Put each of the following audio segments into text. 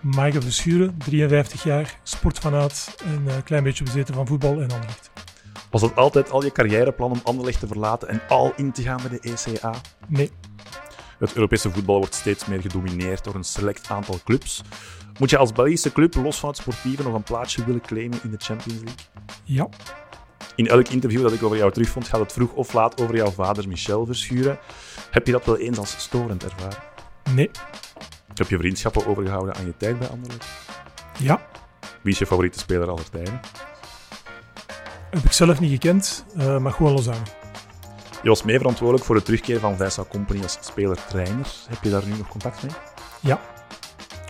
Michael Verschuren, 53 jaar, sportfanaat en een klein beetje bezeten van voetbal en Anderlecht. Was het altijd al je carrièreplan om Anderlecht te verlaten en al in te gaan bij de ECA? Nee. Het Europese voetbal wordt steeds meer gedomineerd door een select aantal clubs. Moet je als Belgische club, los van het sportieve, nog een plaatsje willen claimen in de Champions League? Ja. In elk interview dat ik over jou terugvond, gaat het vroeg of laat over jouw vader Michel Verschuren. Heb je dat wel eens als storend ervaren? Nee. Heb je vriendschappen overgehouden aan je tijd bij Anderlecht? Ja. Wie is je favoriete speler aller tijden? Heb ik zelf niet gekend, uh, maar gewoon Lozano. Je was mee verantwoordelijk voor de terugkeer van Vincent Company als speler-trainer. Heb je daar nu nog contact mee? Ja.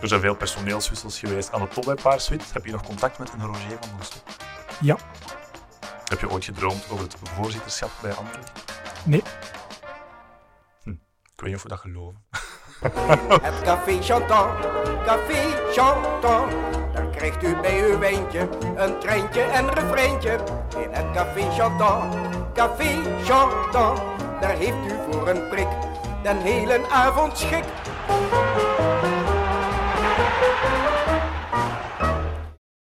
Er zijn veel personeelswissels geweest aan de top bij Paarswit. Heb je nog contact met een Roger van Stok? Ja. Heb je ooit gedroomd over het voorzitterschap bij Anderlecht? Nee. Hm. Ik weet niet of we dat geloven. Het café Chantant, café Chantant. Daar krijgt u bij uw wijntje een treintje en refreintje. In het café Chantant, café Chantant. Daar heeft u voor een prik den hele avond schik.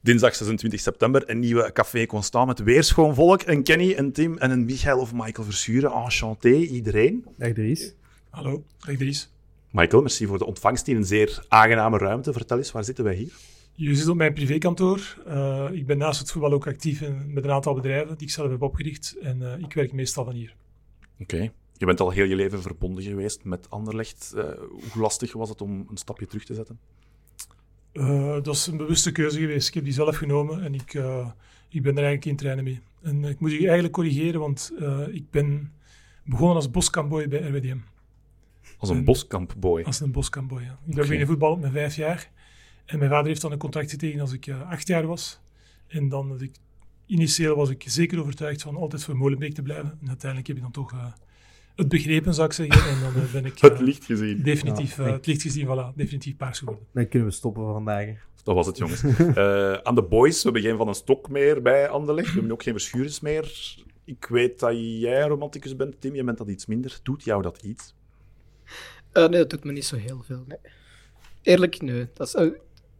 Dinsdag 26 september een nieuwe Café Constant met weer schoon volk. Een Kenny, een Tim en een Michael of Michael Verschuren. Enchanté, iedereen. Dag Dries. Hallo, dag Dries. Michael, merci voor de ontvangst in een zeer aangename ruimte. Vertel eens, waar zitten wij hier? Je zit op mijn privékantoor. Uh, ik ben naast het voetbal ook actief in, met een aantal bedrijven die ik zelf heb opgericht. En uh, ik werk meestal van hier. Oké. Okay. Je bent al heel je leven verbonden geweest met Anderlecht. Uh, hoe lastig was het om een stapje terug te zetten? dat is een bewuste keuze geweest. Ik heb die zelf genomen en ik, ik ben er eigenlijk in trainen mee. En ik moet je eigenlijk corrigeren, want ik ben begonnen als boskampboy bij RWDM. Als een boskampboy? Als een boskampboy, ja. Ik ben okay. beginnen voetbal op mijn vijf jaar. En mijn vader heeft dan een contract getekend als ik uh, acht jaar was. En dan dat ik, initieel was ik zeker overtuigd van altijd voor Molenbeek te blijven. En uiteindelijk heb ik dan toch uh, het begrepen, zou ik zeggen. En dan uh, ben ik... het licht gezien. Definitief, ja, het licht gezien, voilà. Definitief paars geworden. Dan kunnen we stoppen voor vandaag. Dat was het, jongens. aan de boys, we hebben geen Van een Stok meer bij Anderlecht. We hebben ook geen Verschurens meer. Ik weet dat jij een romanticus bent, Tim. Je bent dat iets minder. Doet jou dat iets? Nee, dat doet me niet zo heel veel. Nee. Eerlijk, nee. Dat is,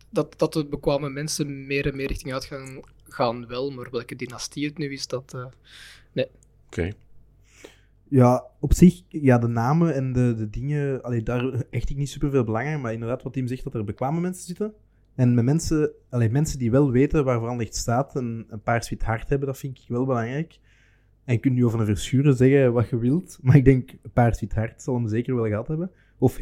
dat, dat de bekwame mensen meer en meer richting uit gaan, gaan wel, maar welke dynastie het nu is, dat... Uh, nee. Oké. Okay. Ja, op zich, ja, de namen en de, de dingen, allee, daar echt ik niet superveel belang aan, maar inderdaad wat Tim zegt, dat er bekwame mensen zitten. En met mensen, allee, mensen die wel weten waar Anderlecht staat en een paar sweet hart hebben, dat vind ik wel belangrijk. En je kunt nu over een verschuren zeggen wat je wilt, maar ik denk een paar sweet hart zal hem zeker wel gehad hebben, of.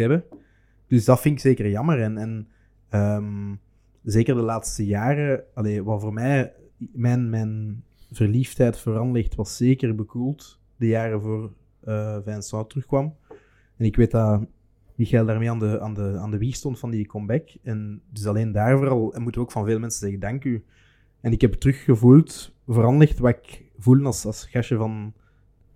Dus dat vind ik zeker jammer. En, en um, zeker de laatste jaren, allee, wat voor mij, mijn, mijn verliefdheid voor Anderlecht was zeker bekoeld de jaren voor uh, Vincent terugkwam. En ik weet dat Michael daarmee aan de, aan, de, aan de wieg stond van die comeback. En dus alleen daarvoor al, en moeten we ook van veel mensen zeggen, dank u. En ik heb teruggevoeld, voor Anderlecht, wat ik voelde als, als gastje van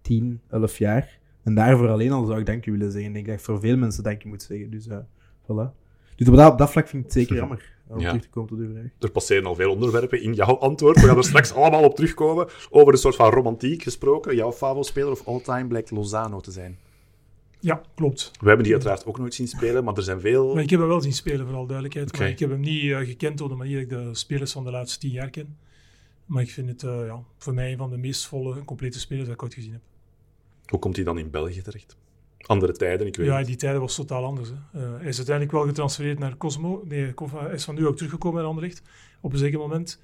10, 11 jaar. En daarvoor alleen al zou ik dank u willen zeggen. Ik denk dat ik voor veel mensen dank u moet zeggen. Dus uh, voilà. Dus op dat, op dat vlak vind ik het zeker jammer. Om ja. terug te komen tot uw vraag. Er passeren al veel onderwerpen in jouw antwoord. We gaan er straks allemaal op terugkomen. Over een soort van romantiek gesproken. Jouw favo-speler of all-time blijkt Lozano te zijn. Ja, klopt. We hebben die uiteraard ook nooit zien spelen, maar er zijn veel... Maar ik heb hem wel zien spelen, vooral duidelijkheid. Okay. Maar ik heb hem niet uh, gekend op de manier dat ik de spelers van de laatste tien jaar ken. Maar ik vind het uh, ja, voor mij een van de meest volle, complete spelers dat ik ooit gezien heb. Hoe komt hij dan in België terecht? Andere tijden, ik weet Ja, die tijden was totaal anders. Hè. Uh, hij is uiteindelijk wel getransfereerd naar Cosmo. Nee, hij is van nu ook teruggekomen naar Anderlecht. Op een zeker moment.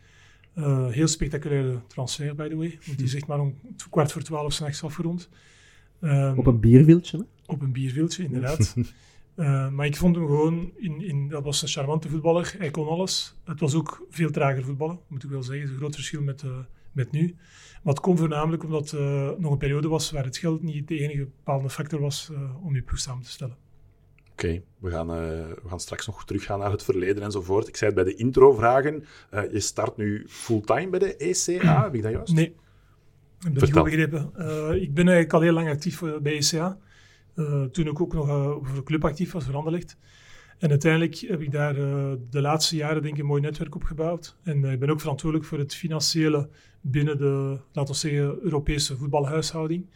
Uh, heel spectaculaire transfer, by the way. Want die zegt maar om kwart voor twaalf s'nachts afgerond. Um, op een bierviltje, hè? Op een bierviltje, inderdaad. uh, maar ik vond hem gewoon, in, in, dat was een charmante voetballer. Hij kon alles. Het was ook veel trager voetballen, moet ik wel zeggen. Het is een groot verschil met, uh, met nu. Maar het komt voornamelijk omdat het uh, nog een periode was waar het geld niet de enige bepaalde factor was uh, om je ploeg samen te stellen. Oké, okay, we, gaan, uh, we gaan straks nog teruggaan naar het verleden enzovoort. Ik zei het bij de intro-vragen. je start nu fulltime bij de ECA, heb ik dat juist? Nee, ik goed begrepen. ik ben eigenlijk al heel lang actief bij ECA. toen ik ook nog voor de club actief was, veranderlicht. En uiteindelijk heb ik daar uh, de laatste jaren denk ik een mooi netwerk opgebouwd. En uh, ik ben ook verantwoordelijk voor het financiële binnen de, laten we zeggen, Europese voetbalhuishouding.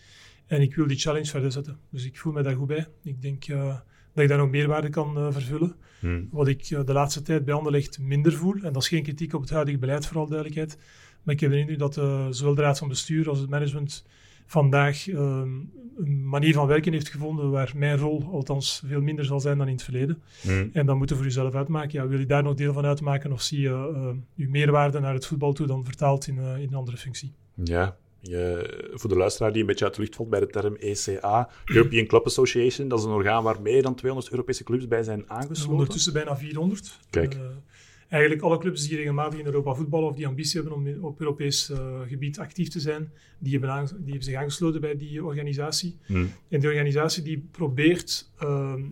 En ik wil die challenge verder zetten. Dus ik voel me daar goed bij. Ik denk uh, dat ik daar nog meerwaarde kan eh, vervullen. Hmm. Wat ik eh, de laatste tijd bij Anderlecht minder voel. En dat is geen kritiek op het huidige beleid, vooral duidelijkheid. Maar ik heb de indruk dat eh, zowel de raad van bestuur als het management vandaag ehm, een manier van werken heeft gevonden waar mijn rol althans veel minder zal zijn dan in het verleden. Hmm. En dan moeten voor jezelf uitmaken. Ja, wil je daar nog deel van uitmaken of zie je eh, je meerwaarde naar het voetbal toe dan vertaald in, eh, in een andere functie? Ja, je, voor de luisteraar die een beetje uit de lucht valt bij de term ECA, European Club Association, dat is een orgaan waar meer dan 200 Europese clubs bij zijn aangesloten. Ondertussen bijna 400. Kijk. Eh, eigenlijk alle clubs die regelmatig in Europa voetballen of die ambitie hebben om op Europees eh, gebied actief te zijn, die hebben, die hebben zich aangesloten bij die organisatie. Hmm. En die organisatie die probeert ehm,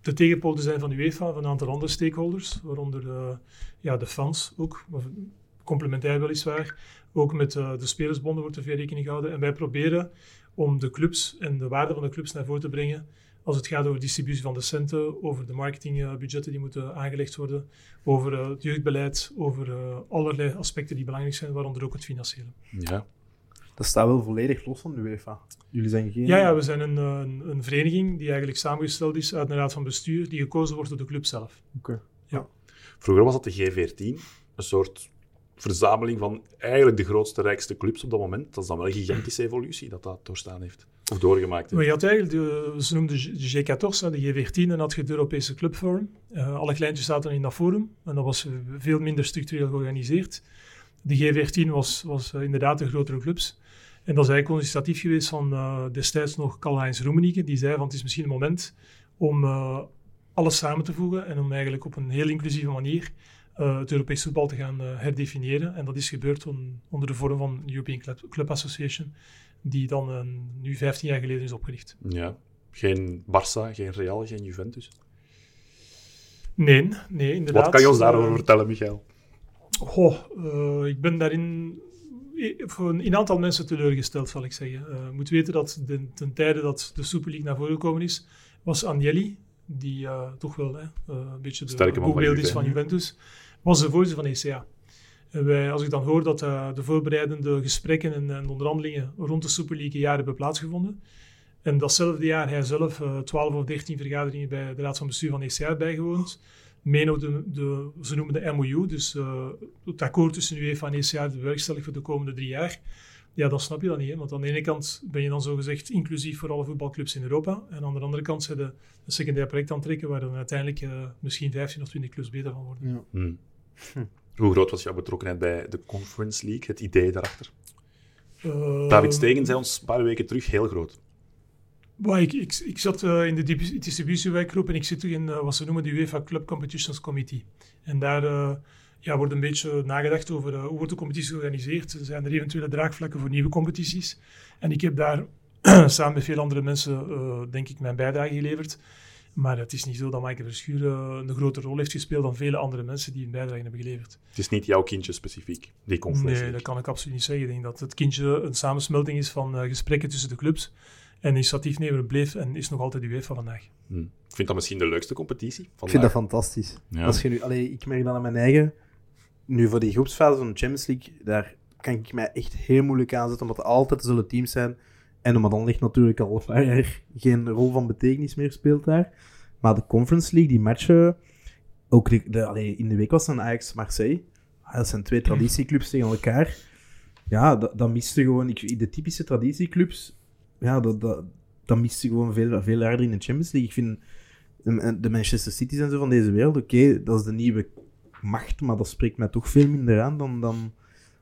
de tegenpool te zijn van UEFA, van een aantal andere stakeholders, waaronder eh, ja, de fans ook, complementair weliswaar. Ook met eh, de spelersbonden wordt er veel rekening gehouden. En wij proberen om de clubs en de waarde van de clubs naar voren te brengen als het gaat over distributie van de centen, over de marketingbudgetten die moeten aangelegd worden, over eh, het jeugdbeleid, over eh, allerlei aspecten die belangrijk zijn, waaronder ook het financiële. Ja. Dat staat wel volledig los van de UEFA. Jullie zijn geen... Ja, ja, we zijn een, eh, een, een vereniging die eigenlijk samengesteld is uit een raad van bestuur, die gekozen wordt door de club zelf. Oké. Vroeger was dat de G14, een soort verzameling van eigenlijk de grootste, rijkste clubs op dat moment. Dat is dan wel een gigantische evolutie dat dat doorstaan heeft. Of doorgemaakt heeft. had eigenlijk, de, ze noemden de G14, hè, de G14, en had je het Europese Clubforum. Eh, alle kleintjes zaten in dat forum, en dat was veel minder structureel georganiseerd. De G14 was, was eh, inderdaad de grotere clubs. En dat is eigenlijk een initiatief geweest van eh, destijds nog Karl-Heinz Rummenigge, die zei van het is misschien een moment om alles samen te voegen en om eigenlijk op een heel inclusieve manier het Europees voetbal te gaan herdefiniëren. En dat is gebeurd on- onder de vorm van de European Club Association, die dan eh, nu 15 jaar geleden is opgericht. Ja. Geen Barça, geen Real, geen Juventus. Nee, nee, inderdaad. Wat kan je ons daarover Eh, vertellen, Michael? Goh, eh, ik ben daarin i- voor een, een aantal mensen teleurgesteld, zal ik zeggen. Eh, je moet weten dat de, ten tijde dat de Super League naar voren gekomen is, was Agnelli, die eh, toch wel hè, eh, een beetje de boegbeeld is van? Juventus, was de voorzitter van ECA. En wij, als ik dan hoor dat eh, de voorbereidende gesprekken en, en onderhandelingen rond de Super League een jaar hebben plaatsgevonden, en datzelfde jaar hij zelf eh 12 of 13 vergaderingen bij de Raad van Bestuur van ECA heeft bijgewoond, meen ook de, de, ze noemen de MOU, dus eh, het akkoord tussen UEFA en ECA de bewerkstellig voor de komende drie jaar. Ja, dan snap je dat niet. Hè? Want aan de ene kant ben je dan zogezegd inclusief voor alle voetbalclubs in Europa. En aan de andere kant zijn de een secundair project aan het trekken waar dan uiteindelijk misschien 15 of 20 clubs beter van worden. Ja. Hmm. Hoe groot was jouw betrokkenheid bij de Conference League, het idee daarachter? Eh, David Stegen zei ons een paar weken terug heel groot. Ik, ik, ik zat eh, in de distributiewerkgroep en ik zit in eh, wat ze noemen de UEFA Club Competitions Committee. En daar eh, ja, wordt een beetje nagedacht over hoe wordt de competitie georganiseerd. Zijn er eventuele draagvlakken voor nieuwe competities? En ik heb daar samen met veel andere mensen, denk ik, mijn bijdrage geleverd. Maar het is niet zo dat Maaike Verschuur eh, een grote rol heeft gespeeld dan vele andere mensen die een bijdrage hebben geleverd. Het is niet jouw kindje specifiek, die Conference Nee, dat kan ik absoluut niet zeggen. Ik denk dat het kindje een samensmelting is van eh, gesprekken tussen de clubs. En initiatiefnemer bleef en is nog altijd UEFA vandaag. Hmm. Ik vind dat misschien de leukste competitie. Ik vind dat vandaag. fantastisch. Ja. Als je nu, allee, ik merk dat aan mijn eigen. Nu voor die groepsfase van de Champions League, daar kan ik mij echt heel moeilijk aan zetten, omdat er altijd zullen teams zijn. En omdat dan ligt natuurlijk al een paar geen rol van betekenis meer speelt daar. Maar de Conference League, die matchen, ook de, de, in de week was het een Ajax Marseille. Ah, Dat zijn twee traditieclubs tegen elkaar. Ja, dat, dat miste gewoon. Ik, de typische traditieclubs, ja, dat, dat, dat miste gewoon veel, veel harder in de Champions League. Ik vind de, de Manchester City's en zo van deze wereld, oké, dat is de nieuwe macht, maar dat spreekt mij toch veel minder aan dan. dan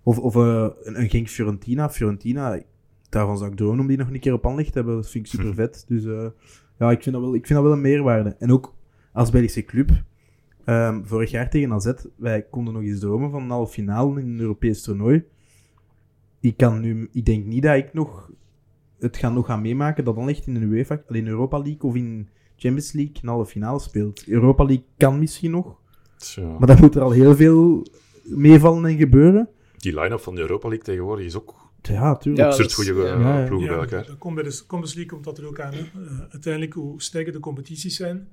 of of eh, een, een Genk Fiorentina. Daarvan zou ik dromen om die nog een keer op aanleg te hebben. Dat vind ik super vet. Dus eh, ja, ik vind, dat wel, ik vind dat wel een meerwaarde. En ook als Belgische club. ehm, vorig jaar tegen AZ, wij konden nog eens dromen van een halve finale in een Europees toernooi. Ik, kan nu, ik denk niet dat ik nog het ga nog gaan meemaken dat dan echt in de UEFA, alleen Europa League of in Champions League een halve finale speelt. Europa League kan misschien nog, Tja. maar dan moet er al heel veel meevallen en gebeuren. Die line-up van de Europa League tegenwoordig is ook Ja, tuurlijk. Ja, absurd dat is- goede ja. eh, ploegen bij elkaar. dat komt bij de Conference League komt dat er ook aan. Hè. Eh, uiteindelijk, hoe sterker de competities zijn,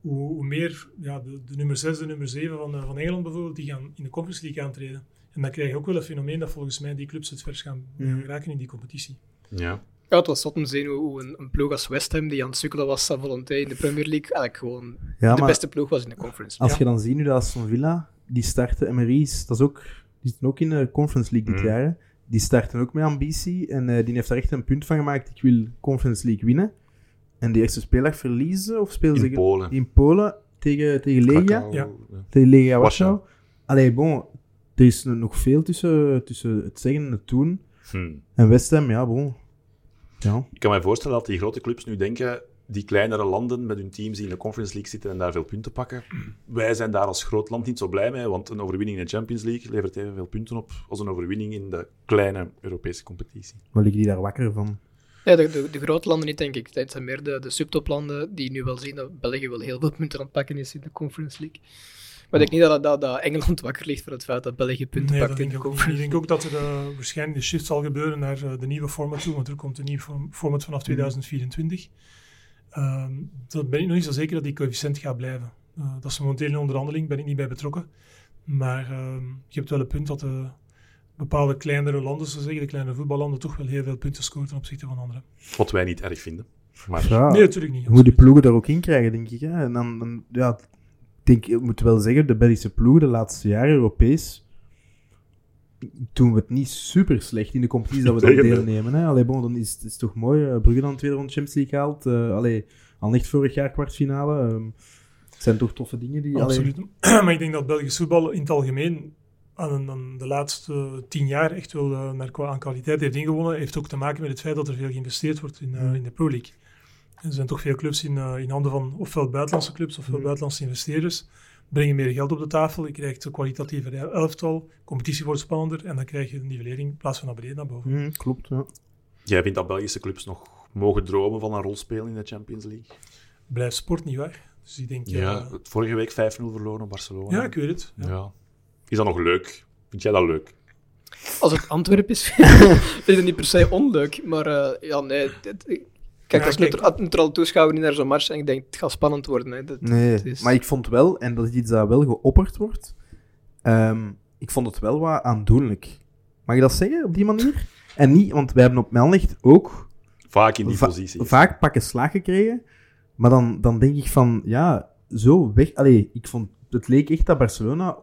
hoe, hoe meer ja, de, de nummer 6, de nummer 7 van, eh, van Engeland bijvoorbeeld, die gaan in de Conference League aantreden. En dan krijg je ook wel een fenomeen dat volgens mij die clubs het vers gaan raken in die competitie. Ja. Ja, het was zot om te zien hoe, een, een ploeg als West Ham, die aan het sukkelen was aan volonté in de Premier League, eigenlijk gewoon Ja, de beste ploeg was in de conference. als Ja. je dan ziet nu dat Aston Villa, die starten, MRI's, dat is ook, die zitten ook in de Conference League dit Mm. jaar. Die starten ook met ambitie en eh, die heeft daar echt een punt van gemaakt. Ik wil Conference League winnen. En die eerste speeldag verliezen, of spelen ze In Polen. in Polen tegen, tegen Legia? Krakau, Ja. Tegen Legia Warschau. Allee, bon, er is nog veel tussen, tussen het zeggen en het doen. Hm. En West Ham, ja, bon. Ja. Ik kan me voorstellen dat die grote clubs nu denken, die kleinere landen met hun teams die in de Conference League zitten en daar veel punten pakken, wij zijn daar als groot land niet zo blij mee, want een overwinning in de Champions League levert evenveel punten op als een overwinning in de kleine Europese competitie. Wat liggen die daar wakker van? Ja, de, de, de grote landen niet, denk ik. Het zijn meer de, de subtoplanden die nu wel zien dat België wel heel veel punten aan het pakken is in de Conference League. Maar ik denk niet dat, dat, dat Engeland wakker ligt voor het feit dat België punten Nee, pakt in de niet. Ik Conference denk ook dat er eh, waarschijnlijk de shift zal gebeuren naar eh, de nieuwe format toe, want er komt een nieuw form- format vanaf 2024. Ehm dat ben ik nog niet zo zeker dat die coëfficiënt gaat blijven. Eh, dat is momenteel in onderhandeling, ben ik niet bij betrokken. Maar ehm, je hebt wel het punt dat de bepaalde kleinere landen, zo zeggen, de kleinere voetballanden, toch wel heel veel punten scoren ten opzichte van anderen. Wat wij niet erg vinden. Maar Ja, Nee, natuurlijk niet. je moet die ploegen daar ook in krijgen, denk ik. Hè? En dan, dan, ja, ik denk, ik moet wel zeggen, de Belgische ploegen de laatste jaren Europees doen we het niet super slecht in de competitie dat we dan deelnemen. Hè? Allee, bon, dan is het is toch mooi. eh, Brugge dan tweede ronde Champions League gehaald. eh allee, al echt vorig jaar kwartfinale. ehm, het zijn toch toffe dingen die... allee, Absoluut. maar ik denk dat Belgisch voetbal in het algemeen aan, aan de laatste tien jaar echt wel eh, naar, qua- aan kwaliteit heeft ingewonnen. Heeft ook te maken met het feit dat er veel geïnvesteerd wordt in, eh, in de Pro League. Er zijn toch veel clubs in, eh, in handen van ofwel buitenlandse clubs ofwel buitenlandse investeerders. Brengen meer geld op de tafel, je krijgt een kwalitatiever elftal, competitie wordt spannender en dan krijg je een nivellering in plaats van naar beneden naar boven. mm, klopt, ja. jij vindt dat Belgische clubs nog mogen dromen van een rol spelen in de Champions League? Blijft sport niet waar. Dus ik denk, Ja, ja, vorige week 5-0 verloren op Barcelona. ja, ik weet het. Ja. Ja. Is dat nog leuk? Vind jij dat leuk? Als het Antwerpen is, vind ik het niet per se onleuk. Maar eh, ja, nee. dit- kijk, Ja, als kijk. neutra- neutraal toeschouwer niet naar zo'n match en ik denk, het gaat spannend worden. Hè. Dat, Nee, het is- maar ik vond wel, en dat is iets dat wel geopperd wordt, ehm, ik vond het wel wat aandoenlijk. Mag je dat zeggen, op die manier? En niet, want wij hebben op Melnicht ook Vaak in die va- positie. vaak pakken slaag gekregen, maar dan, dan denk ik van, ja, zo weg... Allee, ik vond, het leek echt dat Barcelona...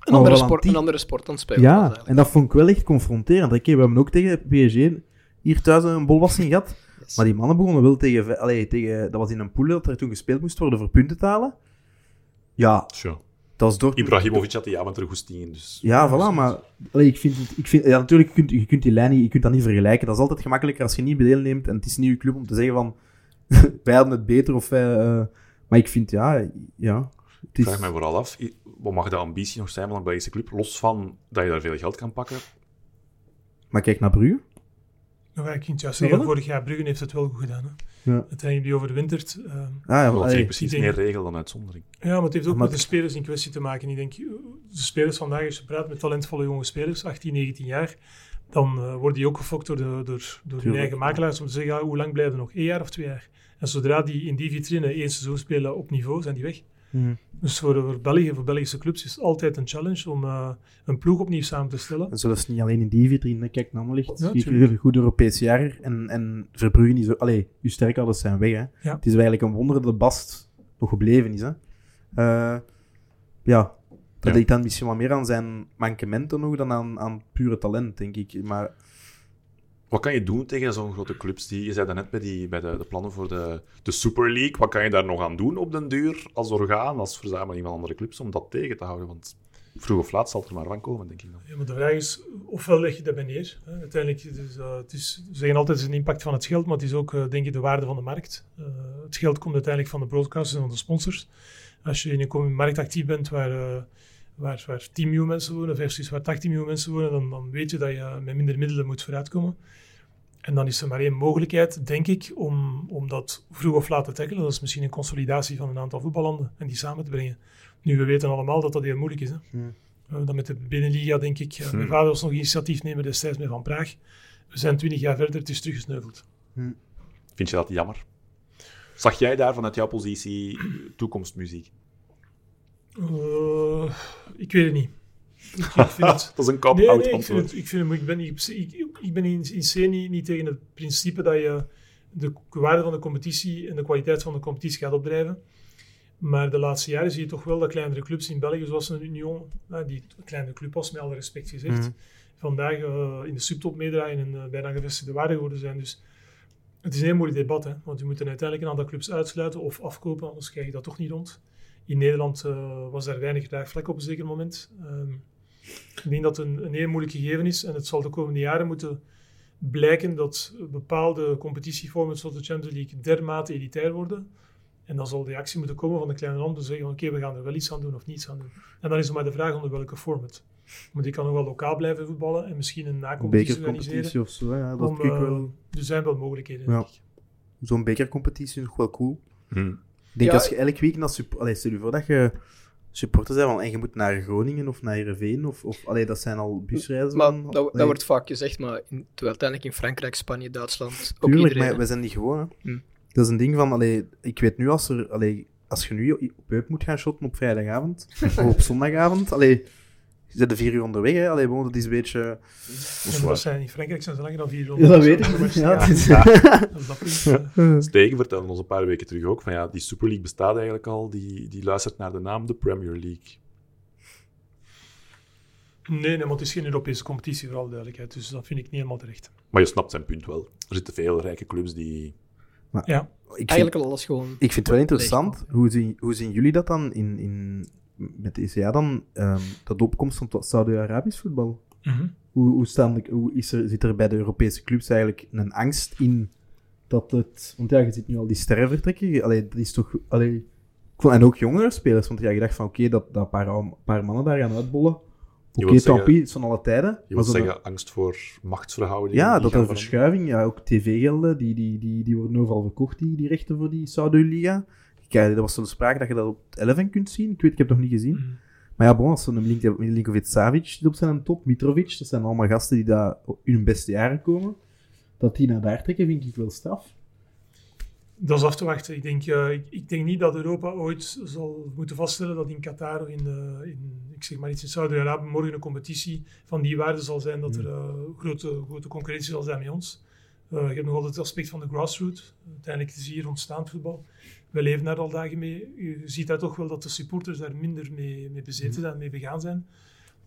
een, andere sport, een andere sport aan het spelen was Ja, en dat vond ik wel echt confronterend. Oké, we hebben ook tegen PSG hier thuis een bolwassing gehad. Maar die mannen begonnen wel tegen... Allee, tegen dat was in een pool dat er toen gespeeld moest worden voor punten te halen. Ja, dat was door... Ibrahimovic had die avond er in, dus... Ja, voilà, maar allee, ik vind het, ik vind, ja, natuurlijk, je kunt, je kunt die lijn niet, je kunt dat niet vergelijken. Dat is altijd gemakkelijker als je niet deelneemt en het is een nieuwe club om te zeggen van, wij hadden het beter of wij, eh, maar ik vind, ja, ja, het Ik vraag mij vooral af, wat mag de ambitie nog zijn van een Belgische club? Los van dat je daar veel geld kan pakken. maar kijk naar Brugge. Nou, ik kan het zeggen, vorig jaar Bruggen heeft het wel goed gedaan. Hè. Ja. Uiteindelijk die overwinterd. ehm, Ah, ja, Dat allee, is precies meer regel dan uitzondering. Ja, maar het heeft ook Maar met de spelers in kwestie te maken. Ik denk, eh, de spelers vandaag, als je praat met talentvolle jonge spelers, 18, 19 jaar, dan eh, worden die ook gefokt door, de, door, door hun eigen makelaars om te zeggen, ja, hoe lang blijven nog? Eén jaar of twee jaar? En zodra die in die vitrine één seizoen spelen op niveau, zijn die weg. Hm. Dus voor, voor België, voor Belgische clubs, is het altijd een challenge om eh, een ploeg opnieuw samen te stellen. En zelfs niet alleen in die vitrine, kijk naar Anderlecht, Ja, een goed Europees jaar en, en Verbrugge is ook, allee, je sterkhouders zijn weg, hè. Ja. Het is eigenlijk een wonder dat de Bast nog gebleven is, hè. Eh, ja, dat Ja. ligt dan misschien wat meer aan zijn mankementen nog dan aan, aan pure talent, denk ik. Maar Wat kan je doen tegen zo'n grote clubs? Die, je zei daarnet bij, die, bij de, de plannen voor de, de Super League. Wat kan je daar nog aan doen op den duur als orgaan, als verzameling van andere clubs, om dat tegen te houden? Want vroeg of laat zal het er maar van komen, denk ik dan. Ja, maar de vraag is, ofwel leg je dat bij neer. Hè. Uiteindelijk, eh, het is, we zeggen altijd, het is een impact van het geld, maar het is ook, eh, denk ik, de waarde van de markt. Eh, het geld komt uiteindelijk van de broadcasters en van de sponsors. Als je in een markt actief bent waar, eh, waar, waar 10 miljoen mensen wonen versus waar 18 miljoen mensen wonen, dan, dan weet je dat je met minder middelen moet vooruitkomen. En dan is er maar één mogelijkheid, denk ik, om, om dat vroeg of laat te tackelen. Dat is misschien een consolidatie van een aantal voetballanden en die samen te brengen. Nu, we weten allemaal dat dat heel moeilijk is. Hè? Hmm. Uh, dan met de binnenliga, denk ik. Uh, Hmm. Mijn vader was nog initiatiefnemer destijds met Van Praag. We zijn twintig jaar verder, het is teruggesneuveld. Vind je dat jammer? Zag jij daar vanuit jouw positie toekomstmuziek? Uh, ik weet het niet. het... Dat is een cop-out nee, ik, vind het, ik, vind het, ik ben, niet, ik, ik ben in, in C niet, niet tegen het principe dat je de waarde van de competitie en de kwaliteit van de competitie gaat opdrijven. Maar de laatste jaren zie je toch wel dat kleinere clubs in België, zoals een Union, die een kleine club was, met alle respect gezegd, Mhm. vandaag eh, in de subtop meedraaien en eh, bijna gevestigde waarde geworden zijn. Dus het is een heel moeilijk debat, hè, want je moet uiteindelijk een aantal clubs uitsluiten of afkopen, anders krijg je dat toch niet rond. In Nederland eh, was daar weinig draagvlak op een zeker moment. Ehm, ik denk dat het een, een heel moeilijk gegeven is en het zal de komende jaren moeten blijken dat bepaalde competitievormen zoals de Champions League dermate elitair worden. En dan zal de actie moeten komen van de kleine landen te zeggen: oké, we gaan er wel iets aan doen of niets aan doen. En dan is het maar de vraag onder welke format. Want je kan nog wel lokaal blijven voetballen en misschien een nacompetitie organiseren. bekercompetitie of zo, ja, dat Om, ik eh, wel... er zijn wel mogelijkheden. Ja. Zo'n bekercompetitie is nog wel cool. Hm. Ik denk Ja, als je elk weekend als sup- allee, stel je voor dat je supporter bent van, en je moet naar Groningen of naar Heerenveen of, of allee, dat zijn al busreizen. Maar dan. dat, dat wordt vaak gezegd, maar in, terwijl uiteindelijk in Frankrijk, Spanje, Duitsland, ook Tuurlijk, iedereen. maar we zijn niet gewoon. hè. Hm. Dat is een ding van, allee, ik weet nu als er, allee, als je nu op Eup moet gaan shotten op vrijdagavond of op zondagavond, allee, je zit er vier uur onderweg, hè. Allee, bon, dat is een beetje... Dat zijn in Frankrijk zijn ze langer dan vier Ja, ronden. dat weet ik. Ja, ja. Stegen vertelde ons een paar weken terug ook van ja, die Super League bestaat eigenlijk al. Die, die luistert naar de naam de Premier League. Nee, nee, maar het is geen Europese competitie, voor alle duidelijkheid. Dus dat vind ik niet helemaal terecht. Maar je snapt zijn punt wel. Er zitten veel rijke clubs die... Ja, Ik vind, Eigenlijk al alles gewoon. ik vind het wel interessant. Hoe zien, hoe zien jullie dat dan in, in, met de ECA dan, ehm, dat de opkomst van Saudi-Arabisch voetbal? Mhm. Hoe, hoe, staan de, hoe is er, zit er bij de Europese clubs eigenlijk een angst in dat het... Want ja, je ziet nu al die sterren vertrekken. Allee, dat is toch... Allee, en ook jongere spelers, want ja, je dacht van oké, dat, dat een paar, paar mannen daar gaan uitbollen. Oké, het is van alle tijden. Je Maar zo zeggen, angst voor machtsverhoudingen. ja, dat er verschuiving, ja, ook tv-gelden, die, die, die, die worden overal verkocht, die, die rechten voor die Saudi-Liga. Kijk, er was zo'n sprake dat je dat op 11 kunt zien. Ik weet, ik heb het nog niet gezien. Mhm. Maar ja, bon, als zo'n Milink- Milinkovic-Savic op zijn top, Mitrovic, dat zijn allemaal gasten die daar in hun beste jaren komen. Dat die naar daar trekken, vind ik wel straf. Dat is af te wachten. Ik denk, eh, ik, ik denk niet dat Europa ooit zal moeten vaststellen dat in Qatar of in, eh, in ik zeg maar iets in Saudi-Arabië morgen een competitie van die waarde zal zijn dat er eh, grote, grote concurrentie zal zijn met ons. Eh, je hebt nog altijd het aspect van de grassroots. Uiteindelijk is hier ontstaan voetbal. We leven daar al dagen mee. Je ziet daar toch wel dat de supporters daar minder mee, mee bezeten zijn, mee begaan zijn.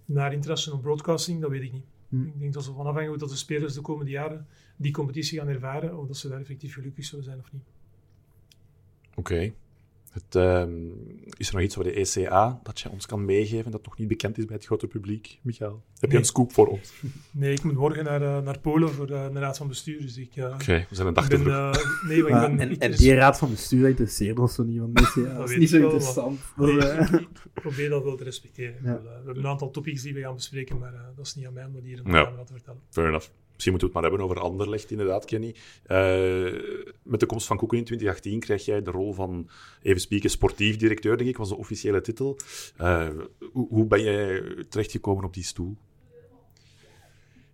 Naar international broadcasting, dat weet ik niet. Hmm. Ik denk dat ze van afhangen hoe dat de spelers de komende jaren die competitie gaan ervaren, of dat ze daar effectief gelukkig zullen zijn of niet. Oké. Het, ehm, is er nog iets over de ECA dat je ons kan meegeven dat nog niet bekend is bij het grote publiek, Michael? Heb je een scoop voor ons? Nee, ik moet morgen naar, eh, naar Polen voor eh, de raad van bestuur. Dus ik, eh, Oké, we zijn een dag te vroeg. nee, maar ik ben... en, ik- en die raad van bestuur dat interesseert ons zo niet, want dat is, ja, Dat dat is niet zo wel, interessant. Nee, ik, probeer dat wel te respecteren. Ja. we hebben een aantal topics die we gaan bespreken, maar eh, dat is niet aan mij om dat hier in de Ja. camera te vertellen. Fair enough. Misschien moeten we het maar hebben over Anderlecht, inderdaad, Kenny. Eh, met de komst van Koeken in 2018 krijg jij de rol van, even spieken, sportief directeur, denk ik, was de officiële titel. Eh, hoe, hoe ben jij terechtgekomen op die stoel?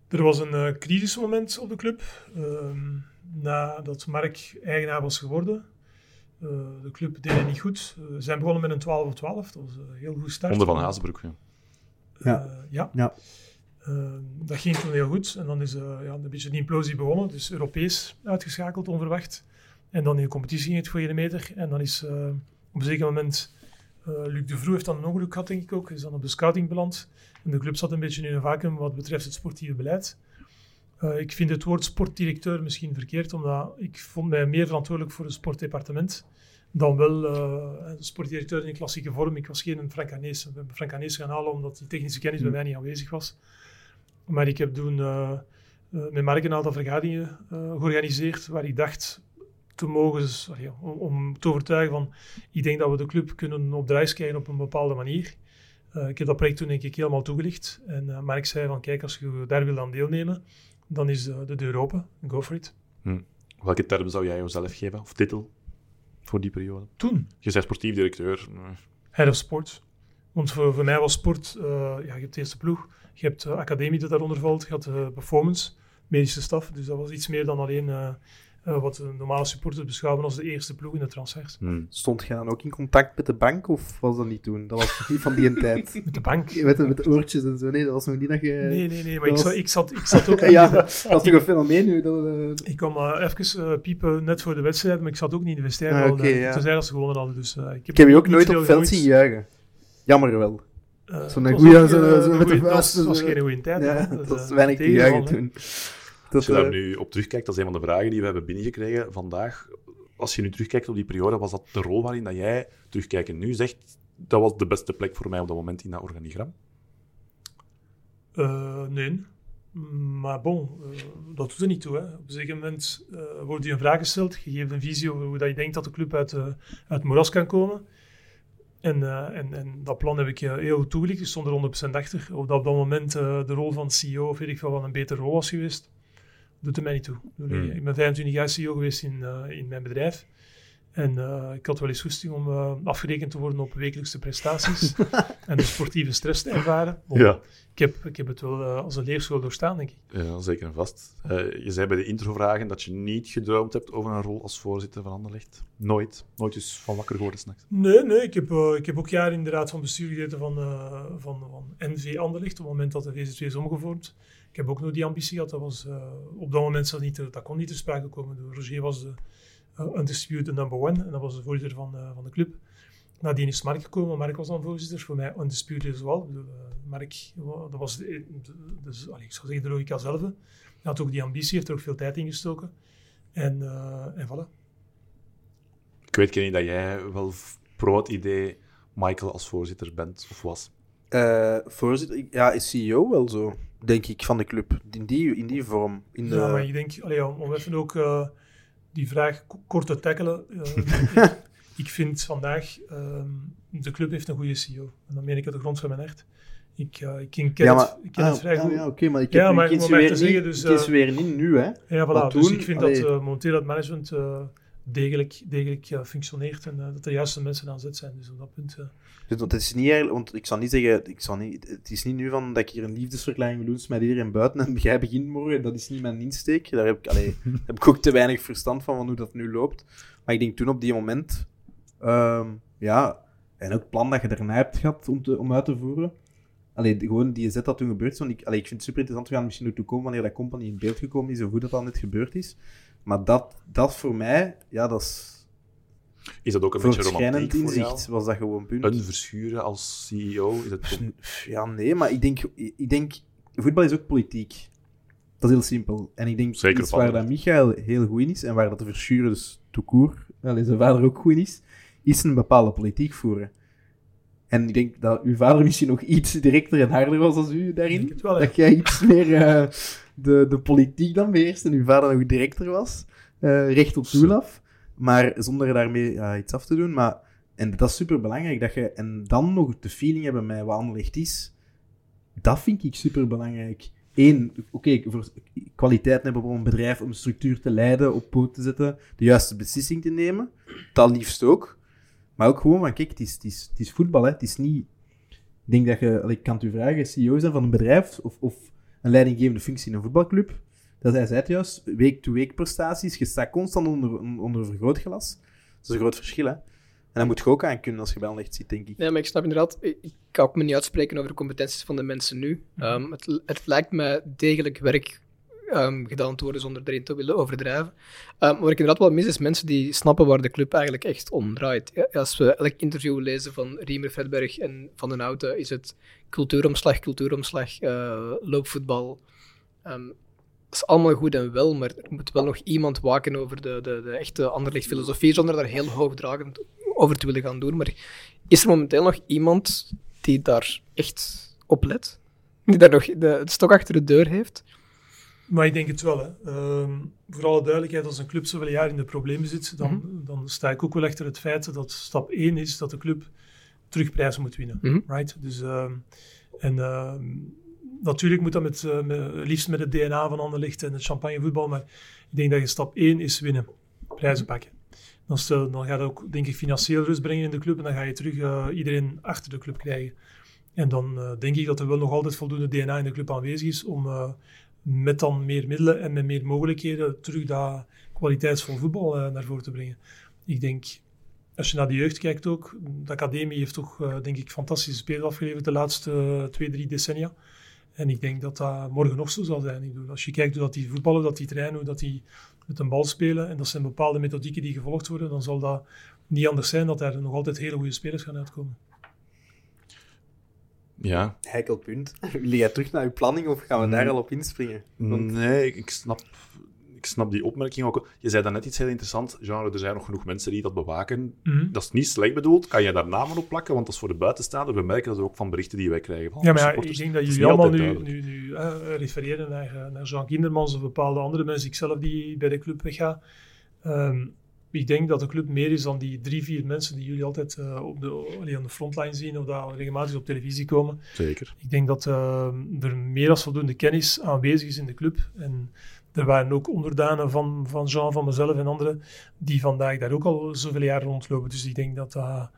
Er was een eh crisismoment op de club. ehm, nadat Mark eigenaar was geworden. Eh, de club deed het niet goed. We zijn begonnen met een 12 op 12. Dat was een heel goed start. Onder Van Hazenbroek, ja. Ja. Ja. Ja. Eh, dat ging toen heel goed. En dan is eh, ja, een beetje de implosie begonnen. Dus Europees uitgeschakeld, onverwacht. En dan in de competitie ging het voor meter. En dan is eh, op een zeker moment... eh, Luc de Vroe heeft dan een ongeluk gehad, denk ik ook. Is dan op de scouting beland. En de club zat een beetje in een vacuüm wat betreft het sportieve beleid. Ik vind het woord sportdirecteur misschien verkeerd, omdat ik vond mij meer verantwoordelijk voor het sportdepartement dan wel een sportdirecteur in klassieke vorm. Ik was geen Frank Anees. We hebben Frank Anees gaan halen omdat die technische kennis bij mij niet aanwezig was. Maar ik heb toen eh, eh, met Mark een aantal vergaderingen eh, georganiseerd waar ik dacht te mogen, sorry, om, om te overtuigen van ik denk dat we de club kunnen op draais krijgen op een bepaalde manier. Ik heb dat project toen denk ik helemaal toegelicht. En Mark zei van kijk, als je daar wil aan deelnemen, dan is de deur open. Go for it. Welke term zou jij jezelf geven, of titel, voor die periode? Toen. Je bent sportief directeur. Head of Sport. Want voor, voor mij was sport, ja, je hebt de eerste ploeg, je hebt de academie dat daaronder valt, je had de performance, medische staf. Dus dat was iets meer dan alleen eh, eh, wat de normale supporters beschouwen als de eerste ploeg in de transfers. Hmm. Stond jij dan ook in contact met de bank of was dat niet toen? Dat was niet van die tijd. Met de bank. Met de, met de oortjes en zo. Nee, dat was nog niet dat je. Nee, nee, nee, maar ik, was- zat, ik, zat, ik zat ook... ja, dat is toch een fenomeen nu. Dat, eh, Ik kwam eh, even eh, piepen net voor de wedstrijd, maar ik zat ook niet in de vestiaire. Ah, eh, ja. Tenzij dat ze gewonnen hadden. Dus, eh, ik, ik heb je ook nooit op veld zien juichen. Jammer wel. Eh, Zo'n goeie- zo- eh, met de dat was- geen goede tijd. Ja, dat eh, was weinig te juichen toen. Als je daar eh, nu op terugkijkt, dat is een van de vragen die we hebben binnengekregen vandaag. Als je nu terugkijkt op die periode, was dat de rol waarin dat jij, terugkijkend nu, zegt dat was de beste plek voor mij op dat moment in dat organigram? Eh, nee. Maar bon, eh, dat doet er niet toe. Hè. Op een zeker moment eh, wordt je een vraag gesteld. Je geeft een visie over hoe dat je denkt dat de club uit, eh, uit het moeras kan komen. En, eh, en, en dat plan heb ik eh, heel goed toegelicht. Ik stond er 100% achter. Of dat op dat moment eh, de rol van CEO of weet ik veel wat een betere rol was geweest, doet er mij niet toe. Ik Hmm. Ik ben 25 jaar CEO geweest in, in mijn bedrijf. En eh, ik had wel eens goesting om eh, afgerekend te worden op wekelijkse prestaties en de sportieve stress te ervaren. Bon, ik heb, ik heb het wel eh, als een leerschool doorstaan, denk ik. Ja, zeker en vast. Eh, je zei bij de introvragen dat je niet gedroomd hebt over een rol als voorzitter van Anderlecht. Nooit. Nooit eens van wakker geworden s'nachts. Nee, nee ik, heb, eh, ik heb ook jaren in de raad van bestuur gezeten van, eh, van, van NV Anderlecht, op het moment dat de VZ2 is omgevormd. Ik heb ook nog die ambitie gehad. Dat was, eh, op dat moment zat niet, dat kon niet ter sprake komen. De Roger was de undisputed number one en dat was de voorzitter van, eh, van de club. Nadien is Mark gekomen. Mark was dan voorzitter. Voor mij undisputed as well. Bedoel, eh, Mark, dat was de, de- dus, allee, ik zou zeggen de logica zelf. Hij had ook die ambitie, heeft er ook veel tijd in gestoken. En, eh en voilà. Ik weet Kenny dat jij wel f- pro het idee Michael als voorzitter bent of was. eh, voorzitter, ja, is CEO wel zo, denk ik, van de club. In die, in die vorm. In de, Ja, maar ik denk, allee, om, om even ook eh, die vraag kort te tackelen. eh, ik, ik vind vandaag, ehm, de club heeft een goede CEO. En dan meen ik uit de grond van mijn hart. Ik, ik ken, het, ik ken ah, het vrij ah, goed. ja, oké, maar ik Ja, heb maar weer te zeggen, niet, dus, eh, weer niet nu, hè. Ja, voilà. Dus ik vind allee. dat eh, momenteel het management degelijk, degelijk functioneert en dat er juiste mensen aan zet zijn. Dus op dat punt... Dus, want het is niet eigenlijk, want ik zal niet zeggen, ik zal niet, het is niet nu van dat ik hier een liefdesverklaring wil doen met iedereen buiten en jij begint morgen, dat is niet mijn insteek. Daar heb ik, allee, heb ik ook te weinig verstand van, van hoe dat nu loopt. Maar ik denk toen op die moment, ehm, ja, en ook het plan dat je daarna hebt gehad om, te, om uit te voeren. Allee, gewoon die zet dat toen gebeurd is. Want ik, allee, ik vind het super interessant, we gaan misschien ook toe komen wanneer dat company in beeld gekomen is, hoe goed dat al net gebeurd is. Maar dat, dat voor mij, ja, dat is Is dat ook een beetje romantiek voor jou? inzicht, was dat gewoon punt. Een verschuren als CEO? Is het toch- Ja, nee, maar ik denk, ik denk, voetbal is ook politiek. Dat is heel simpel. En ik denk, Zeker iets waar dat. Michael heel goed in is, en waar dat de verschuren dus tout court, wel, zijn vader ook goed in is, is een bepaalde politiek voeren. En ik denk dat uw vader misschien nog iets directer en harder was dan u ik daarin. denk het wel, hè. Dat jij iets meer eh, de, de politiek dan beheerst en uw vader nog directer was. eh, recht op doel af. Maar zonder daarmee iets af te doen. Maar, en dat is super belangrijk. Dat je, en dan nog de feeling hebben met wat Anderlecht is. Dat vind ik super belangrijk. Eén, oké, voor kwaliteit hebben om een bedrijf, om structuur te leiden, op poot te zetten, de juiste beslissing te nemen. Dat liefst ook. Maar ook gewoon van, kijk, het is, het is, het is voetbal, hè. Het is niet... Ik denk dat je... Ik kan het u vragen, CEO zijn van een bedrijf of, of een leidinggevende functie in een voetbalclub. Dat hij zei het juist, week-to-week prestaties, je staat constant onder, onder vergrootglas. Dat is een groot verschil, hè. En dat moet je ook aan kunnen als je bij echt zit, denk ik. Nee, maar ik snap inderdaad, ik kan ook me niet uitspreken over de competenties van de mensen nu. Ehm, het, het lijkt mij degelijk werk ehm, gedaan te worden zonder erin te willen overdrijven. Ehm, wat ik inderdaad wel mis, is mensen die snappen waar de club eigenlijk echt om draait. Ja, Als we elk interview lezen van Riemer Fredberg en Van den Houten, is het cultuuromslag, cultuuromslag, eh, loopvoetbal. Is allemaal goed en wel, maar er moet wel nog iemand waken over de, de, de echte Anderlecht filosofie, zonder daar heel hoogdragend over te willen gaan doen. Maar is er momenteel nog iemand die daar echt op let? Die daar nog de, het stok achter de deur heeft? Maar ik denk het wel. Hè. Ehm, voor alle duidelijkheid, als een club zoveel jaar in de problemen zit, dan, dan sta ik ook wel achter het feit dat stap 1 is dat de club terug prijzen moet winnen. Mhm. Right? Dus, ehm, en ehm, natuurlijk moet dat met, eh, liefst met het DNA van Anderlecht en het champagnevoetbal, maar ik denk dat je stap 1 is winnen, prijzen pakken. Dan, stel, dan gaat dat ook, denk ik, financieel rust brengen in de club en dan ga je terug eh, iedereen achter de club krijgen. En dan eh, denk ik dat er wel nog altijd voldoende DNA in de club aanwezig is om, met dan meer middelen en met meer mogelijkheden terug dat kwaliteitsvol voetbal naar voren te brengen. Ik denk, als je naar de jeugd kijkt ook, de academie heeft toch, denk ik, fantastische spelers afgeleverd de laatste twee, drie decennia. En ik denk dat dat morgen nog zo zal zijn. Ik bedoel, als je kijkt hoe dat die voetballen, dat die trainen, hoe dat die met een bal spelen, en dat zijn bepaalde methodieken die gevolgd worden, dan zal dat niet anders zijn dat er nog altijd hele goede spelers gaan uitkomen. Ja. Heikel punt. Wil jij terug naar uw planning of gaan we daar al op inspringen? Want- Nee, ik- ik snap, ik snap die opmerking ook. Je zei daarnet iets heel interessant. Genre, er zijn nog genoeg mensen die dat bewaken. Mhm. Dat is niet slecht bedoeld. Kan je daar namen op plakken? Want dat is voor de buitenstaander. We merken dat ook van berichten die wij krijgen van Ja, maar ja, ik denk dat jullie allemaal nu, nu, nu refereren naar, eh, naar Jean Kindermans of bepaalde andere mensen, ikzelf die bij de club wegga. Ehm, ik denk dat de club meer is dan die drie, vier mensen die jullie altijd eh, op de, allee, aan de frontline zien of dat regelmatig op televisie komen. Zeker. Ik denk dat eh, er meer dan voldoende kennis aanwezig is in de club. En er waren ook onderdanen van, van Jean, van mezelf en anderen, die vandaag daar ook al zoveel jaar rondlopen. Dus ik denk dat dat,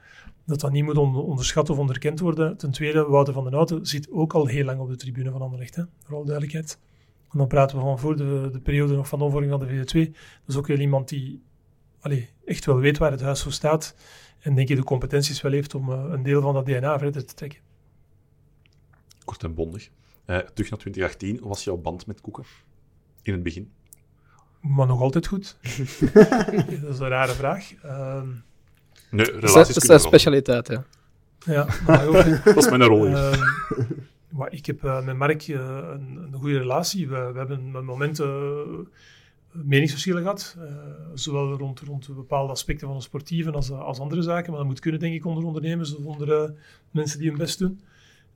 dat, dat niet moet on- onderschat of onderkend worden. Ten tweede, Wouter van den Houten zit ook al heel lang op de tribune van Anderlecht, hè? voor alle duidelijkheid. En dan praten we van voor de, de periode nog van de omvorming van de VD2. Dat is ook wel iemand die allee, echt wel weet waar het huis voor staat. En denk je de competenties wel heeft om eh, een deel van dat DNA verder te trekken. Kort en bondig. Eh, terug naar 2018. Hoe was jouw band met Koeken? In het begin. Maar nog altijd goed. dat is een rare vraag. Ehm, Nee, relaties dat is veranderen. specialiteit, ja. ja, maar ook, Dat is mijn rol hier. ehm, maar ik heb eh, met Mark eh, een, een goede relatie. We, we hebben met momenten eh, meningsverschillen gehad. eh, zowel rond, rond bepaalde aspecten van het sportieve als, als andere zaken. Maar dat moet kunnen, denk ik, onder ondernemers of onder eh, mensen die hun best doen.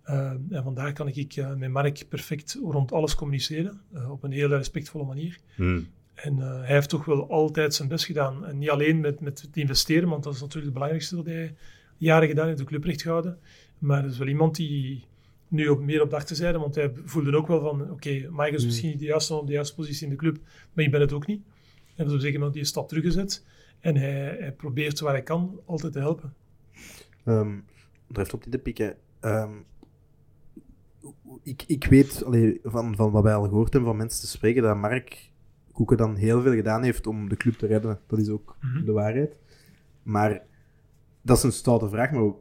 Eh, en vandaar kan ik eh, met Mark perfect rond alles communiceren. eh, op een hele respectvolle manier. Hmm. En eh, hij heeft toch wel altijd zijn best gedaan. En niet alleen met, met het investeren, want dat is natuurlijk het belangrijkste dat hij jaren gedaan heeft, de club recht gehouden. Maar dat is wel iemand die nu op, meer op de achterzijde, want hij voelde ook wel van, oké, Mike is misschien niet de juiste op de juiste positie in de club, maar ik ben het ook niet. En op een zeker moment die een stap teruggezet. En hij, hij probeert waar hij kan altijd te helpen. Ehm er heeft op die te pikken. Ehm, ik, ik weet allee, van, van wat wij al gehoord hebben van mensen te spreken dat Mark Koeken dan heel veel gedaan heeft om de club te redden. Dat is ook Mhm. de waarheid. Maar dat is een stoute vraag. Maar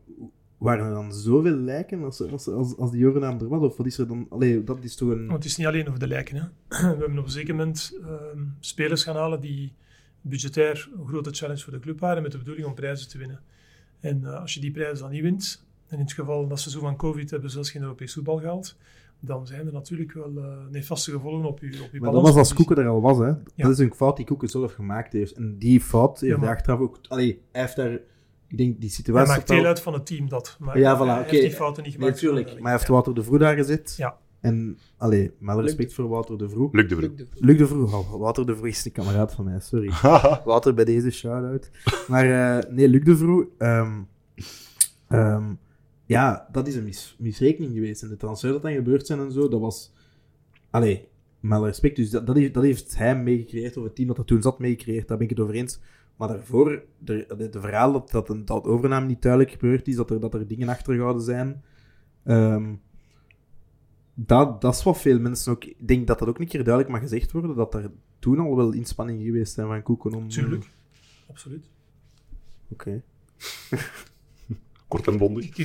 waren er dan zoveel lijken als, als, als, als die Jornaam er was? Of wat is er dan? Allee, dat is toch een. Want het is niet alleen over de lijken. Hè. We hebben op een zeker moment ehm, spelers gaan halen die budgetair een grote challenge voor de club waren, met de bedoeling om prijzen te winnen. En eh, als je die prijzen dan niet wint, en in het geval dat ze zo van COVID hebben zelfs geen Europees voetbal gehaald, dan zijn er natuurlijk wel eh nefaste gevolgen op je, op je Maar dat was als Koeken er al was, hè? Ja. Dat is een fout die Koeken zelf gemaakt heeft. En die fout heeft Ja, maar- hij achteraf ook. Allee, hij heeft daar. Ik denk die Hij situatie. maakt totaal- deel uit van het team dat. Maar Ja, voilà, hij oké. heeft die fouten niet gemaakt. Nee, tuurlijk. voor Maar hij heeft Wouter de Vroe daar gezet. Ja. En, allee, met alle respect voor Wouter de Vroe. Luc de Vroeg. Luc de Vroe, oh, Wouter de Vroe is een kameraad van mij, sorry. Wouter bij deze shout-out. Maar eh, nee, Luc de Vroe, ehm, ehm, ja, dat is een mis, misrekening geweest. En de transfer dat dan gebeurd zijn en zo, dat was, allee, met alle respect, dus dat, dat, heeft, dat heeft hij meegecreëerd, of het team dat er toen zat meegecreëerd, daar ben ik het over eens. Maar daarvoor, de, de, de verhaal dat, dat een dat overname niet duidelijk gebeurd is, dat er, dat er dingen achtergehouden zijn, ehm, dat, dat is wat veel mensen ook... Ik denk dat dat ook een keer duidelijk mag gezegd worden, dat er toen al wel inspanningen geweest zijn van Koeken om... Tuurlijk, absoluut. Oké. Kort en bondig.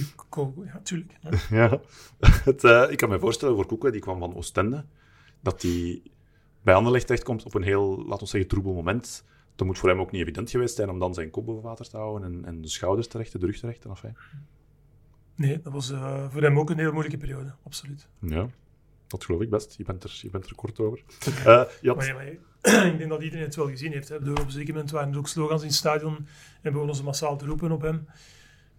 Ja, tuurlijk. Ja. Het, eh, ik kan me voorstellen voor Koeken, die kwam van Oostende, dat hij bij Anderlecht terechtkomt op een heel, laten we zeggen, troebel moment. Dat moet voor hem ook niet evident geweest zijn om dan zijn kop boven water te houden en, en de schouders te rechten, de rug te rechten. Enfin. Nee, dat was eh, voor hem ook een heel moeilijke periode, absoluut. Ja, dat geloof ik best. Je bent er, je bent er kort over. Eh, je had- Maar, ja, maar ik denk dat iedereen het wel gezien heeft. Hè. Bedoel, op een zeker moment waren er ook slogans in het stadion en begonnen ze massaal te roepen op hem.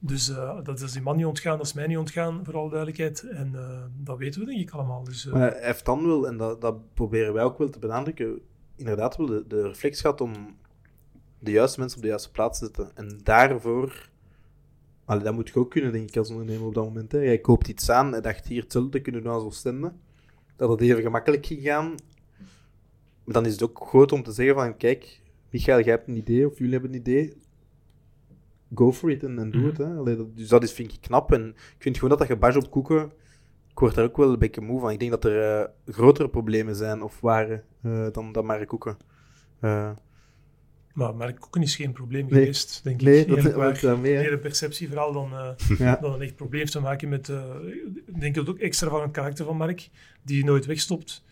Dus eh, dat is die man niet ontgaan, dat is mij niet ontgaan, voor alle duidelijkheid. En eh, dat weten we denk ik allemaal. Dus, eh, heeft dan wel, en dat, dat proberen wij ook wel te benadrukken, inderdaad wel de, de reflex gehad om de juiste mensen op de juiste plaats te zetten. En daarvoor, allee, dat moet je ook kunnen, denk ik, als ondernemer op dat moment. Hè. Jij koopt iets aan en dacht hier hetzelfde kunnen doen als Oostende. Dat het even gemakkelijk ging gaan. Maar dan is het ook groot om te zeggen van, kijk, Michael, jij hebt een idee, of jullie hebben een idee. Go for it en, en doe Mhm. het. Hè. Allee, dat, dus dat is, vind ik knap. En ik vind gewoon dat dat gebasje op koeken ik word daar ook wel een beetje moe van. Ik denk dat er eh, grotere problemen zijn of waren eh, dan, dan Mark Koeken. Eh, Maar Mark Koeken is geen probleem Nee. geweest, denk nee, ik. Eerlijk dat waar. is hè. meer een dan, eh, Ja. dan een echt probleem te maken met... ik denk dat ook extra van het karakter van Mark, die nooit wegstopt.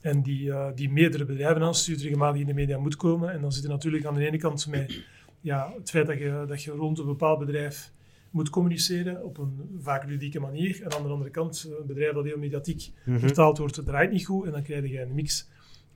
En die, die meerdere bedrijven aanstuurt, regelmatig in de media moet komen. En dan zit er natuurlijk aan de ene kant met ja, het feit dat je, dat je rond een bepaald bedrijf moet communiceren op een vaak ludieke manier. En aan de andere kant, een bedrijf dat heel mediatiek Mhm. vertaald wordt, draait niet goed. En dan krijg je een mix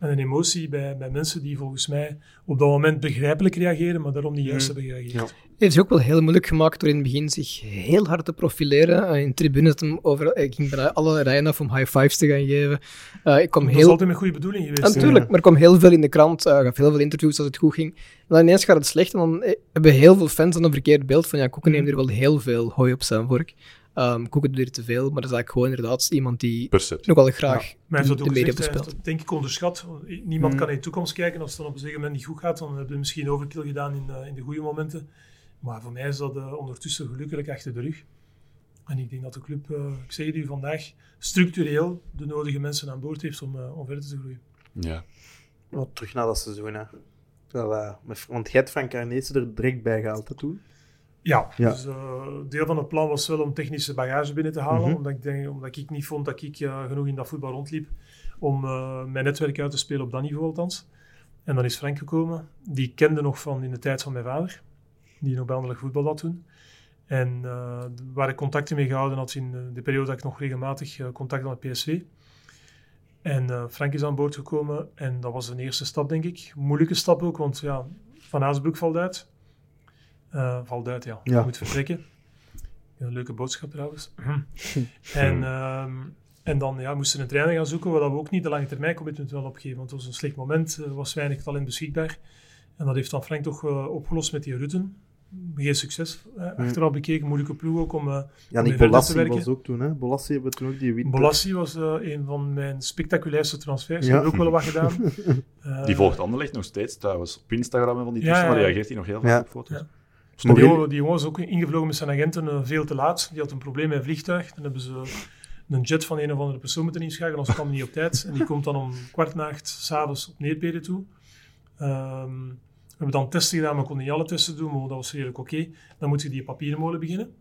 en een emotie bij, bij mensen die volgens mij op dat moment begrijpelijk reageren, maar daarom niet juist Mm. hebben gereageerd. Ja. Het is ook wel heel moeilijk gemaakt door in het begin zich heel hard te profileren. Eh, in tribunes over, ik ging bijna alle rijen af om high fives te gaan geven. Eh, ik kwam Dat is altijd met goede bedoeling geweest. Natuurlijk, maar er kwam heel veel in de krant, eh gaf heel veel interviews als het goed ging. En dan ineens gaat het slecht en dan eh, hebben heel veel fans dan een verkeerd beeld van ja, Koeken neemt hier wel heel veel hooi op zijn vork. Ehm Koeken doet hier te veel, maar dat is eigenlijk gewoon inderdaad iemand die Perceptie. nogal graag Maar de, de media bespeelt. dat denk ik onderschat. Niemand Mm. kan in de toekomst kijken. Als het dan op een gegeven moment niet goed gaat, dan hebben we misschien overkill gedaan in, eh, in de goede momenten. Maar voor mij is dat eh, ondertussen gelukkig achter de rug. En ik denk dat de club, eh, ik zeg het u vandaag, structureel de nodige mensen aan boord heeft om, eh, om verder te groeien. Ja. Wat terug naar dat seizoen. Hè. Dat, met- want jij hebt Frank Arnezen er direct bij gehaald, hè, toen. Ja, Ja. dus eh, deel van het plan was wel om technische bagage binnen te halen, Mhm. omdat, ik denk, omdat ik niet vond dat ik eh, genoeg in dat voetbal rondliep om eh, mijn netwerk uit te spelen op dat niveau althans. En dan is Frank gekomen, die ik kende nog van in de tijd van mijn vader, die nog bij Anderlecht voetbal had toen. En waar ik contacten mee gehouden had in de, de periode dat ik nog regelmatig contact had met PSV. En Frank is aan boord gekomen en dat was een eerste stap, denk ik. Moeilijke stap ook, want ja, Van Aasbroek valt uit. Eh, valt uit, ja. Ja. Moet vertrekken. Een leuke boodschap trouwens. en, ehm, en dan ja, moesten we een trainer gaan zoeken, waar we ook niet de lange termijn commitment wilden opgeven. Want het was een slecht moment, er was weinig talent beschikbaar. En dat heeft dan Frank toch eh, opgelost met die Rutten. Geen succes. eh, achteraf bekeken, moeilijke ploeg ook om... eh, om Ja, verder te Bolassi werken. was ook toen. Hè. Bolassi hebben we toen ook die winter. Bolassi was eh, een van mijn spectaculairste transfers. Ja. Ik heb ook wel wat gedaan. Eh, Die volgt Anderlecht nog steeds trouwens. Op Instagram en van die Ja, ja. reageert hij nog heel Ja. op foto's. Maar Die jongen, die jongen was ook ingevlogen met zijn agenten eh, veel te laat. Die had een probleem met een vliegtuig. Dan hebben ze een jet van een of andere persoon moeten inschakelen, anders kwam hij niet op tijd. En die komt dan om kwart na acht s'avonds op Neerpede toe. Ehm, we hebben dan testen gedaan, maar we konden niet alle testen doen, maar dat was redelijk oké. Dan moet je die papierenmolen beginnen.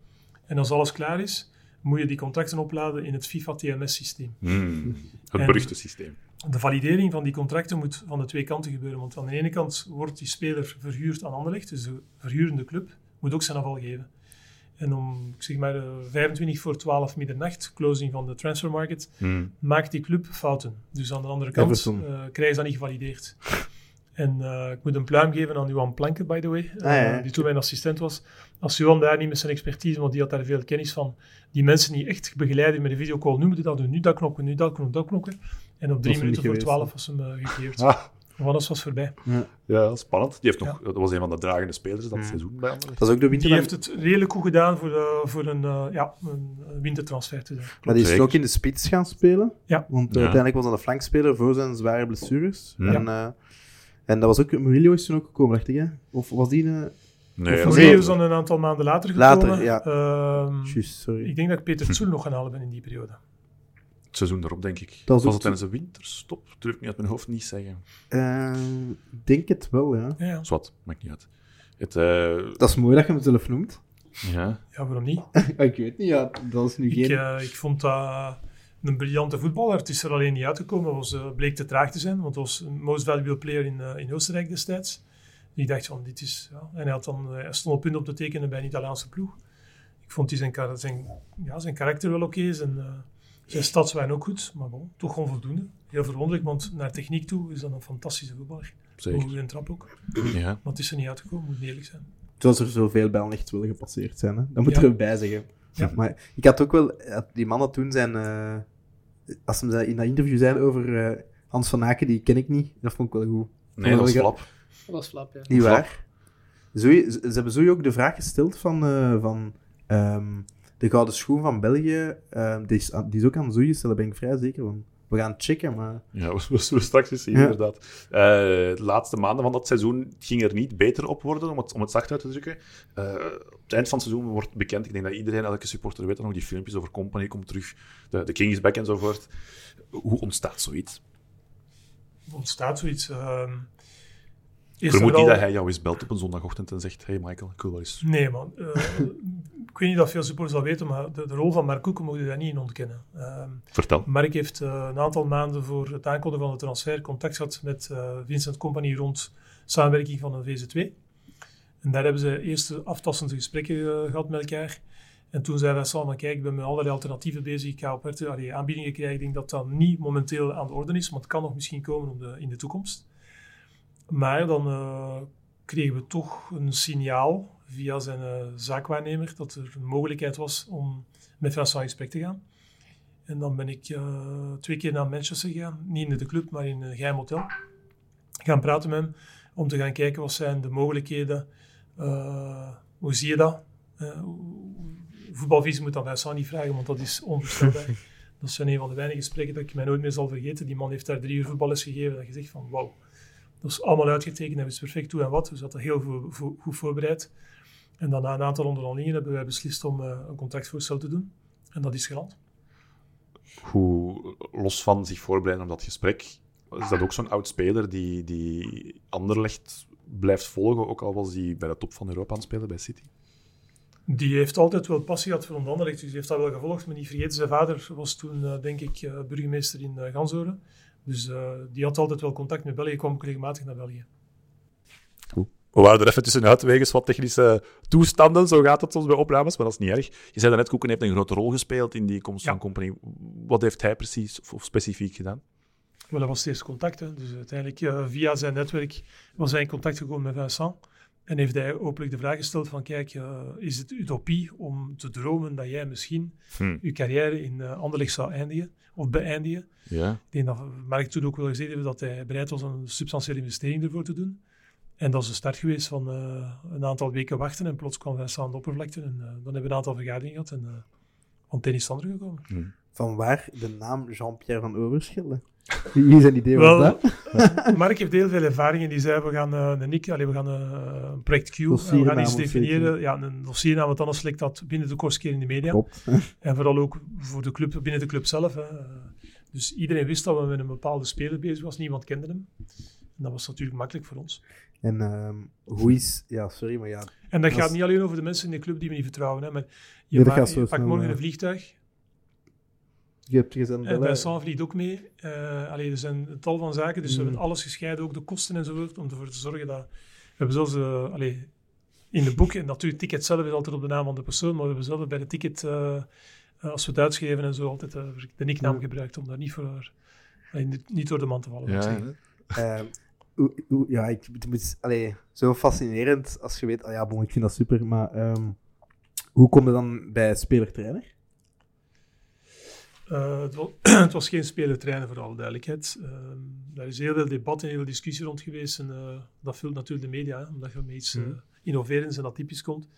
En als alles klaar is, moet je die contracten opladen in het FIFA TMS-systeem. Hmm. Het beruchte systeem. De validering van die contracten moet van de twee kanten gebeuren. Want aan de ene kant wordt die speler verhuurd aan Anderlecht, dus de verhurende club moet ook zijn afval geven. En om ik zeg maar eh, 25 voor 12 middernacht, closing van de transfermarket, Hmm. maakt die club fouten. Dus aan de andere kant eh krijgen ze dat niet gevalideerd. En eh, ik moet een pluim geven aan Johan Planken, by the way, eh, Ah, ja. die toen mijn assistent was. Als Johan daar niet met zijn expertise, want die had daar veel kennis van, die mensen niet echt begeleiden met de videocall, nu moet je dat doen, nu dat knokken, nu dat knokken, dat knokken. En op drie minuten voor twaalf was hem eh, gekeerd. Ah, Want alles was voorbij. ja, spannend. Die heeft nog, Dat was een van de dragende spelers dat seizoen bij Anderlecht. Dat is ook de winter. Die heeft het redelijk goed gedaan voor, eh, voor een, eh, ja, een wintertransfer te. Maar die is Zeker. ook in de spits gaan spelen. Ja. Want Ja. uiteindelijk was dat een flankspeler voor zijn zware blessures. Ja. En, eh, en dat was ook... Murillo is toen ook gekomen, dacht ik. Hè? Of was die... een Nee, Of is dan een aantal maanden later Later, gekomen. ja. Ehm, sorry. ik denk dat ik Peter Tsoel nog gaan halen ben in die periode. Het seizoen erop, denk ik. was het tijdens de winterstop? Durf ik niet uit mijn hoofd niet zeggen. Eh, ik denk het wel, ja. Ja, ja. Zwat, maakt niet uit. Het, eh, Dat is mooi dat je hem zelf noemt. ja. ja waarom niet? ik weet niet, ja. Dat is nu Ik, geen... eh, ik vond dat een briljante voetballer. Het is er alleen niet uitgekomen. was, eh, bleek te traag te zijn, want het was een most valuable player in, eh, in Oostenrijk destijds. Ik dacht van, dit is... Ja. En hij, had dan, eh, hij stond op punt op te tekenen bij een Italiaanse ploeg. Ik vond die zijn, zijn, ja, zijn karakter wel oké. zijn, eh, zijn stats waren ook goed, maar bon, toch onvoldoende. Heel verwonderlijk, want naar techniek toe is dat een fantastische voetballer. Zeker. Hoe een trap ook. Ja. Maar het is er niet uitgekomen, moet eerlijk zijn. Terwijl er zoveel bij echt willen gepasseerd zijn, hè. Dat moet Ja. er ook bij zeggen. Ja. Maar ik had ook wel... Die man had toen zijn... eh, als hem zei- in dat interview zei over eh, Hans van Aken, die ken ik niet. Dat vond ik wel goed. Nee, dat was flap. Dat was flap, ja. Niet waar. Zoe, ze ze hebben zo ook de vraag gesteld van, eh, van ehm, de gouden schoen van België. ehm, die, is, aan- die is ook aan Zoe gesteld, daar ben ik vrij zeker van. We gaan checken, maar... Ja, we, zullen straks eens zien, Ja. inderdaad. Eh, de laatste maanden van dat seizoen ging er niet beter op worden, om het, om het zacht uit te drukken. Eh, op het eind van het seizoen wordt bekend, ik denk dat iedereen, elke supporter weet dat nog, die filmpjes over Company komt terug, de, de King is back enzovoort. Hoe ontstaat zoiets? ontstaat zoiets. En vermoed niet dat hij jou eens belt op een zondagochtend en zegt hey Michael, ik wil wel eens... Nee, man. Eh, ik weet niet of veel supporters dat weten, maar de, de rol van Mark Koeken moet je daar niet in ontkennen. Ehm, Vertel. Mark heeft eh, een aantal maanden voor het aankondigen van de transfer contact gehad met eh, Vincent Company rond samenwerking van een VZ2. En daar hebben ze eerst aftastende gesprekken eh, gehad met elkaar. En toen zei Vincent van kijk, ik ben met allerlei alternatieven bezig. Ik ga op allee, aanbiedingen krijgen. Ik denk dat dat niet momenteel aan de orde is, maar het kan nog misschien komen op de, in de toekomst. Maar dan eh, kregen we toch een signaal via zijn eh, zaakwaarnemer dat er een mogelijkheid was om met Vincent in gesprek te gaan. En dan ben ik eh, twee keer naar Manchester gegaan. Niet in de club, maar in een geheim hotel. Gaan praten met hem om te gaan kijken wat zijn de mogelijkheden. Hoe zie je dat? Voetbalvisie moet dan Vincent niet vragen, want dat is onvoorstelbaar. dat zijn een van de weinige gesprekken dat ik mij nooit meer zal vergeten. Die man heeft daar drie uur voetballers gegeven. Dat je zegt van wauw, dat is allemaal uitgetekend. Hij wist perfect hoe en wat. Dus dat heel vo- vo- goed voorbereid. En dan na een aantal onderhandelingen hebben wij beslist om eh, een contractvoorstel te doen. En dat is geland. Hoe, los van zich voorbereiden op dat gesprek, is dat ook zo'n oud speler die, die Anderlecht blijft volgen, ook al was hij bij de top van Europa aan het spelen bij City? Die heeft altijd wel passie gehad voor Anderlecht, dus die heeft dat wel gevolgd. Maar niet vergeten, zijn vader was toen, eh, denk ik, eh, burgemeester in uh, Gansoren. Dus eh, die had altijd wel contact met België, kwam ook regelmatig naar België. We waren er even tussenuit wegens wat technische toestanden. Zo gaat het soms bij opnames, maar dat is niet erg. Je zei net, Koeken heeft een grote rol gespeeld in die komst Ja. van Company. Wat heeft hij precies of, of specifiek gedaan? Wel, dat was het eerste contact. Hè. Dus uiteindelijk, eh, via zijn netwerk, was hij in contact gekomen met Vincent. En heeft hij openlijk de vraag gesteld van, kijk, eh, is het utopie om te dromen dat jij misschien Hm. je carrière in uh, Anderlecht zou eindigen, of beëindigen? Ja. Ik denk dat Mark toen ook wel gezegd heeft dat hij bereid was om een substantiële investering ervoor te doen. En dat is de start geweest van eh, een aantal weken wachten. En plots kwam Vincent aan de oppervlakte. En eh, dan hebben we een aantal vergaderingen gehad. En uh, van het een is het ander gekomen. Hm. Van waar de naam Jean-Pierre van Overschelde? Wie zijn idee was Wel, dat? Mark heeft heel veel ervaring en die zei, we gaan uh, een NIC, allee, we gaan uh, een project Q, uh, we gaan iets definiëren. Ja, een dossiernaam, want anders lijkt dat binnen de kortste keer in de media. Klopt. En vooral ook voor de club, binnen de club zelf. Hè. Dus iedereen wist dat we met een bepaalde speler bezig was, niemand kende hem. En dat was natuurlijk makkelijk voor ons. En ehm, hoe is... Ja, sorry, maar ja... En dat Als- gaat niet alleen over de mensen in de club die we niet vertrouwen. Hè, maar je, ma- zo je pakt morgen een vliegtuig. Je hebt. En bellen. Vincent vliegt ook mee. Eh allee, er zijn een tal van zaken, dus we hebben alles gescheiden, ook de kosten enzovoort, om ervoor te zorgen dat... We hebben zelfs eh, allee, in de boek, en natuurlijk, het ticket zelf is altijd op de naam van de persoon, maar we hebben zelf bij de ticket, eh, eh, als we het uitschrijven en zo, altijd eh, de nicknaam Mm. gebruikt, om daar niet, voor, allee, niet- door de man te vallen. moet ik zeggen. Ehm, hoe- hoe- ja, ik, het moet, allee, zo fascinerend als je weet, ah ja, bon, ik vind dat super, maar ehm, hoe kom je dan bij speler-trainer? Eh, het, was, het was geen speler-trainer, voor alle duidelijkheid. Ehm daar is heel veel debat en heel veel discussie rond geweest. En eh, dat vult natuurlijk de media, hè, omdat je met iets eh, Mhm. innoverends en atypisch komt.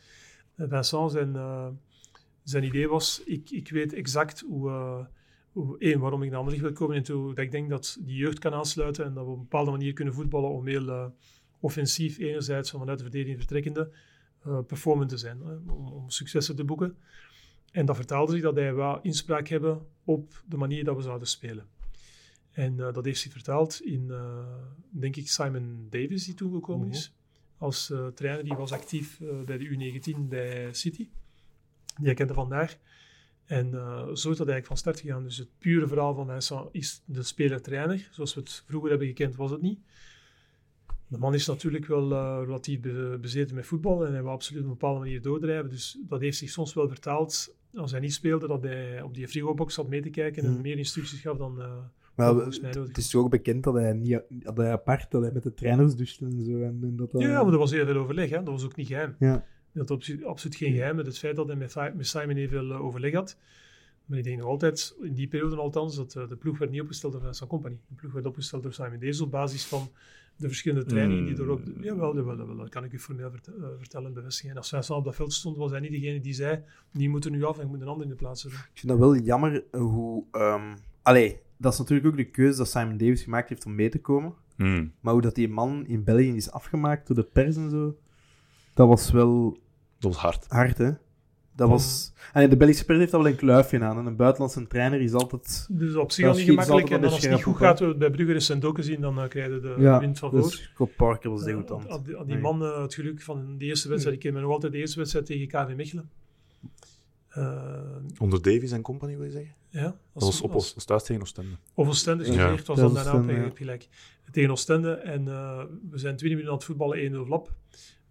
En Vincent, zijn, eh, zijn idee was, ik, ik weet exact hoe, eh, hoe, één, waarom ik naar Anderlecht wil komen en dat ik denk dat die jeugd kan aansluiten en dat we op een bepaalde manier kunnen voetballen om heel eh, offensief, enerzijds van vanuit de verdediging vertrekkende, eh performant te zijn, hè, om, om successen te boeken. En dat vertaalde zich dat hij wel inspraak hebben op de manier dat we zouden spelen. En eh, dat heeft zich vertaald in, eh, denk ik, Simon Davis, die toen gekomen is. Als eh, trainer, die was actief bij de U19 bij City. Die hij kende vandaag. En zo is dat eigenlijk van start gegaan. Dus het pure verhaal van Vincent is de speler-trainer. Zoals we het vroeger hebben gekend, was het niet. De man is natuurlijk wel relatief be- bezeten met voetbal en hij wil absoluut op een bepaalde manier doordrijven. Dus dat heeft zich soms wel vertaald, als hij niet speelde, dat hij op die frigobox zat mee te kijken en Mhm. meer instructies gaf dan... eh, Maar het is toch ook bekend dat hij, niet, dat hij apart, dat hij met de trainers douchte en zo. En, en dat, dat- Ja, maar er was heel veel overleg, hè. dat was ook niet geheim. Ja. Dat was absoluut, absoluut geen geheim met het feit dat hij met, Simon heel veel eh, overleg had. Maar ik denk nog altijd, in die periode althans, dat eh, de ploeg werd niet opgesteld door Vincent Company. De ploeg werd opgesteld door Simon Davis op basis van de verschillende trainingen die Mm. erop... Jawel, jawel, jawel, dat kan ik u formeel vert- eh, vertellen en bevestigen. Als Vincent op dat veld stond, was hij niet degene die zei, die moet er nu af en ik moet een ander in de plaats zetten. Ik vind dat wel jammer hoe... ehm, allee, dat is natuurlijk ook de keuze dat Simon Davis gemaakt heeft om mee te komen. Hmm. Maar hoe dat die man in België is afgemaakt door de pers en zo, dat was wel Dat was hard. hard, hè. Dat was... Allee, de Belgische pers heeft al wel een kluifje aan. En een buitenlandse trainer is altijd... Dus op zich Dat al niet gemakkelijk. En dan als het niet goed gaat, we het bij Brugge recent ook gezien, dan uh, krijg je de Ja, wind van voor. dus Scott Parker was Uh, degoutant. aan die, man uh, het geluk van de eerste wedstrijd. Ik ken me nog altijd de eerste wedstrijd tegen KV Mechelen. Uh, Onder Davies en company, wil je zeggen? ja, Dat als, was op als, thuis tegen Oostende. of Oostende, Ja. ja. het was Dat dan was daarna Oostende, hebt gelijk. Tegen Oostende en uh, we zijn 20 minuten aan het voetballen, 1-0 lap.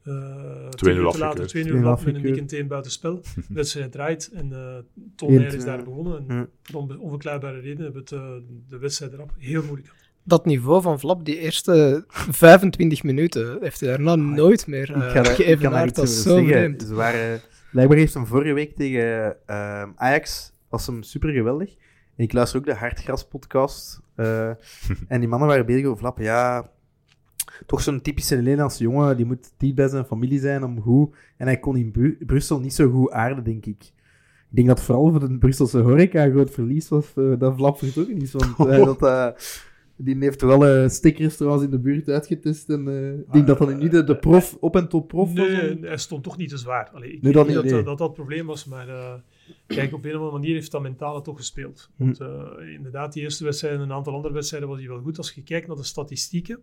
Uh, 2-0 later, afgekeurd. 2-0 2-0 lap met een afgekeurd. dik en buiten spel. De wedstrijd draait en uh, Ton is twee. daar begonnen. En voor onbe- onverklaarbare redenen hebben we het, uh, de wedstrijd erop heel moeilijk gehad. Dat niveau van Vlap, die eerste 25 minuten, heeft hij daarna nooit meer uh, ga daar- ik geëvenaard. Dat is zo vreemd. Ze waren... Blijkbaar heeft hem vorige week tegen ehm, Ajax, was hem super geweldig. En ik luister ook de Hartgras podcast. eh, en die mannen waren bezig over Vlappen. Ja, toch zo'n typische Nederlandse jongen, die moet dicht bij zijn familie zijn om goed. En hij kon in Bru- Brussel niet zo goed aarden, denk ik. Ik denk dat vooral voor de Brusselse horeca een groot verlies was eh, dat Vlap vertrokken is. Want eh, dat, eh, die heeft toch alle steakrestaurants in de buurt uitgetest. En eh, ik denk dat dat nu de, de prof, op en top prof was. Nee, hij stond toch niet te zwaar. Allee, ik Nee, denk dat niet niet, dat, nee. dat dat het probleem was, maar uh, kijk, op een of andere manier heeft dat mentale toch gespeeld. Hm. Want uh, inderdaad, die eerste wedstrijd en een aantal andere wedstrijden was hij wel goed. Als je kijkt naar de statistieken,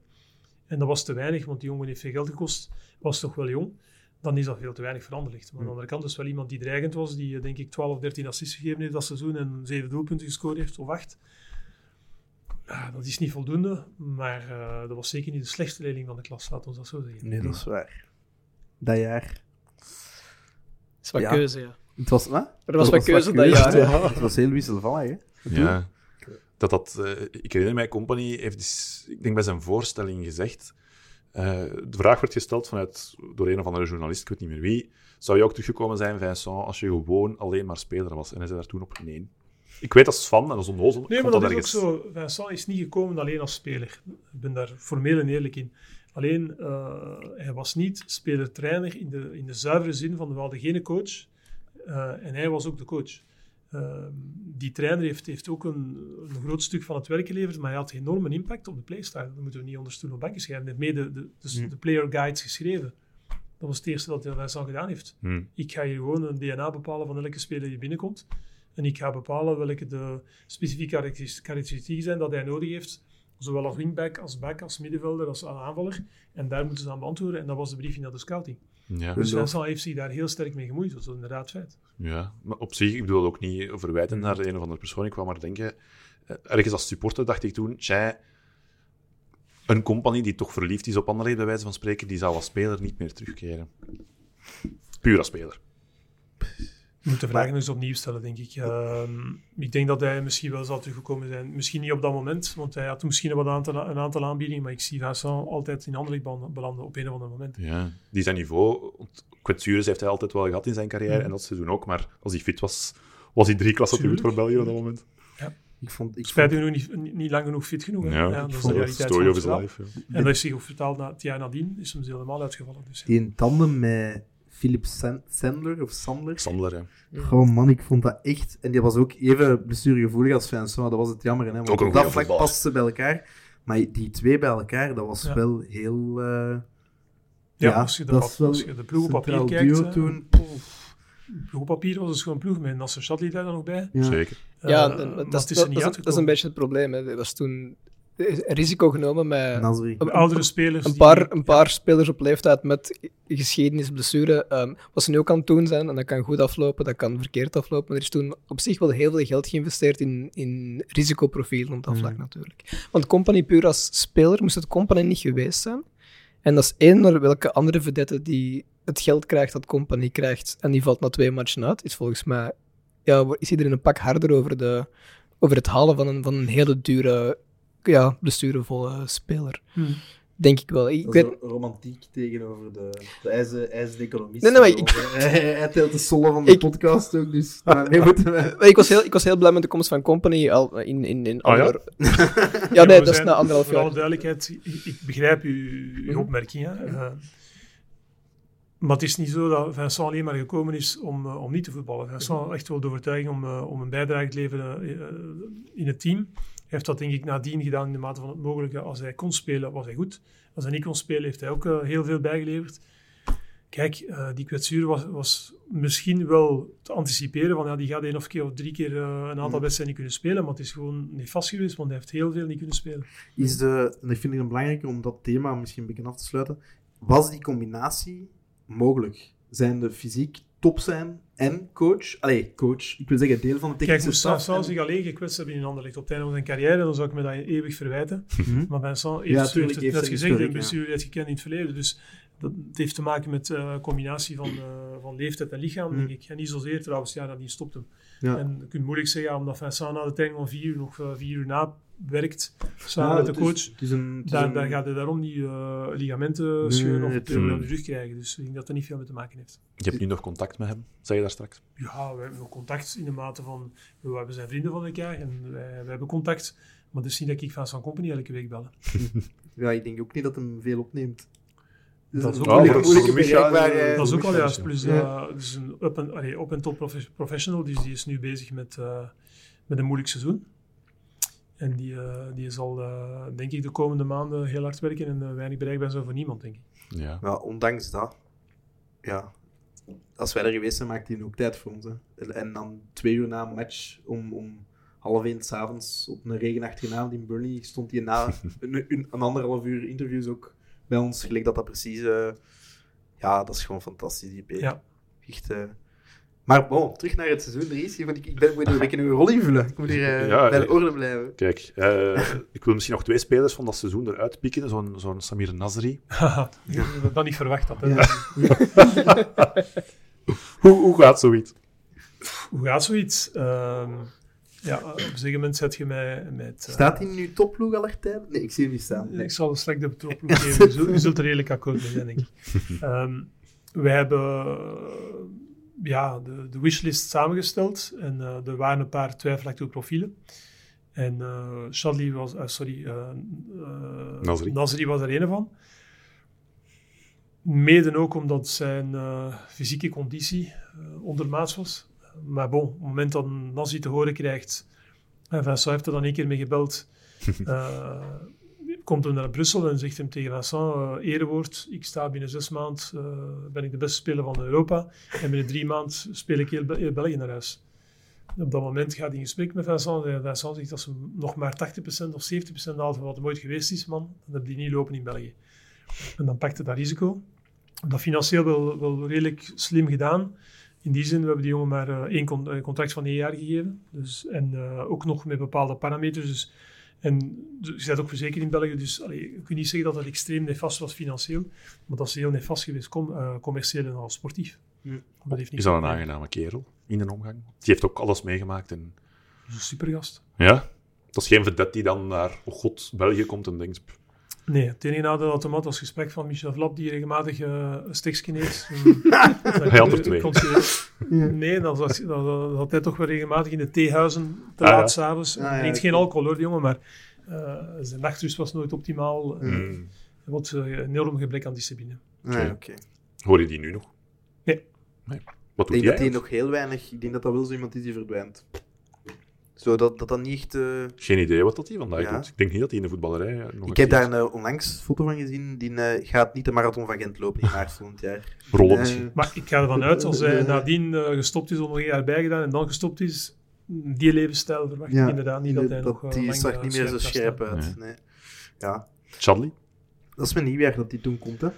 en dat was te weinig, want die jongen heeft veel geld gekost, was toch wel jong, dan is dat veel te weinig veranderd. Maar aan de andere kant is wel iemand die dreigend was, die uh, denk ik 12 of 13 assists gegeven heeft dat seizoen en 7 doelpunten gescoord heeft, of 8. Ja, dat is niet voldoende, maar uh, dat was zeker niet de slechtste leerling van de klas, laten we dat zo zeggen. Nee, dat is waar. Dat jaar. Is wat Ja. keuze, ja. Het was, wat? Er was wat keuze dat jaar. ja. Het was heel wisselvallig, hè? Ja. Dat dat, eh, ik herinner mij, Company heeft, dus, ik denk bij zijn voorstelling gezegd, eh, de vraag werd gesteld vanuit, door een of andere journalist, ik weet niet meer wie, zou je ook teruggekomen zijn, Vincent, als je gewoon alleen maar speler was? En hij zei daar toen op nee. Ik weet als fan, en als onnozel, Nee, maar dat dat is ook zo. Vincent is niet gekomen alleen als speler. Ik ben daar formeel en eerlijk in. Alleen, uh, hij was niet speler-trainer in de, in de zuivere zin van we hadden geen coach. Uh, en hij was ook de coach. Uh, die trainer heeft, heeft ook een, een, groot stuk van het werk geleverd, maar hij had enorme impact op de playstyle. Dat moeten we niet onder stoel of banken schrijven. Hij heeft mede de, de, de, player guides geschreven. Dat was het eerste dat hij Vincent gedaan heeft. Hmm. Ik ga hier gewoon een DNA bepalen van elke speler die binnenkomt. En ik ga bepalen welke de specifieke karakteristieken zijn dat hij nodig heeft. Zowel als wingback, als back, als middenvelder, als aanvaller. En daar moeten ze aan beantwoorden. En dat was de briefing naar de scouting. Ja. Dus Vincent heeft zich daar heel sterk mee gemoeid. Dat is inderdaad feit. Ja, maar op zich, ik bedoel ook niet verwijten naar de een of andere persoon. Ik kwam maar denken, eh, ergens als supporter dacht ik toen, tjai, een compagnie die toch verliefd is op anderen, bij wijze van spreken, die zou als speler niet meer terugkeren. Puur als speler. Je moet de vraag nog eens opnieuw stellen, denk ik. Uh, ik denk dat hij misschien wel zou teruggekomen zijn. Misschien niet op dat moment, want hij had misschien wat aantal, een aantal aanbiedingen, maar ik zie Vincent altijd in andere belanden op een of ander moment. Ja, die zijn niveau, kwetsures heeft hij altijd wel gehad in zijn carrière, mm. en dat seizoen ook, maar als hij fit was, was hij drie klassen te goed voor België op dat moment. Ja. Ik vond, ik Spijtig genoeg niet, niet, niet, lang genoeg fit genoeg. Hè? Ja, ja, dat is de realiteit story van of his life. Ja. En dat is zich ook vertaald na het jaar nadien, is hem helemaal uitgevallen. Dus, ja. Die in tandem met Philip San- Sandler of Sandler. Sandler, ja. Gewoon man, ik vond dat echt... En die was ook even blessuregevoelig als Vincent, dat was het jammer. Hè? Want Ook op dat vlak pasten ze bij elkaar. Maar die twee bij elkaar, dat was Ja. wel heel... eh, Ja, als je de, dat wel als je de ploeg op papier kijkt, duo toen. ploeg op papier was dus gewoon een ploeg met Nasser Chadli daar dan nog bij. Ja. Zeker. Ja, Eh, dat, is, het dat, dat is- dat is een beetje het probleem. Hè. Er was toen risico genomen met Nasri. een, De oudere spelers. een die- paar, een paar spelers op leeftijd met geschiedenis, blessure. ehm, wat ze nu ook aan het doen zijn, en dat kan goed aflopen, dat kan verkeerd aflopen. Maar er is toen op zich wel heel veel geld geïnvesteerd in, in risicoprofielen op dat vlak natuurlijk. Want Company puur als speler moest het Company niet geweest zijn. En dat is één naar welke andere vedette die het geld krijgt dat Company krijgt en die valt na twee matchen uit, is volgens mij ja, is iedereen een pak harder over, de, over het halen van een, van een hele dure, ja, blessurevolle speler. Hmm. Denk ik wel. Ik Dat is weet, romantiek tegenover de, de ijzer, ijzerde economist. Nee, nee, maar ik- hij, hij telt de sollen van de Ik- podcast ook, dus daarmee moeten we... Maar ik, was heel, ik was heel blij met de komst van Company al in, in, in Ah, ja? ander- ja? Ja, nee, dat is na anderhalf Voor alle jaar. duidelijkheid, ik, ik begrijp uw, uw Mhm. opmerking. Hè. Eh, Maar het is niet zo dat Vincent alleen maar gekomen is om, eh, om niet te voetballen. Vincent had echt wel de overtuiging om, eh, om een bijdrage te leveren in het team. Heeft dat denk ik nadien gedaan in de mate van het mogelijke. Als hij kon spelen, was hij goed. Als hij niet kon spelen, heeft hij ook eh, heel veel bijgeleverd. Kijk, eh, die kwetsuur was, was misschien wel te anticiperen. Van, ja, die gaat één of keer of drie keer eh, een aantal Mm. wedstrijden niet kunnen spelen. Maar het is gewoon nefast geweest, want hij heeft heel veel niet kunnen spelen. Is de, en ik vind het belangrijk om dat thema misschien een beetje af te sluiten. Was die combinatie mogelijk? Zijn de fysiek top zijn en coach? Allee, coach. Ik wil zeggen, deel van de Kijk, technische staf. Vincent en- zich alleen gekwetst hebben in een ander licht op het einde van zijn carrière, dan zou ik me dat eeuwig verwijten. Mhm. Maar Vincent heeft, Ja, heeft het heeft net zijn gezegd, een historiek, ja. blessure heeft gekend in het verleden. Dus dat het heeft te maken met een combinatie van, eh, van leeftijd en lichaam, Mm. denk ik. En niet zozeer trouwens, ja, dat die stopt hem. Ja. En je kunt moeilijk zeggen, ja, omdat Vincent na de tijd van vier uur nog eh, vier uur na werkt, samen Ja, met de is- coach, is een- het is daar, een- daar gaat hij daarom die eh, ligamenten Nee, scheuren of het- Mm. de rug krijgen. Dus ik denk dat dat niet veel mee te maken heeft. Je hebt nu nog contact met hem, zei je daar straks. Ja, we hebben nog contact in de mate van, we we zijn vrienden van elkaar en wij, wij hebben contact. Maar het is niet dat ik Vincent Company elke week bellen. Ja, ik denk ook niet dat hem veel opneemt. Dus Dat is ook wel- bereikbare- eh, Dat is ook al Micha juist. is- Plus, Ja. eh, dus een up en, allee, op en top profe- professional, dus die is nu bezig met, eh, met een moeilijk seizoen. En die, eh, die zal, eh, denk ik, de komende maanden heel hard werken en eh, weinig bereikbaar zijn voor niemand, denk ik. Ja. Ja, ondanks dat. Ja. Als wij er geweest zijn, maakt hij ook tijd voor ons. Hè. En- dan twee uur na een match, om, om half één s'avonds op een regenachtige avond in Burnley, stond hij na een, een, een anderhalf uur interviews ook bij ons. Gelijk dat dat precies... ja, dat is gewoon fantastisch, die P. Ja. Echt... eh, maar bon, terug naar het seizoen, Dries. Want ik, ik ben, moet hier een beetje een rol invullen. Ik moet hier eh, Ja, bij de eh, orde blijven. Kijk, eh, ik wil misschien nog twee spelers van dat seizoen eruit pikken. Zo'n zo'n Samir Nasri. ik had dat niet verwacht. Dat, hè. Ja. Hoe, hoe gaat zoiets? Hoe gaat zoiets? Ehm, ja, op een gegeven moment zet je mij met... Staat hij nu topploeg aller tijden? Nee, ik zie hem niet staan. Nee. Ik zal straks de betrokken geven. Je zult, je zult er redelijk akkoord mee zijn, denk ik. Ehm, wij hebben ja, de, de wishlist samengesteld en eh, er waren een paar twijfelachtige profielen. En eh Shadley was, eh, sorry, eh, Nasri. Nasri was er een van. Mede ook omdat zijn fysieke conditie ondermaats was. Maar bon, op het moment dat Nasri te horen krijgt, en Vincent heeft er dan één keer mee gebeld, komt hem naar Brussel en zegt hem tegen Vincent, eh erewoord, ik sta binnen zes maanden, eh, ben ik de beste speler van Europa en binnen drie maanden speel ik heel, Bel- heel België naar huis. Op dat moment gaat hij in gesprek met Vincent en Vincent zegt dat ze nog maar 80% of 70% haalt van wat hem ooit geweest is, man, dan heb die niet lopen in België. En dan pakte dat risico. Dat financieel wel, wel redelijk slim gedaan. In die zin, we hebben die jongen maar eh, één con- contract van één jaar gegeven. Dus, en eh, ook nog met bepaalde parameters. Dus, en je bent ook verzekerd in België. Dus allee, je kunt niet zeggen dat dat extreem nefast was financieel. Maar dat is heel nefast geweest, com- eh, commercieel en al sportief. Hm. Dat heeft niet Is dat een aangename kerel in de omgang? Die heeft ook alles meegemaakt. En... Dat is een supergast. Ja? Dat is geen vedette die dan naar, oh god, België komt en denkt... pff, Nee, het enige nadeel dat hem had was het gesprek van Michel Vlap, die regelmatig eh een stiksje eet. Hij had er twee. Nee, dan zat, dan, dan zat hij toch wel regelmatig in de theehuizen te Ah, ja. laat s'avonds. Ah, ja, Hij drinkt oké. geen alcohol hoor, die jongen, maar eh, zijn nachtrust was nooit optimaal. Hij had eh, een enorm gebrek aan discipline. Nee, Ah, oké. Hoor je die nu nog? Nee. nee. Wat Ik doet denk jij? dat hij nog heel weinig... Ik denk dat dat wel zo iemand is die verdwijnt. Zo, dat dat, dat niet echt... eh, Geen idee wat dat hij vandaag Ja. doet. Ik denk niet dat hij in de voetballerij nog Ik heb daar een eh, onlangs foto van gezien. Die eh, gaat niet de marathon van Gent lopen in maart volgend jaar. Rollen misschien. Maar ik ga ervan uit, als hij nadien gestopt is, om nog een jaar bijgedaan en dan gestopt is, die levensstijl verwacht Ja, ik inderdaad niet dat hij nog eh, die lang, zag niet meer zo scherp uit. Nee. Ja, Chadley? dat is mijn nieuwjaar dat die toen komt, hè.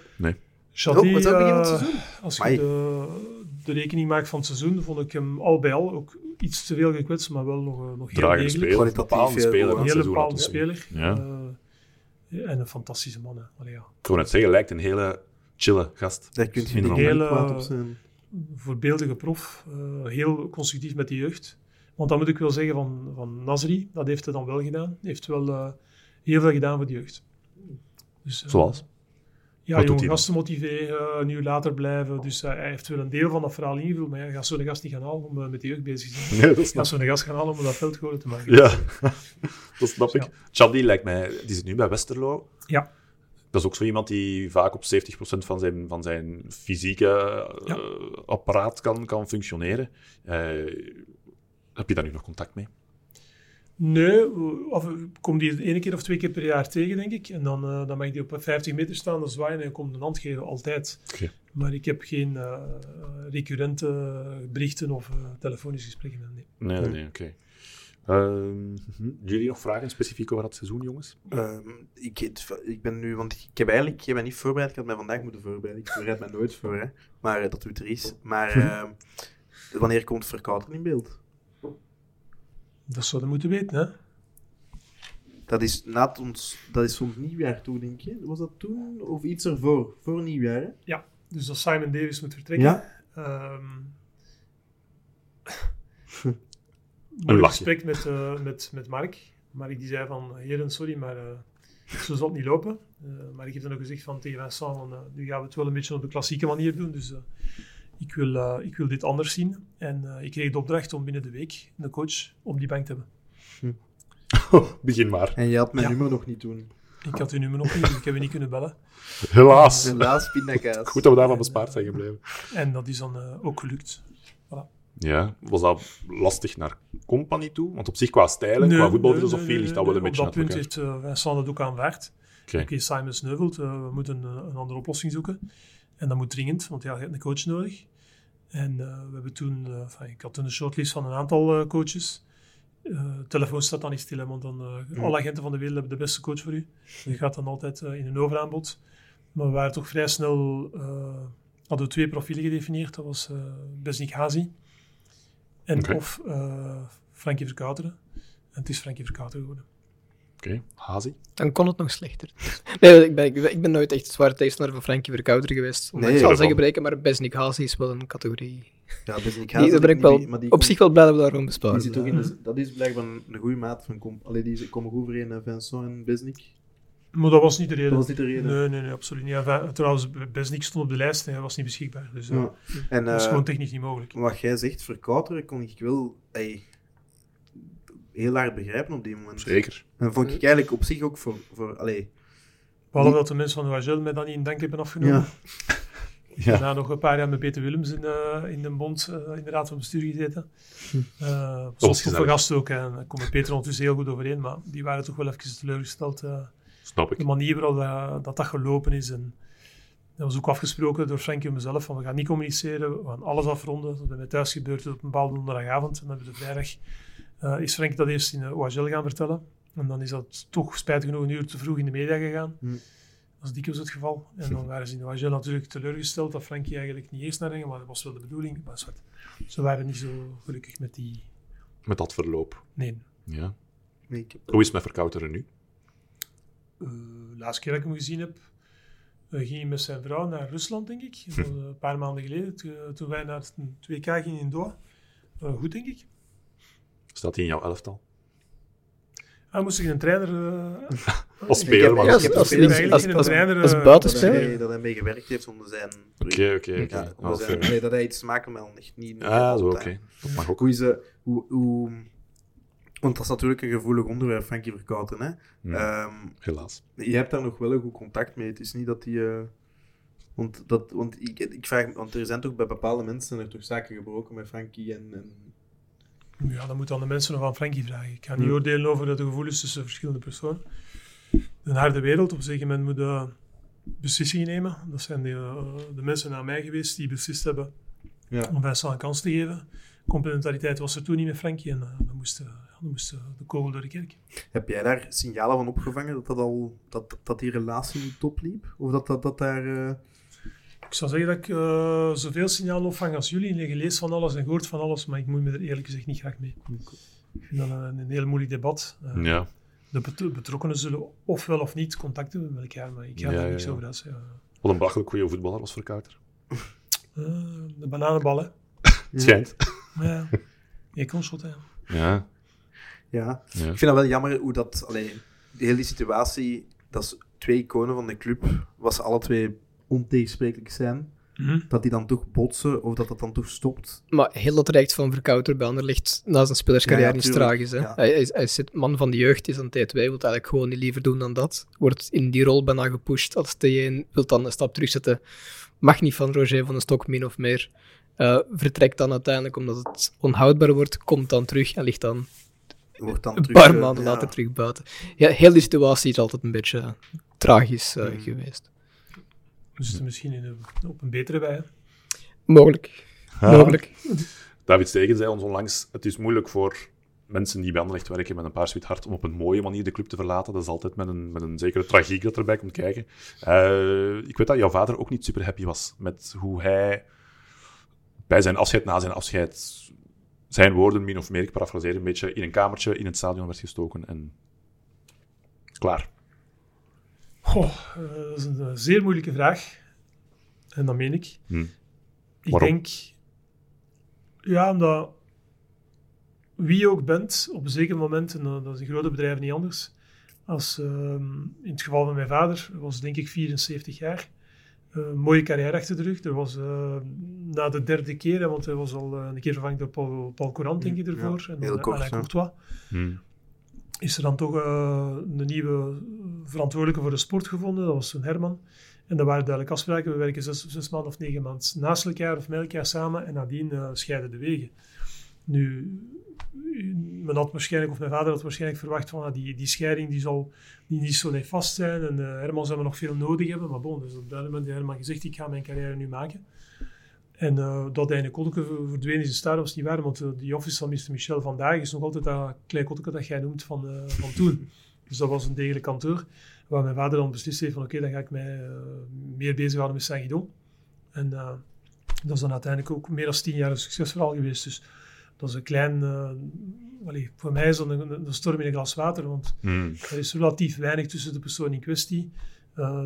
Shadi, Oh, wat zou beginnen het seizoen? Als je de, de rekening maakt van het seizoen, vond ik hem al bij al ook iets te veel gekwetst, maar wel nog, eh, nog heel Dragende degelijk. Bepaalde eh, speler Een hele seizoen. bepaalde speler. zeggen. Ja. Eh, en een fantastische man. Hè. Allee, ja. Ik wou net zeggen, lijkt een hele chille gast. Daar kun je In niet de heel hele- zijn. Voorbeeldige prof. eh, heel constructief met de jeugd. Want dat moet ik wel zeggen van, van Nasri. Dat heeft hij dan wel gedaan. Hij heeft wel eh, heel veel gedaan voor de jeugd. Dus, eh, Zoals? Ja, Wat jonge hij gasten motiveren, een uur later blijven. Dus eh, hij heeft wel een deel van dat verhaal ingevuld. Maar je gaat zo'n gast niet gaan halen om eh, met de jeugd bezig te zijn. Nee, dat snap gaat zo'n gast gaan halen om dat veld te maken. Ja, dat snap ik. Ja. Lijkt mij... Die zit nu bij Westerlo. Ja. Dat is ook zo iemand die vaak op 70% van zijn, van zijn fysieke Ja. eh, apparaat kan, kan functioneren. Eh, heb je daar nu nog contact mee? Nee, of, ik kom die één keer of twee keer per jaar tegen, denk ik. En dan, eh, dan mag ik die op 50 meter staan, dan zwaaien en komt een hand geven, altijd. Maar ik heb geen eh, recurrente berichten of eh, telefonische gesprekken met hem. nee. Nee, nee, nee, oké. Ehm, mhm. jullie nog vragen specifiek over dat seizoen, jongens? Ehm, ik, ik ben nu, want ik heb eigenlijk ik heb mij niet voorbereid. Ik had mij vandaag moeten voorbereiden. Ik bereid mij nooit voor, hè. Maar dat doet er is. Maar ehm, wanneer komt Verkouter in beeld? Dat zou je moeten weten, hè. Dat is, na ons, dat is zo'n nieuwjaar toe, denk je? Was dat toen? Of iets ervoor? Voor nieuwjaar, hè? Ja, dus als Simon Davis moet vertrekken. Ja? Ehm Een gesprek met, eh, met, met Mark. Mark die zei van, heren, sorry, maar eh, zo zal het niet lopen. Eh, maar ik heb dan ook gezegd van, tegen Vincent, van, nu gaan we het wel een beetje op de klassieke manier doen. Dus eh, ik, wil, eh, ik wil dit anders zien. En eh, ik kreeg de opdracht om binnen de week een coach op die bank te hebben. Begin maar. En je had mijn Ja. nummer nog niet toen. Ik had uw nummer nog niet, dus ik heb u niet kunnen bellen. Helaas. Helaas, pindakaas. Goed dat we daarvan bespaard zijn gebleven. En dat is dan eh, ook gelukt. Ja, was dat lastig naar Company toe? Want op zich qua stijlen, qua voetbalfilosofie nee, ligt dat wel een nee. beetje Op dat punt heeft Vincent het ook aanvaard. Oké. Oké, Simon sneuvelt, we moeten een, een andere oplossing zoeken. En dat moet dringend, want ja, je hebt een coach nodig. En eh, we hebben toen, eh, enfin, ik had toen een shortlist van een aantal eh, coaches. Telefoon staat dan niet stil, hè, want dan, eh, alle agenten van de wereld hebben de beste coach voor u. Je gaat dan altijd in een overaanbod. Maar we waren toch vrij snel, hadden we twee profielen gedefinieerd. Dat was Besnik Hazi en of Frankie Verkouteren. En het is Frankie Verkouteren geworden. Oké, Hazi. Dan kon het nog slechter. Nee, ik ben, ik ben, ik ben nooit echt zware tegenstander van Frankie Verkouter geweest. Nee, Nee, ik zal zeggen breken, maar Besnik Hazi is wel een categorie. Ja, dus ik Die, daar ben ik wel maar die op zich wel blij dat we daarom Die besparen. zit ook in de- dat is blijkbaar een, een goede maat van Comp. Allee, die komen goed overeen, Vincent en Besnik. Maar dat was niet de reden. Dat was niet de reden. Nee, nee, nee, absoluut niet. Enfin, trouwens, Besnik stond op de lijst en hij was niet beschikbaar. Dus eh, Ja. En dat is eh, gewoon technisch niet mogelijk. wat jij zegt, verkouteren, kon ik wel ey, heel hard begrijpen op die moment. Zeker. En vond ik eigenlijk op zich ook voor... voor allee, Behalve dat de mensen van Wagel mij dan niet in dank hebben afgenomen. ja, Ja. Daarna nog een paar jaar met Peter Willems in, de in de bond, eh, in de raad van bestuur gezeten. Uh, was Zoals toffe gezellig. gast ook. En daar komt met Peter ondertussen heel goed overeen. Maar die waren toch wel even teleurgesteld. eh, Snap de ik. manier waarop dat, dat, dat gelopen is. En dat was ook afgesproken door Frankie en mezelf. Van we gaan niet communiceren. We gaan alles afronden. Dat bij mij thuis gebeurt op een bepaalde donderdagavond. En dan hebben we de vrijdag eh, is Frank dat eerst in OHL gaan vertellen. En dan is dat toch spijtig genoeg een uur te vroeg in de media gegaan. Hm. Dat is dikwijls het geval. En dan waren ze in OHL natuurlijk teleurgesteld dat Frankie eigenlijk niet eerst naar ging, maar dat was wel de bedoeling. Maar zwart. ze waren niet zo gelukkig met die... Met dat verloop. Nee. Ja. nee, ik heb- Hoe is het met Verkouteren nu? Eh, de laatste keer dat ik hem gezien heb, eh, ging hij met zijn vrouw naar Rusland, denk ik. Eh, een paar maanden geleden, to- toen wij naar het 2K gingen in Doha. Eh, goed, denk ik. Staat hij in jouw elftal? Hij moest zich een trainer... eh, Als speler, maar Ja, als- als, eh, dat, buitenspeler. hij, dat hij mee gewerkt heeft onder zijn... Oké, oké, oké. Ah, nee, dat hij iets te maken met echt niet... niet Ah, zo, oké. Dat mag ook. Hoe is ze... Hoe, hoe, want dat is natuurlijk een gevoelig onderwerp, Frankie Verkouten, hè. Hm, Ehm, Helaas. je hebt daar nog wel een goed contact mee. Het is niet dat die... eh, want, dat, want ik, ik vraag... Want er zijn toch bij bepaalde mensen er toch zaken gebroken met Frankie en... en Ja, dan moet aan de mensen nog aan Frankie vragen. Ik ga niet Hmm. oordelen over de gevoelens tussen verschillende personen. Een harde wereld, op een zeker moment moet je beslissingen nemen. Dat zijn de, eh, de mensen na mij geweest die beslist hebben ja. om Vincent een kans te geven. Complementariteit was er toen niet met Frankie en dan, moest, eh, ja, dan moest eh, de kogel door de kerk. Heb jij daar signalen van opgevangen dat, dat, al, dat, dat die relatie niet top liep? Of dat, dat, dat daar... eh, Ik zou zeggen dat ik eh, zoveel signalen opvang als jullie. En je leest van alles en hoort van alles, maar ik moet me er eerlijk gezegd niet graag mee. Ik vind dat een, een heel moeilijk debat. Eh, Ja. De bet- betrokkenen zullen ofwel of niet contact hebben met elkaar, maar ik ga Ja, er ja, niks ja. over uitzeggen. Wat een belachelijk goede voetballer was Verkouter. Eh, de bananenbal, hè. Schijnt. Ja, je kon shot, hè. Ja. ja. ja. Ik vind dat wel jammer hoe dat... Allee, die hele situatie, dat is twee iconen van de club, ze alle twee ontegensprekelijk zijn. Mhm. dat die dan toch botsen of dat dat dan toch stopt. Maar heel dat traject van Verkouter bij ligt na zijn spelerscarrière Ja, tuurlijk. tragisch. Hè? Ja. Hij, hij, is- hij zit man van de jeugd, is aan T2, wil eigenlijk gewoon niet liever doen dan dat. Wordt in die rol bijna gepusht als T1, wil dan een stap terugzetten. Mag niet van Roger van den Stok, min of meer. Eh, vertrekt dan uiteindelijk omdat het onhoudbaar wordt, komt dan terug en ligt dan Wordt dan een terug, paar eh, maanden ja. later terug buiten. Ja, heel die situatie is altijd een beetje eh, tragisch eh, Hmm. geweest. We zitten misschien in een, op een betere hè. Mogelijk. Mogelijk. David Stegen zei ons onlangs, het is moeilijk voor mensen die bij Anderlecht werken met een paars-wit hart om op een mooie manier de club te verlaten. Dat is altijd met een, met een zekere tragiek dat erbij komt kijken. Eh, ik weet dat jouw vader ook niet super happy was met hoe hij bij zijn afscheid, na zijn afscheid, zijn woorden min of meer, ik parafraseer een beetje, in een kamertje in het stadion werd gestoken en klaar. Goh, eh, dat is een eh, zeer moeilijke vraag. En dat meen ik. Hm. Ik denk, ja, omdat wie je ook bent, op een zeker moment, en dat is in grote bedrijven niet anders, als ehm, in het geval van mijn vader, was denk ik 74 jaar, Eh, mooie carrière achter de rug. Er was na de derde keer, want hij was al een keer vervangen door Paul, Paul Courant, denk ik, ervoor. Ja, en dan kort, Alain. Courtois Hm. Is er dan toch eh, een nieuwe verantwoordelijke voor de sport gevonden. Dat was toen Herman. En er waren duidelijk afspraken. We werken zes, maanden of negen maanden naast elkaar of met elkaar samen. En nadien eh, scheiden de wegen. Nu, men had waarschijnlijk, of mijn vader had waarschijnlijk verwacht van ah, die, die scheiding die zal die niet zo vast zijn. En eh, Herman zou me nog veel nodig hebben. Maar bon, dus op dat moment heeft Herman gezegd, ik ga mijn carrière nu maken. En eh, dat de kotteke verdwenen is in was niet waar, want eh, die office van Mr. Michel vandaag is nog altijd dat klein kotteke dat jij noemt van, eh, van toen. Dus dat was een degelijk kantoor, waar mijn vader dan beslist heeft van oké, dan ga ik mij meer bezighouden met Saint-Guidon. En dat is dan uiteindelijk ook meer dan tien jaar een succesverhaal geweest. Dus dat is een klein... voor mij is dat een, storm in een glas water, want Hm. er is relatief weinig tussen de persoon in kwestie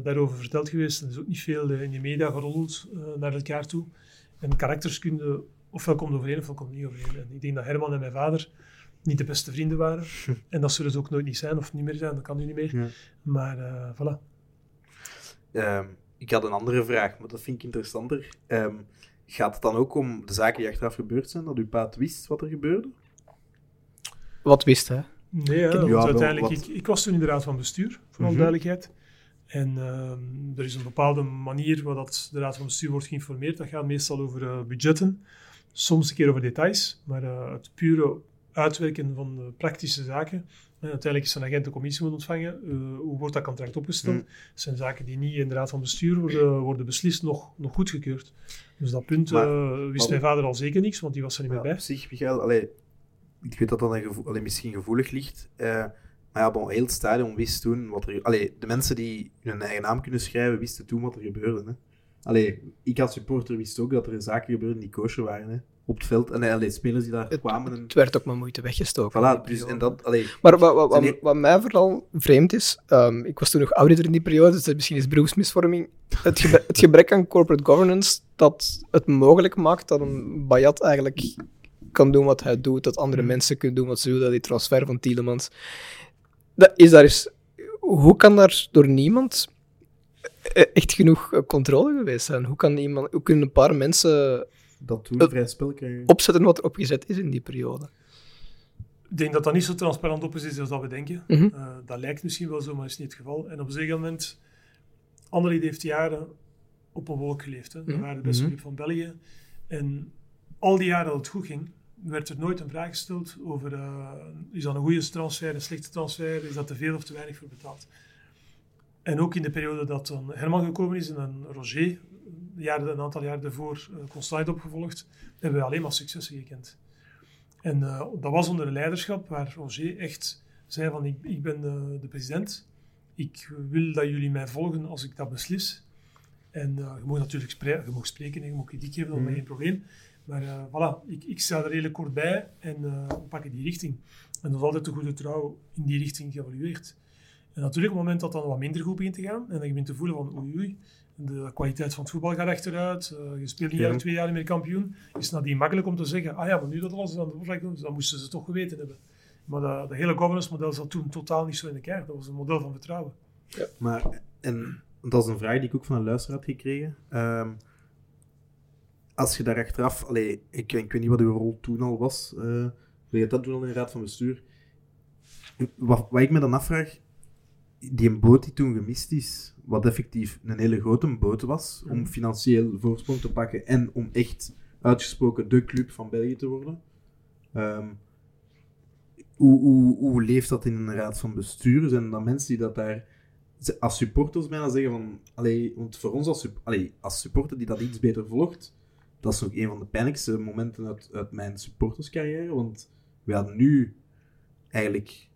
daarover verteld geweest. En er is ook niet veel in de media gerold naar elkaar toe. En karakters kunnen ofwel komt overeen ofwel komt niet overeen. En ik denk dat Herman en mijn vader niet de beste vrienden waren. En dat zullen ze ook nooit niet zijn of niet meer zijn, dat kan nu niet meer. Ja. Maar eh, voilà. Ehm, ik had een andere vraag, maar dat vind ik interessanter. Ehm, gaat het dan ook om de zaken die achteraf gebeurd zijn, dat uw pa het wist wat er gebeurde? Wat wist hij? Nee, hè, Ja, uiteindelijk, wat- ik, ik was toen in de raad van bestuur, voor alle Mhm. duidelijkheid. En ehm, er is een bepaalde manier waarop dat de raad van bestuur wordt geïnformeerd. Dat gaat meestal over eh, budgetten, soms een keer over details, maar eh, het pure uitwerken van de praktische zaken. En uiteindelijk is een agent een commissie moet ontvangen. eh, hoe wordt dat contract opgesteld? Mhm. Dat zijn zaken die niet in de raad van bestuur worden, worden beslist, nog, nog goedgekeurd. Dus dat punt Maar- wist maar- mijn vader al zeker niks, want die was er niet meer op bij. zich, Michael, allee, ik weet dat dat een gevo- allee, misschien gevoelig ligt. Maar ja, bon, heel het stadion wist toen wat er... Allee, de mensen die hun eigen naam kunnen schrijven, wisten toen wat er gebeurde. Hè. Allee, ik als supporter wist ook dat er zaken gebeurden die kosher waren. Hè. Op het veld. En allee, spelers die daar Het, kwamen. En, het werd ook maar moeite weggestoken. voilà, dus, en dat... Allee, Maar wat, wat, wat, mij vooral vreemd is, ehm, ik was toen nog auditor in die periode, dus dat misschien is beroepsmisvorming. Het, het gebrek aan corporate governance dat het mogelijk maakt dat een Bayat eigenlijk kan doen wat hij doet, dat andere mensen kunnen doen wat ze willen, dat die transfer van Tielemans. Dat is daar eens, hoe kan daar door niemand eh, echt genoeg eh, controle geweest zijn? Hoe, kan iemand, hoe kunnen een paar mensen dat toen Het- vrij spel krijgen. opzetten wat er opgezet is in die periode? Ik denk dat dat niet zo transparant op is als dat we denken. Mhm. Eh, dat lijkt misschien wel zo, maar is niet het geval. En op een zeker moment, Anderlecht heeft jaren op een wolk geleefd. Hè. We Mhm. waren de beste Mhm. club van België. En al die jaren dat het goed ging, werd er nooit een vraag gesteld over eh, is dat een goede transfer, een slechte transfer, is dat te veel of te weinig voor betaald. En ook in de periode dat dan Herman gekomen is en dan Roger, jaren, een aantal jaar daarvoor, uh, constant opgevolgd, hebben we alleen maar successen gekend. En eh, dat was onder een leiderschap waar Roger echt zei van ik, ik ben de, de president, ik wil dat jullie mij volgen als ik dat beslis. En eh, je mag natuurlijk spre je mag spreken en je mag kritiek geven, dat is Mhm. geen probleem. Maar eh, voilà, ik, ik sta er redelijk kort bij en eh, we pakken die richting. En dat is altijd de goede trouw in die richting geëvalueerd. En natuurlijk op het moment dat dan wat minder goed begint te gaan en dat je begint te voelen van oei oei, de kwaliteit van het voetbal gaat achteruit, eh, je speelt een jaar, Ja. twee jaar niet meer kampioen, is het nadien makkelijk om te zeggen, ah ja, maar nu dat alles aan de oppervlakte komt, dus dat moesten ze toch geweten hebben. Maar dat, dat hele governance model zat toen totaal niet zo in elkaar. Dat was een model van vertrouwen. Maar, en dat is een vraag die ik ook van een luisteraar had gekregen. Ehm, als je daar achteraf... Allee, ik, ik weet niet wat uw rol toen al was. weet je dat toen al in de raad van bestuur? Wat, wat ik me dan afvraag... Die boot die toen gemist is, wat effectief een hele grote boot was, om financieel voorsprong te pakken en om echt uitgesproken de club van België te worden. Ehm, hoe, hoe, hoe leeft dat in een raad van bestuur? Zijn dan mensen die dat daar als supporters bijna zeggen van... Allee, want voor ons als, allee, als supporter die dat iets beter volgt, dat is ook een van de pijnlijkste momenten uit, uit mijn supporterscarrière, want we hadden nu eigenlijk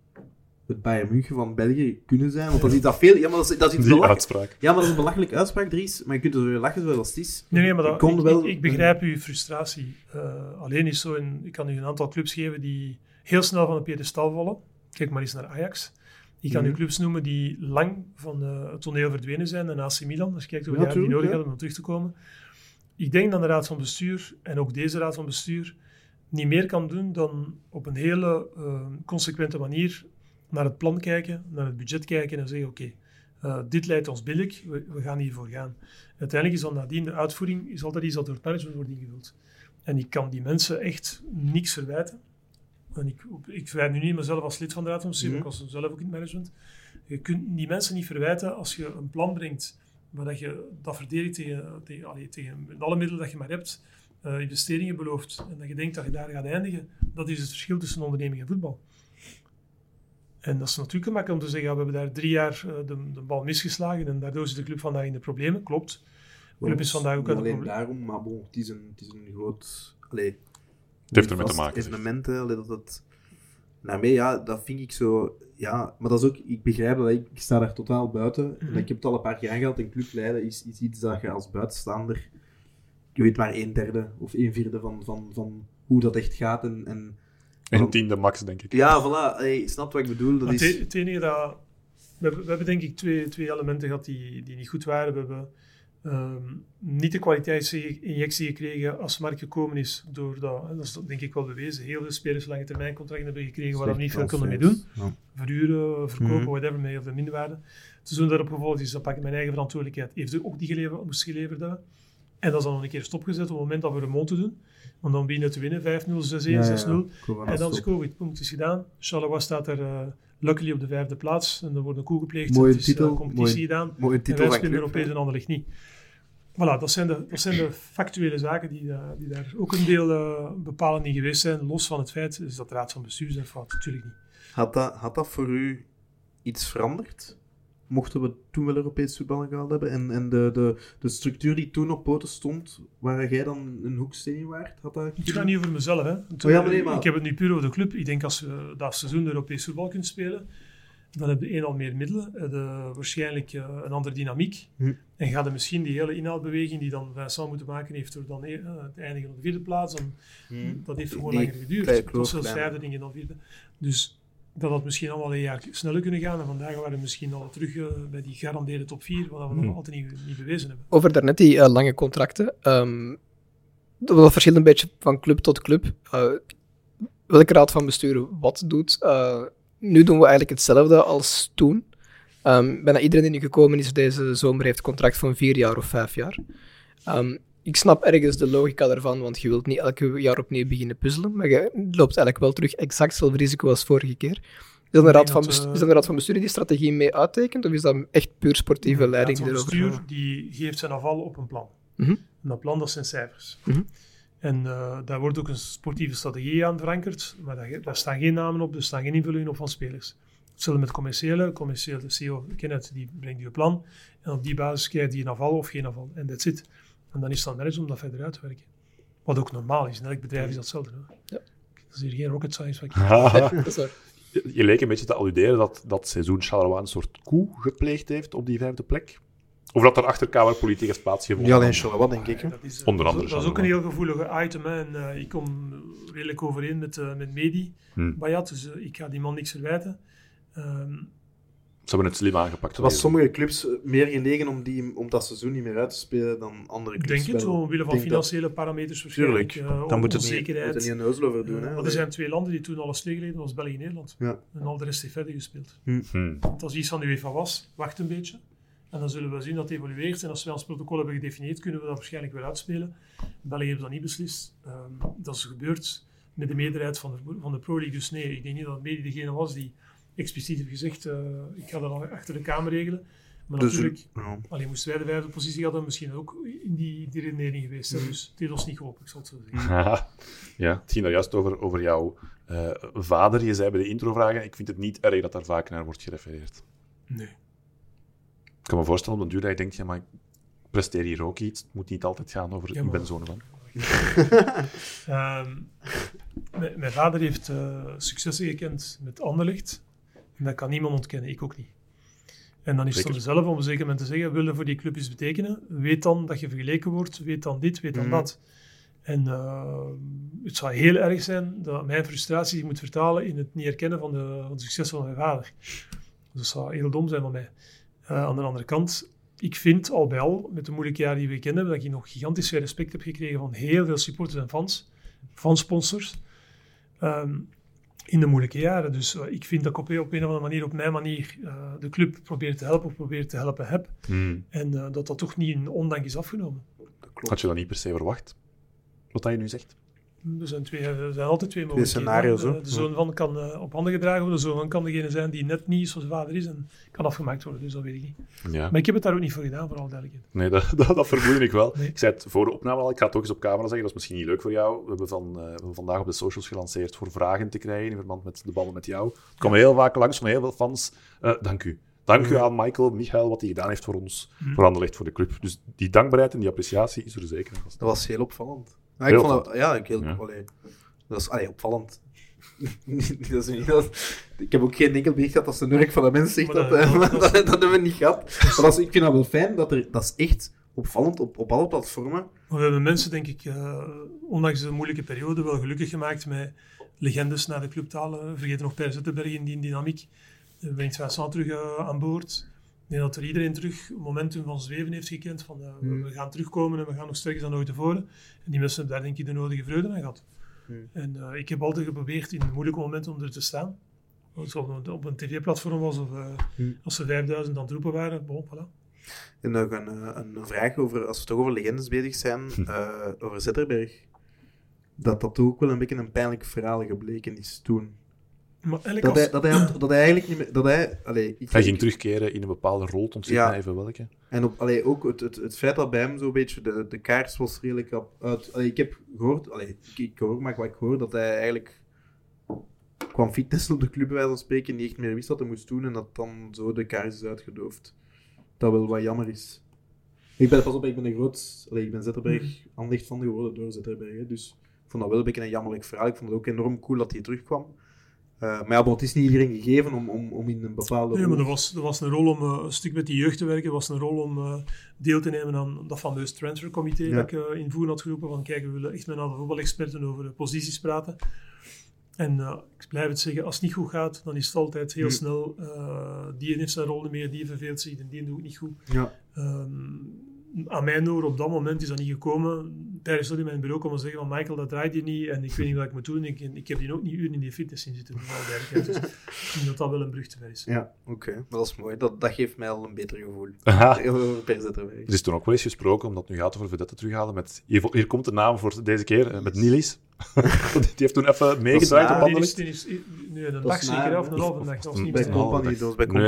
het Bayern München van België kunnen zijn, want dat is iets dat veel... Ja, maar dat is, dat is iets Die belachelijk. uitspraak. Ja, maar dat is een belachelijke uitspraak, Dries, maar je kunt er weer lachen zoals het is. Nee, nee, maar dat, Ik kon ik, wel- ik, ik begrijp uw frustratie. Eh, alleen is zo, een, ik kan u een aantal clubs geven die heel snel van de piedestal vallen. Kijk maar eens naar Ajax. Ik kan u Mhm. clubs noemen die lang van eh, het toneel verdwenen zijn. En AC Milan, als je kijkt hoeveel Ja, die nodig ja. hadden om terug te komen. Ik denk dat de raad van bestuur, en ook deze raad van bestuur, niet meer kan doen dan op een hele eh, consequente manier naar het plan kijken, naar het budget kijken en zeggen, oké, eh, dit leidt ons billig, we, we gaan hiervoor gaan. Uiteindelijk is dan nadien de uitvoering is altijd iets dat door het management wordt ingevuld. En ik kan die mensen echt niks verwijten. En ik, ik verwijt nu niet mezelf als lid van de raad van bestuur, Mhm. ik was zelf ook in het management. Je kunt die mensen niet verwijten als je een plan brengt waar dat je dat verdedigt tegen, tegen, allee, tegen alle middelen dat je maar hebt, eh, investeringen belooft en dat je denkt dat je daar gaat eindigen. Dat is het verschil tussen onderneming en voetbal. En dat is natuurlijk gemakkelijk om te zeggen, ja, we hebben daar drie jaar eh, de, de bal misgeslagen en daardoor zit de club vandaag in de problemen. Klopt. De club is vandaag ook uit de alleen problemen. daarom, maar bon, het is een, het is een groot... Allee, Het heeft ermee te maken. Evenementen, allee, dat dat... Daarmee, ja, dat vind ik zo... Ja, maar dat is ook... Ik begrijp dat, ik, ik sta daar totaal buiten. En ik heb het al een paar keer aangehaald. Een club leiden is, is iets dat je als buitenstaander... Je weet maar een derde of een vierde van, van, van hoe dat echt gaat. En, en Een tiende max, denk ik. ja, voilà. Hey, snap wat ik bedoel? Dat het, is... e- het enige dat... We hebben, we hebben denk ik twee, twee elementen gehad die, die niet goed waren. We hebben ehm, niet de kwaliteitsinjectie gekregen als Mark gekomen is. Doordat, en dat is denk ik wel bewezen, heel veel spelers lange termijn contracten hebben gekregen waar we niet veel konden mee doen. Ja. Verhuren, verkopen, Mhm. whatever, met heel veel minderwaarde. Het seizoen daarop gevolgd is, dan pak ik mijn eigen verantwoordelijkheid. Heeft ook die geleverd, moest geleverd hebben. En dat is dan nog een keer stopgezet op het moment dat we remonte doen. Want dan beginnen te winnen, 5-0, 6-1, 6-0. Corona En dan is. COVID, punt, is gedaan. Charleroi staat er eh, luckily op de vijfde plaats. En er wordt een koe gepleegd. Mooie het is titel, eh, competitie mooi- gedaan. Mooie En titel wij spelen club. Europees en ander ligt niet. Voilà, dat zijn de, dat zijn de factuele zaken die, da- die daar ook een deel eh, bepalend in geweest zijn. Los van het feit is dat de raad van bestuur zijn fout. Natuurlijk niet. Had dat, had dat voor u iets veranderd? Mochten we toen wel Europees voetbal gehaald hebben? En, en de, de, de structuur die toen op poten stond, waar jij dan een hoeksteen waard? Had dat Ik ga niet over mezelf. Hè. Toen- Oh ja, maar nee, maar- Ik heb het nu puur over de club. Ik denk als we dat seizoen Europees voetbal kunt spelen, dan heb je één al meer middelen, heb je waarschijnlijk eh, een andere dynamiek. Hm. En gaat er misschien die hele inhaalbeweging die dan Vincent moeten maken heeft door dan eh, het eindigen op de vierde plaats, dan, dat heeft gewoon langer geduurd. Het was zelfs kleiner. vijfde ding en dan vierde. Dus dat had misschien allemaal een jaar sneller kunnen gaan. En vandaag waren we misschien al terug eh, bij die gegarandeerde top 4, wat we nog altijd niet, niet bewezen hebben. Over daarnet die eh, lange contracten. ehm, dat verschilt een beetje van club tot club. Eh, welke raad van bestuur wat doet. Eh, nu doen we eigenlijk hetzelfde als toen. Ehm, bijna iedereen die nu gekomen is deze zomer heeft een contract van vier jaar of vijf jaar. Ehm, ik snap ergens de logica daarvan, want je wilt niet elke jaar opnieuw beginnen puzzelen, maar je loopt eigenlijk wel terug exact hetzelfde risico als vorige keer. Is dan, de Ik raad van dat, bestuur, eh, is de raad van bestuur die die strategie mee uittekent, of is dat echt puur sportieve leiding De raad van bestuur die geeft zijn afval op een plan. Mhm. En dat plan, dat zijn cijfers. Mhm. En eh, daar wordt ook een sportieve strategie aan verankerd, maar daar, daar staan geen namen op, er staan geen invullingen op van spelers. Hetzelfde met commerciële. Commercieel, de CEO, Kenneth, die brengt je plan. En op die basis krijgt hij een afval of geen afval. En that's it. En dan is het aan de manager om dat verder uit te werken. Wat ook normaal is. In elk bedrijf is dat hetzelfde. Hoor. Ja. Dat is hier geen rocket science. Wat ik... Dat is waar. Je je leek een beetje te alluderen dat dat seizoen Charleroi een soort coup gepleegd heeft op die vijfde plek. Of dat er achter kamerpolitiek heeft plaatsgevonden. Niet alleen Charleroi, denk ik. Hè? Dat is, eh, Onder andere Dat is ook een heel gevoelige item. Hè. En, eh, ik kom redelijk overeen met, eh met Medi, Hmm. Bayat, dus ik ga die man niks verwijten. Ehm, Ze hebben het slim aangepakt. Het was sommige clubs eh, meer gelegen om, die, om dat seizoen niet meer uit te spelen dan andere ik clubs. denk het, wel. omwille van dat- financiële parameters waarschijnlijk. Tuurlijk. eh, Dan moet het niet, moet er niet een over doen. Hè? want er zijn twee landen die toen alles stilgeleden, dat was België en Nederland. Ja. En al de rest heeft verder gespeeld. Hmm. Want als iets van de UEFA was, wacht een beetje. En dan zullen we zien dat het evolueert. En als wij ons protocol hebben gedefinieerd, kunnen we dat waarschijnlijk weer uitspelen. België heeft dat niet beslist. Ehm, dat is gebeurd met de meerderheid van de, van de Pro League. Dus nee, ik denk niet dat het mede degene was die expliciet heeft gezegd, eh, ik ga dat achter de Kamer regelen. Maar Dus, natuurlijk, ja. alleen moesten wij de vijfde positie hadden, misschien ook in die, die redenering geweest. Hè. Dus het heeft ons niet geholpen, ik zal het zo zeggen. Ja, het ging daar juist over, over jouw eh, vader. Je zei bij de introvragen, ik vind het niet erg dat daar vaak naar wordt gerefereerd. Nee. Ik kan me voorstellen op een duur dat je denkt, ja, maar ik presteer hier ook iets. Het moet niet altijd gaan over, Ja, ik ben zo'n van. Ehm, mijn, vader heeft eh, successen gekend met Anderlecht. Dat kan niemand ontkennen, ik ook niet. En dan is het aan mezelf om op een zeker moment te zeggen, wil je voor die club iets betekenen? Weet dan dat je vergeleken wordt, weet dan dit, weet dan Mhm. dat. En eh, het zou heel erg zijn dat mijn frustratie zich moet vertalen in het niet herkennen van de, van de successen van mijn vader. Dus dat zou heel dom zijn van mij. Eh, aan de andere kant, ik vind al bij al, met de moeilijke jaren die we kennen, dat ik nog gigantisch veel respect heb gekregen van heel veel supporters en fans, fansponsors, ehm, in de moeilijke jaren. Dus eh, ik vind dat ik op, een- op een of andere manier, op mijn manier, eh, de club probeer te helpen of probeer te helpen heb. Hmm. En eh, dat dat toch niet in ondank is afgenomen. Had je dat niet per se verwacht? Wat dat je nu zegt? Er zijn, twee, er zijn altijd twee mogelijkheden. scenario's, De, de zoon van kan eh, op handen gedragen worden, de zoon van kan degene zijn die net niet zoals vader is en kan afgemaakt worden. Dus dat weet ik niet. Ja. Maar ik heb het daar ook niet voor gedaan, voor alle duidelijkheid. Nee, dat, dat, dat vermoedde ik wel. Nee. Ik zei het voor de opname al, ik ga het ook eens op camera zeggen, dat is misschien niet leuk voor jou. We hebben, van, eh, we hebben vandaag op de socials gelanceerd voor vragen te krijgen in verband met de ballen met jou. Het kwam heel vaak langs van heel veel fans. Eh, dank u. Dank u aan Michael, Michael, wat hij gedaan heeft voor ons, voor Anderlecht, voor de club. Dus die dankbaarheid en die appreciatie is er zeker. Dat was heel opvallend. Ja, Heel ik vond dat, ja, ik heel, Ja. allee, dat is allee, opvallend. dat is niet dat, ik heb ook geen enkel bericht gehad als de Nurk van de mens zegt Maar dat, dat- eh, dat- dat, dat, hebben we niet gehad. Maar dat is, ik vind dat wel fijn, dat, er, dat is echt opvallend op, op alle platformen. Maar we hebben mensen, denk ik, eh, ondanks de moeilijke periode, wel gelukkig gemaakt met legendes naar de club te halen. Vergeet nog Per Zettenberg in die dynamiek. Uh, brengt Vincent terug eh, aan boord. Ik denk dat er iedereen terug een momentum van zweven heeft gekend. Van, eh, we- Hmm. we gaan terugkomen en we gaan nog sterker dan ooit tevoren. En die mensen hebben daar denk ik de nodige vreugde aan gehad. Hmm. En eh, ik heb altijd geprobeerd in de moeilijke momenten om er te staan. Als het op een, op een tv-platform was of eh, Hmm. als ze 5000 aan het roepen waren. Bon, voilà. En nog een, eh, een vraag over, als we toch over legendes bezig zijn, eh, over Zetterberg. Dat dat ook wel een beetje een pijnlijk verhaal gebleken is toen. Maar eigenlijk Dat als- hij, dat hij, dat hij eigenlijk niet meer... Dat hij, allee, ik, Hij ging terugkeren in een bepaalde rol, het ontziet Ja. mij even welke. En op, allee, ook het, het, het feit dat bij hem zo'n beetje de, de kaars was redelijk op, uit. Allee, ik heb gehoord, allee, ik, ik hoor maar wat ik hoor, dat hij eigenlijk kwam fitnessen op de club bij wijze van spreken, niet echt meer wist wat hij moest doen en dat dan zo de kaars is uitgedoofd. Dat wel wat jammer is. Ik ben, pas op, ik ben een groot, allee, ik ben Zetterberg aandacht van geworden door Zetterberg, hè, dus ik vond dat wel een beetje een jammerlijk verhaal. Ik vond het ook enorm cool dat hij terugkwam. Eh, maar ja, het is niet iedereen gegeven om, om, om in een bepaalde Nee, maar er was, er was een rol om eh, een stuk met die jeugd te werken. Er was een rol om eh, deel te nemen aan dat fameus transfercomité Ja. dat ik in Voeren had geroepen. Van kijk, we willen echt met een aantal voetbalexperten over posities praten. En ik blijf het zeggen, als het niet goed gaat, dan is het altijd heel Hm. snel. eh, die heeft zijn rol niet meer, die verveelt zich en die doet het niet goed. Ja. Ehm, aan mijn oor op dat moment is dat niet gekomen. Tijdens dat in mijn bureau komen zeggen van Michael, dat draait hier niet en ik weet niet wat ik moet doen. Ik, ik heb hier ook niet uren in die fitness in zitten. Dus ik denk dat dat wel een brug te ver is. Ja, oké. Maar Dat is mooi. Dat, dat geeft mij al een beter gevoel. Er is toen ook wel eens gesproken, omdat het nu gaat over vedette terughalen, met, hier, hier komt de naam voor deze keer, eh, met Nilis. die heeft toen even meegedraaid op Die die is, nee, een Dat dag is zeker, of een halve dag. Dat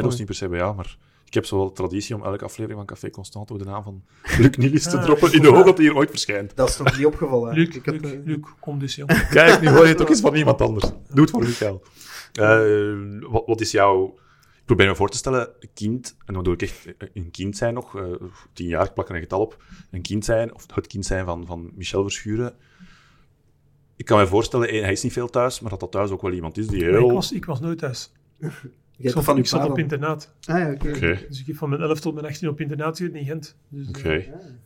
was niet per se bij jou, maar ik heb zo wel de traditie om elke aflevering van Café Constante de naam van Luc Nilis te Ah, droppen, in de hoop dat- hij hier ooit verschijnt. Dat is nog niet opgevallen. hè. Luc, Ik heb, Luc, eh, Luc, kom dus, jong. Kijk, nu hoor je het ook eens van iemand anders. Doe het voor Michael. Eh, wat, wat is jouw... Ik probeer me voor te stellen, een kind, en dan bedoel ik echt eh, een kind zijn nog, eh, tien jaar, ik plak er een getal op, een kind zijn, of het kind zijn van, van Michel Verschuren. Ik kan me voorstellen, hij is niet veel thuis, maar dat dat thuis ook wel iemand is die heel... Ik was, ik was nooit thuis. Ik zat, van ik zat op internaat. Ah ja, oké. Oké, Dus ik heb van mijn 11 tot mijn 18 op internaat gezeten in Gent. Dus, eh,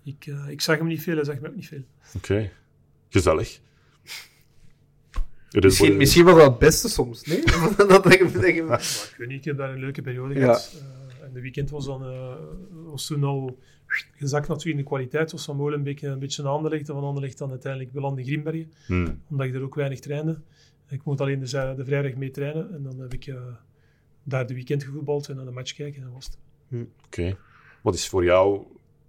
ik, eh, ik zag hem niet veel, hij zag me ook niet veel. oké. Gezellig. Is Misschien, wel- misschien was dat het beste soms, nee? dat, dat je- Maar ik weet niet, ik heb daar een leuke periode Ja. gehad. Eh, en de weekend was, dan, eh, was toen al gezakt natuurlijk in de kwaliteit. Was van Molenbeek een beetje een Anderlecht. En van Anderlecht dan uiteindelijk beland in Grimbergen. Hmm, Omdat ik er ook weinig trainde. Ik moet alleen de, de vrijdag mee trainen. En dan heb ik eh, daar de weekend gevoetbald en dan de match kijken. En dat was het. Oké. Wat is voor jou,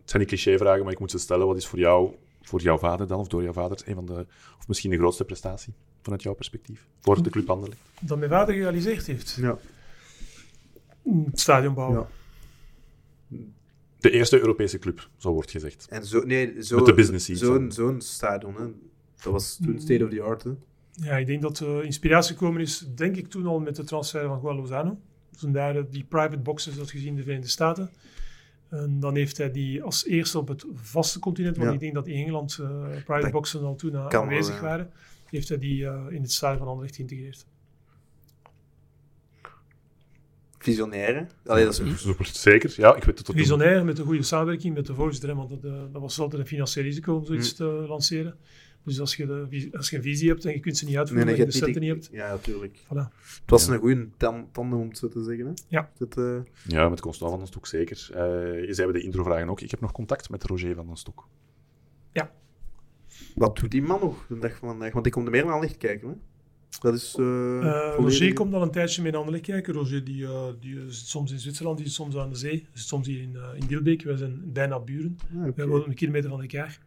het zijn niet cliché-vragen, maar ik moet ze stellen. Wat is voor jou, voor jouw vader dan, of door jouw vader, een van de, of misschien de grootste prestatie vanuit jouw perspectief voor de club Anderlecht? Dat mijn vader gerealiseerd heeft. Ja. Het stadion bouwen. Ja. De eerste Europese club, zo wordt gezegd. En zo, nee, zo, Met de business Zo'n stadion, hè. Dat was toen state of the art, hè. Ja, ik denk dat de inspiratie gekomen is, denk ik toen al met de transfer van Juan Lozano. Vandaar die private boxes dat gezien in de Verenigde Staten. En dan heeft hij die als eerste op het vaste continent, want Ja. ik denk dat in Engeland eh, private Dat boxen al toen eh, wel, aanwezig ja. waren, heeft hij die eh, in het stadion van Anderlecht geïntegreerd. Visionair. Allee, dat is Super, zeker. Ja, ik weet het tot. Visionair met een goede samenwerking met de voorzitter, want dat, eh, dat was altijd een financieel risico om zoiets te lanceren. Dus als je, de, vis- als je een visie hebt en je kunt ze niet uitvoeren, je en je de centen niet hebt, Ja, natuurlijk. voilà. Het was Ja. een goede tan- tandem, om het zo te zeggen, hè. Ja. Dat, eh, Ja, met Constant van den Stok zeker. Eh je zei bij de intro vragen ook. Ik heb nog contact met Roger van den Stok. wat doet die man nog de dag van vandaag? Want ik kom er meer naar licht kijken, hè. Dat is... eh Eh, volledig- Roger komt al een tijdje mee naar Anderlecht kijken. Roger die, eh, die zit soms in Zwitserland, die zit soms aan de zee, zit soms hier in, eh in Dilbeek. Wij zijn bijna buren. Ah. Wij wonen een kilometer van elkaar.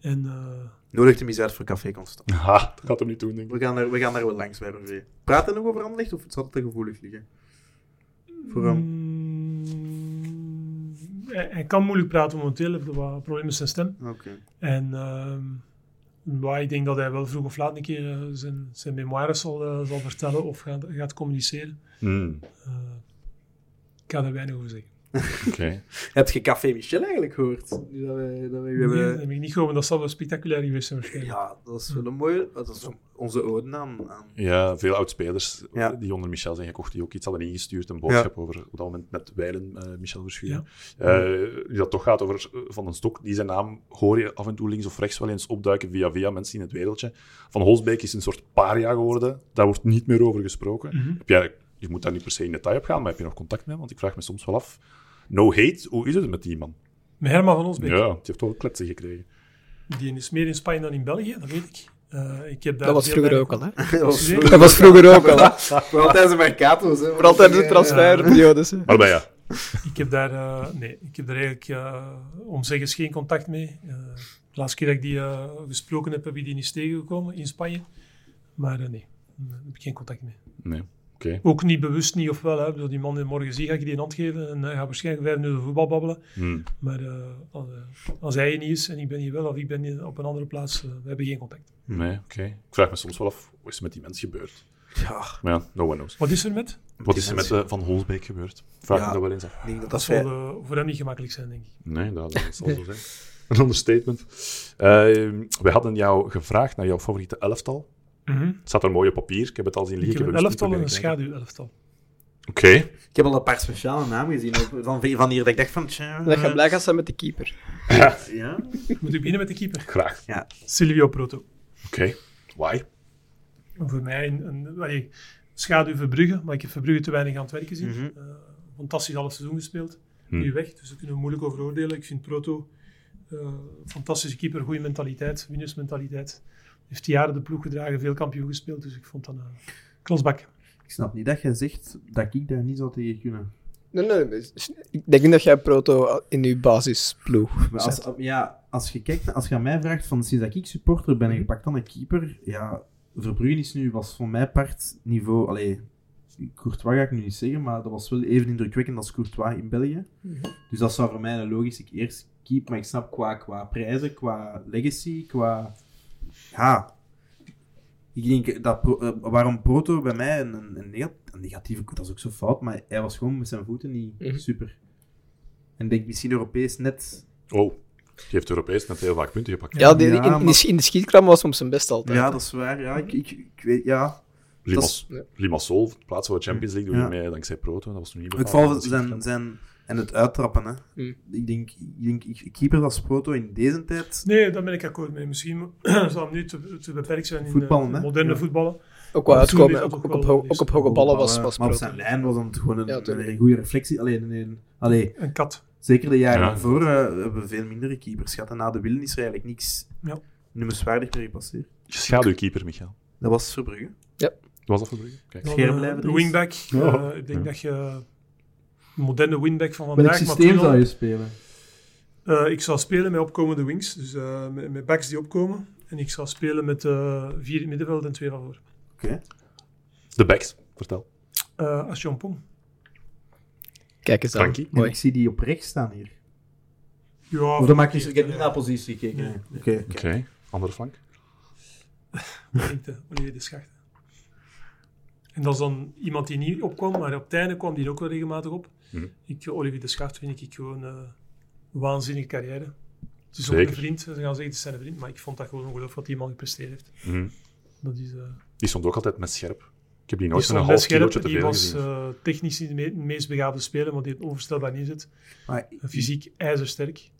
En eh, Nodigt hem eens uit voor Café Constant. Ha, dat gaat hem niet doen, denk ik. We gaan, daar, we gaan daar wel langs bij Roger. Praat hij nog over Anderlecht of zal het te gevoelig liggen? Voor hem? mm, hij, hij kan moeilijk praten momenteel, hij heeft wat problemen met zijn stem. Oké. En ehm, maar ik denk dat hij wel vroeg of laat een keer eh, zijn, zijn memoires zal, eh, zal vertellen of gaat, gaat communiceren. Eh, ik kan er weinig over zeggen. Oké. Heb je Café Michel eigenlijk gehoord? Nu Dat wij, dat wij Nee, hebben... dat heb ik niet gehoord, dat zal wel spectaculair geweest zijn waarschijnlijk. Ja, dat is wel een mooie... Dat is onze ode aan... aan Ja, veel oud-spelers Ja. die onder Michel zijn gekocht, die ook iets hadden ingestuurd. Een boodschap over op dat moment met Weilen, eh, Michel Verschuren. Eh, die dat toch gaat over eh, Van den Stok. Die zijn naam hoor je af en toe links of rechts wel eens opduiken via via mensen in het wereldje. Van Holsbeek is een soort paria geworden. Daar wordt niet meer over gesproken. Mhm. Heb jij, je moet daar niet per se in detail op gaan, maar heb je nog contact mee? Want ik vraag me soms wel af. No hate, hoe is het met die man? Met Herman van Osbeek. Ja, die heeft toch wel kletsen gekregen. Die is meer in Spanje dan in België, dat weet ik. Eh, ik heb daar Dat was vroeger ook al, hè? dat was vroeger- ook al, hè? Vooral tijdens de Mercato's, hè. Vooral tijdens de transferperiodes. Maar bij ja, Ik heb daar, eh, nee, ik heb daar eigenlijk eh, om zeggen geen contact mee. Eh, de laatste keer dat ik die eh, gesproken heb, heb ik die niet tegengekomen in Spanje. Maar nee, daar heb ik geen contact mee. nee. Oké. Ook niet bewust niet of wel. Hè. Bedoel, die man morgen zie, ga ik die een hand geven en hij gaat waarschijnlijk vijf minuten voetbal babbelen. Hmm. Maar eh, als, eh, als hij hier niet is en ik ben hier wel of ik ben hier op een andere plaats, eh, we hebben geen contact. Nee, oké. Ik vraag me soms wel af, wat is er met die mens gebeurd? Ja, Maar ja, no one knows. Wat is er met? Wat is er met eh, Van Holsbeek gebeurd? Vraag Ja. me dat wel eens af. ik denk dat Dat dat zal eh, voor hem niet gemakkelijk zijn, denk ik. Nee, dat, dat zal zo zijn. Een understatement. Eh we hadden jou gevraagd naar jouw favoriete elftal. Het staat er mooi op papier. Ik heb het al zien Ik liggen. heb een heb dus elftal en een schaduwelftal. Oké. Ik heb al een paar speciale namen gezien van, van hier dat ik dacht van... tja, Dat je eh, blij gaat zijn met de keeper. Ja? Moet ik beginnen met de keeper? Graag. Silvio Proto. Oké. Why? Voor mij een, een allee, schaduw Verbrugge, maar ik heb Verbrugge te weinig aan het werk gezien. Mhm. Eh, fantastisch half seizoen gespeeld. Hmm. Nu weg, dus daar kunnen we moeilijk over oordelen. Ik vind Proto eh, fantastische keeper, goede mentaliteit, winnersmentaliteit. Heeft jaren de ploeg gedragen, veel kampioen gespeeld, dus ik vond dat een klasbak. Ik snap niet dat jij zegt dat ik daar niet zou tegen kunnen. Nee, nee, ik denk niet dat jij Proto in je basisploeg Maar als, ja, als je kijkt, als je aan mij vraagt van sinds dat ik supporter ben en je pakt dan een keeper, ja, Verbrugge is nu, was voor mij part niveau, allee, Courtois ga ik nu niet zeggen, maar dat was wel even indrukwekkend als Courtois in België. Dus dat zou voor mij een logisch ik eerst keep, maar ik snap qua, qua prijzen, qua legacy, qua, ja, ik denk dat, Pro- eh, waarom Proto bij mij een, een, een nega- een negatieve, dat is ook zo fout, maar hij was gewoon met zijn voeten niet Mhm. super. En ik denk misschien Europees net Oh. Die heeft Europees net heel vaak punten gepakt. Ja, die, Ja, in, in, maar- de, in de schietkram was hem op zijn best altijd. Ja, dat is waar. Ja, ik, ik, ik weet, ja. Limas, ja. Limassol, plaats voor de Champions League, doe je Ja. mee dankzij Proto. Dat was toen niet Ik bepaald. val Dat is zijn, zijn... En het uittrappen, hè. Hmm. Ik denk, ik denk, ik, keeper als Proto in deze tijd... Nee, daar ben ik akkoord mee. Misschien zal hem nu te, te beperkt zijn in Voetballen, de hè? moderne Ja. voetballen. Ook wel uitkomen, ook, op, ook op hoge ballen was, was Maar op zijn lijn was het gewoon een, Ja, een goede reflectie. Alleen, een, allee, Een kat. zeker de jaren Ja. daarvoor eh, hebben we veel mindere keepers gehad. En na de Willen is er eigenlijk niks Ja. noemenswaardig meer gepasseerd. Schaduwkeeper, Michael. Dat was Verbrugge. Was dat Verbrugge? Kijk. Scherm eh, blijven de wingback. Ja. eh, ik denk Ja. dat je moderne winback van Welk vandaag. maar systeem toen al- zou je spelen? Eh, ik zou spelen met opkomende wings, dus eh, met, met backs die opkomen. En ik zou spelen met eh, vier in het middenveld en twee van voor. Oké. De backs, vertel. Eh als John Pong. Kijk eens aan. Mooi. ik zie die op rechts staan hier. Ja, Of dat maakt niet zo... Ik heb eh, niet naar positie gekeken. Nee, Oké, nee. oké. Andere flank. Ik de Olivier de Schacht. En dat is dan iemand die niet opkwam, maar op het einde kwam die ook wel regelmatig op. Mhm. Ik, Olivier de Schacht vind ik gewoon eh, een waanzinnige carrière. Het is ook een vriend, ze gaan zeggen het is zijn vriend, maar ik vond dat gewoon ongelooflijk wat die man gepresteerd heeft. Mhm. Dat is, eh, Die stond ook altijd met scherp. Ik heb die nooit met een half scherp, te die was gezien. eh, technisch niet de me- meest begaafde speler, maar die het onvoorstelbaar neerzet. Maar fysiek ijzersterk.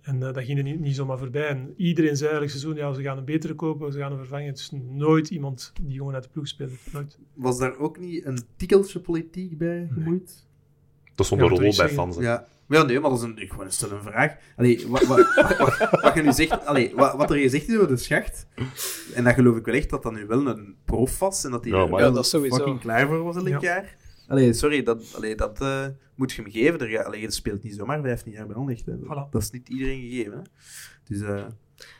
En eh, dat ging er niet, niet zomaar voorbij. En iedereen zei elk seizoen, ja, ze gaan een betere kopen, ze gaan hem vervangen. Het is nooit iemand die gewoon uit de ploeg speelde. Nooit. was daar ook niet een tikkeltje politiek bij gemoeid? Dat stond een rol bij zeggen. fans. hè. Ja. Ja, nee, maar dat is een, ik gewoon stel een vraag. Allee, wat, wat, wat, wat je nu zegt, allee, wat, wat er gezegd is over de schacht, en dat geloof ik wel echt dat dat nu wel een prof was en dat hij Ja, er maar- wel Ja, dat is sowieso. fucking klaar voor was elk Ja. jaar. Allee, sorry, dat, allee, dat eh, moet je hem geven. Er, allee, je speelt niet zomaar 15 jaar bij Anderlecht. Voilà. Dat is niet iedereen gegeven. Hè. Dus, eh,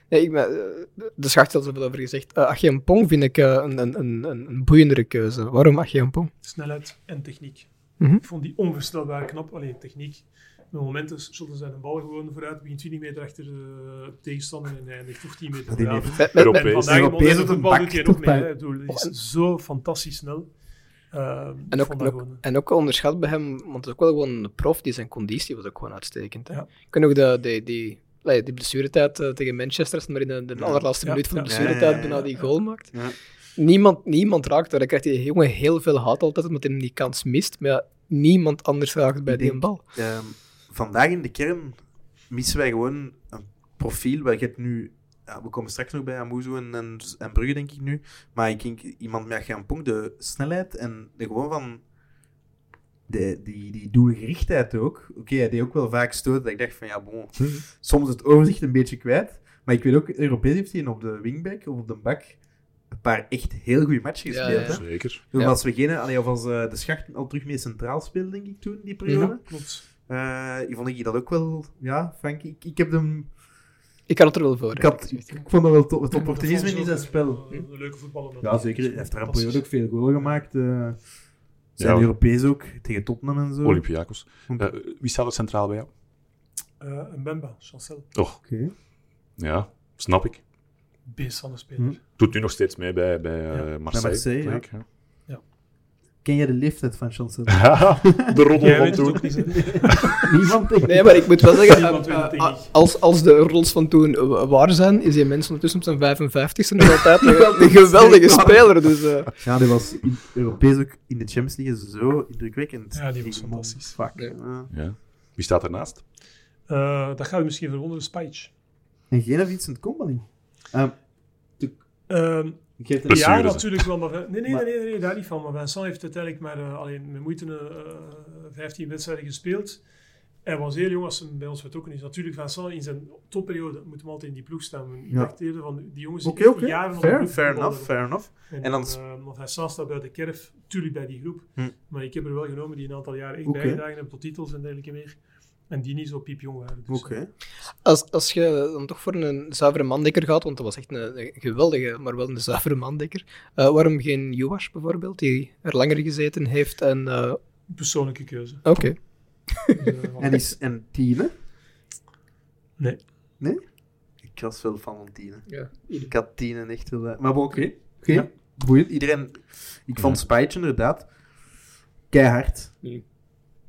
Nee, ik ben, eh, de schacht had er zoveel over gezegd. Uh, Achim Pong vind ik eh, een, een, een, een een boeiendere keuze. Waarom Achim Pong? Snelheid en techniek. Mhm. Ik vond die onvoorstelbaar knap. Alleen techniek. Met momenten shotten zij de bal gewoon vooruit, begint 20 meter achter de tegenstander en hij ligt toch 10 meter die vooruit. heeft- Met, met, En vandaag Europees op een doet hij nog mee. hè. Is zo fantastisch snel. Uh, en, ook, en, ook, en ook onderschat bij hem, want het is ook wel gewoon een prof, die zijn conditie was ook gewoon uitstekend. Hè? Ja. Ik nog de, die, die, allee, die blessuretijd eh, tegen Manchester, maar in de, de allerlaatste Ja, minuut van de ja. blessuretijd Ja, ja, ja, bijna die goal maakt. Niemand, niemand raakt daar. Dan krijgt die jongen heel veel haat altijd, omdat hij die kans mist. Maar ja, niemand anders raakt bij die bal. Ehm, vandaag in de kern missen wij gewoon een profiel. Waar je nu, ja, we komen straks nog bij Amuzu en, en, en Brugge, denk ik nu. Maar ik denk iemand met Gaan Pong, de snelheid en de gewoon van. De, die, die doelgerichtheid ook. Oké, hij deed ook wel vaak stoten. Dat ik dacht van ja, bon, soms het overzicht een beetje kwijt. Maar ik weet ook, Europees heeft hij op de wingback of op de bak een paar echt heel goede matchen Ja, gespeeld. ja. Hè? Zeker. Ja. als we geen, allee, of als eh, de schacht al terug mee centraal speelde, denk ik toen, die periode. Ja, klopt. Eh, ik vond ik dat ook wel, ja, Frank, ik, ik heb hem, Ik had het er wel voor. ik, had, ik, ik vond dat wel to- het opportunisme in zijn spel. Een, een leuke voetballer. Ja, zeker. Hij heeft daar een periode ook veel goal gemaakt. eh zijn Ja. Europees ook, tegen Tottenham en zo. Olympiakos. Hm. Wie staat er centraal bij jou? Eh, een Bemba, Chancel. Oh, Oké. ja, snap ik. Beest van de speler. Hm. Doet nu nog steeds mee bij, bij eh, Ja. Marseille. Ja. Ken jij de leeftijd van Chancel? de roddel van toen. Niemand denk Nee, maar ik moet wel zeggen, eh, eh, als, als de roles van toen waar zijn, is die mens ondertussen op zijn 55ste nog altijd een, een geweldige speler. Dus, eh, Ja, die was in Europees ook in de Champions League zo indrukwekkend. Ja, die was Tegen fantastisch. Fuck. Ja. Wie staat ernaast? Eh, dat gaat u misschien verwonderen, Spijtje. En geen Vincent Company. Ehm Ehm ik geef het Blessure. ja, natuurlijk wel. Maar, nee, nee, Maar- nee, nee, nee, daar niet van. Maar Vincent heeft uiteindelijk maar uh, alleen met moeite uh, 15 wedstrijden gespeeld. Hij was heel jong als hij bij ons vertrokken is. Natuurlijk, Vincent in zijn topperiode moet hem altijd in die ploeg staan. Ik Ja. dacht eerder van die jongens die oké. jaren op de Fair, fair enough, fair enough. En, En dan- uh, want Vincent staat buiten de kerf, natuurlijk bij die groep. Hm. Maar ik heb er wel genomen die een aantal jaren echt bijgedragen hebben tot titels en dergelijke meer. En die niet zo piepjong waren. Dus, Oké. eh, als, als je dan toch voor een zuivere mandekker gaat, want dat was echt een, een geweldige, maar wel een zuivere mandekker. eh, waarom geen Juwas bijvoorbeeld, die er langer gezeten heeft? En, eh, persoonlijke keuze. Oké. Dus. En, is, en Tine? Nee. Nee? Ik was wel fan van Tine. Ja, Ik had Tine echt wel... Maar oké. Oké. Ja. Boeiend. Iedereen... Ik vond. Spijtje inderdaad keihard. Nee.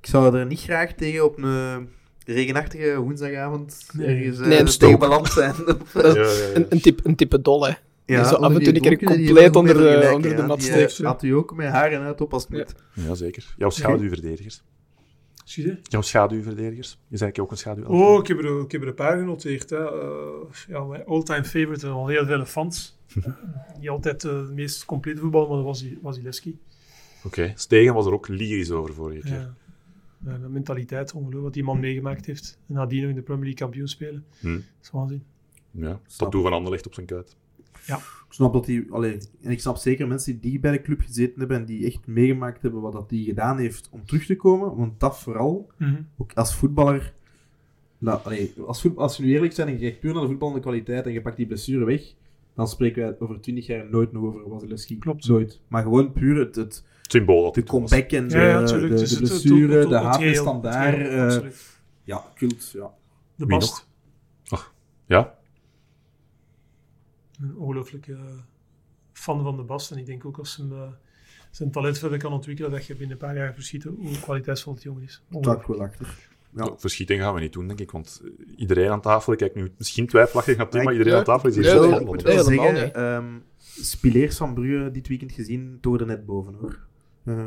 Ik zou er niet graag tegen op een regenachtige woensdagavond Nee. ergens eh, Nee, een tegen beland zijn. Ja, ja, ja. Een, een, type, een type dol, hè. Die zo af en toe die een keer die compleet onder de- gelijk, onder de ja. mat Die, steekt, eh, Had u ook met haar en uit op als het Ja. moet. Ja, zeker. Jouw schaduwverdedigers. Excuseer? Jouw schaduwverdedigers. Je zei eigenlijk ook een schaduw. Oh, ik heb, er, ik heb er een paar genoteerd. Hè. Eh, ja, mijn all-time favorite en al heel veel fans. Eh, niet altijd eh, de meest complete voetbal, maar dat was, die, was die Leski. Oké. Stegen was er ook lyrisch over vorige keer. Ja. De mentaliteit, ongelooflijk wat die man meegemaakt heeft. En nadien nog in de Premier League kampioen spelen. Hm. Dat is waanzin. Ja. Dat doe van Anderlecht op zijn kuit. Ja. Ik snap dat die, allee, en ik snap zeker mensen die bij de club gezeten hebben en die echt meegemaakt hebben wat dat die gedaan heeft om terug te komen. Want dat vooral, Mhm. ook als voetballer, nou, allee, als, voet- als we nu eerlijk zijn en je kijkt puur naar de voetballende kwaliteit en je pakt die blessure weg, dan spreken wij over 20 jaar nooit nog over Wasilewski. Klopt. Nooit. Maar gewoon puur het, Het symbool dat de het was. comeback en de, Ja, ja, natuurlijk. de, Dus de het- het- blessure, het- het- de het haat geheel, is dan het daar. geheel, eh, absoluut. ja, cult, ja. De Wie Bast. Ja? Een ongelooflijke fan van de Bast. En ik denk ook als hij eh, zijn talent verder kan ontwikkelen, dat je binnen een paar jaar verschiet hoe kwaliteitsvol het jongen is. Ik wel achter. Ja. Oh, Verschieten gaan we niet doen, denk ik. Want eh, iedereen aan tafel, ik kijk nu misschien twijfelachtig naartoe, maar iedereen Ja. aan tafel is hier dat moet Ik wil helemaal zeggen, ehm Spileers van Brugge dit weekend gezien, door net boven hoor. Eh,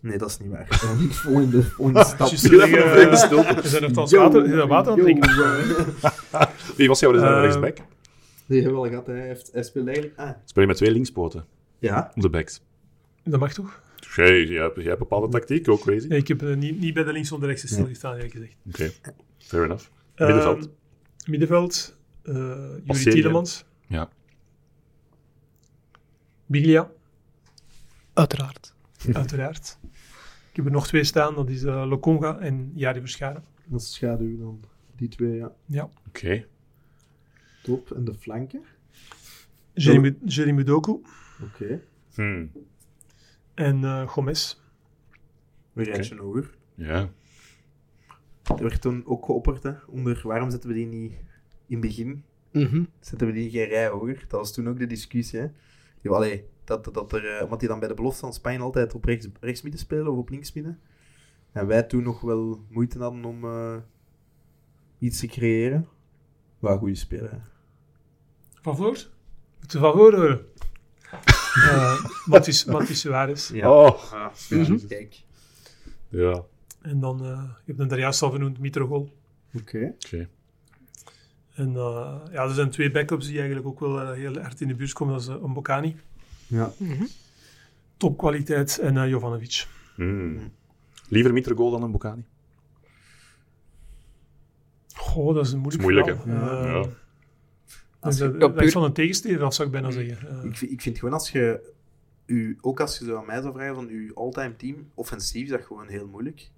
nee, dat is niet waar. Eh, volgende, volgende stap. Eh, stilte. We zijn nogthans Yo, water, water aan het drinken. eh. Wie was jouw reserve Eh, rechtsback? Nee, hebben we al gehad. Hij, heeft, hij speelt eigenlijk... Ah, Speel je met twee linkspoten ja. op de backs? Dat mag toch? Jij, jij, hebt, jij hebt bepaalde tactiek, ook crazy. Nee, ik heb eh, niet, niet bij de links onder rechts stilgestaan, eerlijk gezegd. Oké, fair enough. Middenveld. Ehm, middenveld. eh Juri Passeer je. Tielemans. Ja. Biglia, Uiteraard. uiteraard. Ik heb er nog twee staan, dat is eh Lokonga en Jari Verscharen. Dat is schaduw dan. Die twee, ja. Ja. Oké. Top. En de flanken? Jeremy, Jeremy Doku Oké. Hmm. en eh Gomez. Een rijtje hoger. Ja. Er werd toen ook geopperd, hè, onder waarom zetten we die niet in het begin? Mhm. Zetten we die geen rij hoger? Dat was toen ook de discussie, hè. Allee, dat, dat er, eh, omdat die dan bij de belofte van Spanje altijd op rechts, rechtsmidden spelen of op linksmidden. En wij toen nog wel moeite hadden om eh, iets te creëren. Wel goede speler, hè. Van voor? Moet je van voor horen? Mathis Suarez. Ja. Oh. Ah, Mhm. Kijk. Ja. En dan, eh je hebt hem daar juist al vernoemd, Mitrogol. Oké. Oké. En eh, ja, er zijn twee backups die eigenlijk ook wel heel hard in de buurt komen. Dat is uh, Mbokani, Ja. Mhm. topkwaliteit, en eh Jovanovic. Hmm. Liever Mitrogool dan een Bocani? Goh, dat is een moeilijk, moeilijk, verhaal. hè? Eh, Ja. Als dat je- is- ja, dat puur- van een tegensteller, dat zou ik bijna zeggen. Eh, Ik, vind- ik vind gewoon als je, u, ook als je zo aan mij zou vragen van uw all-time team, offensief is dat gewoon heel moeilijk.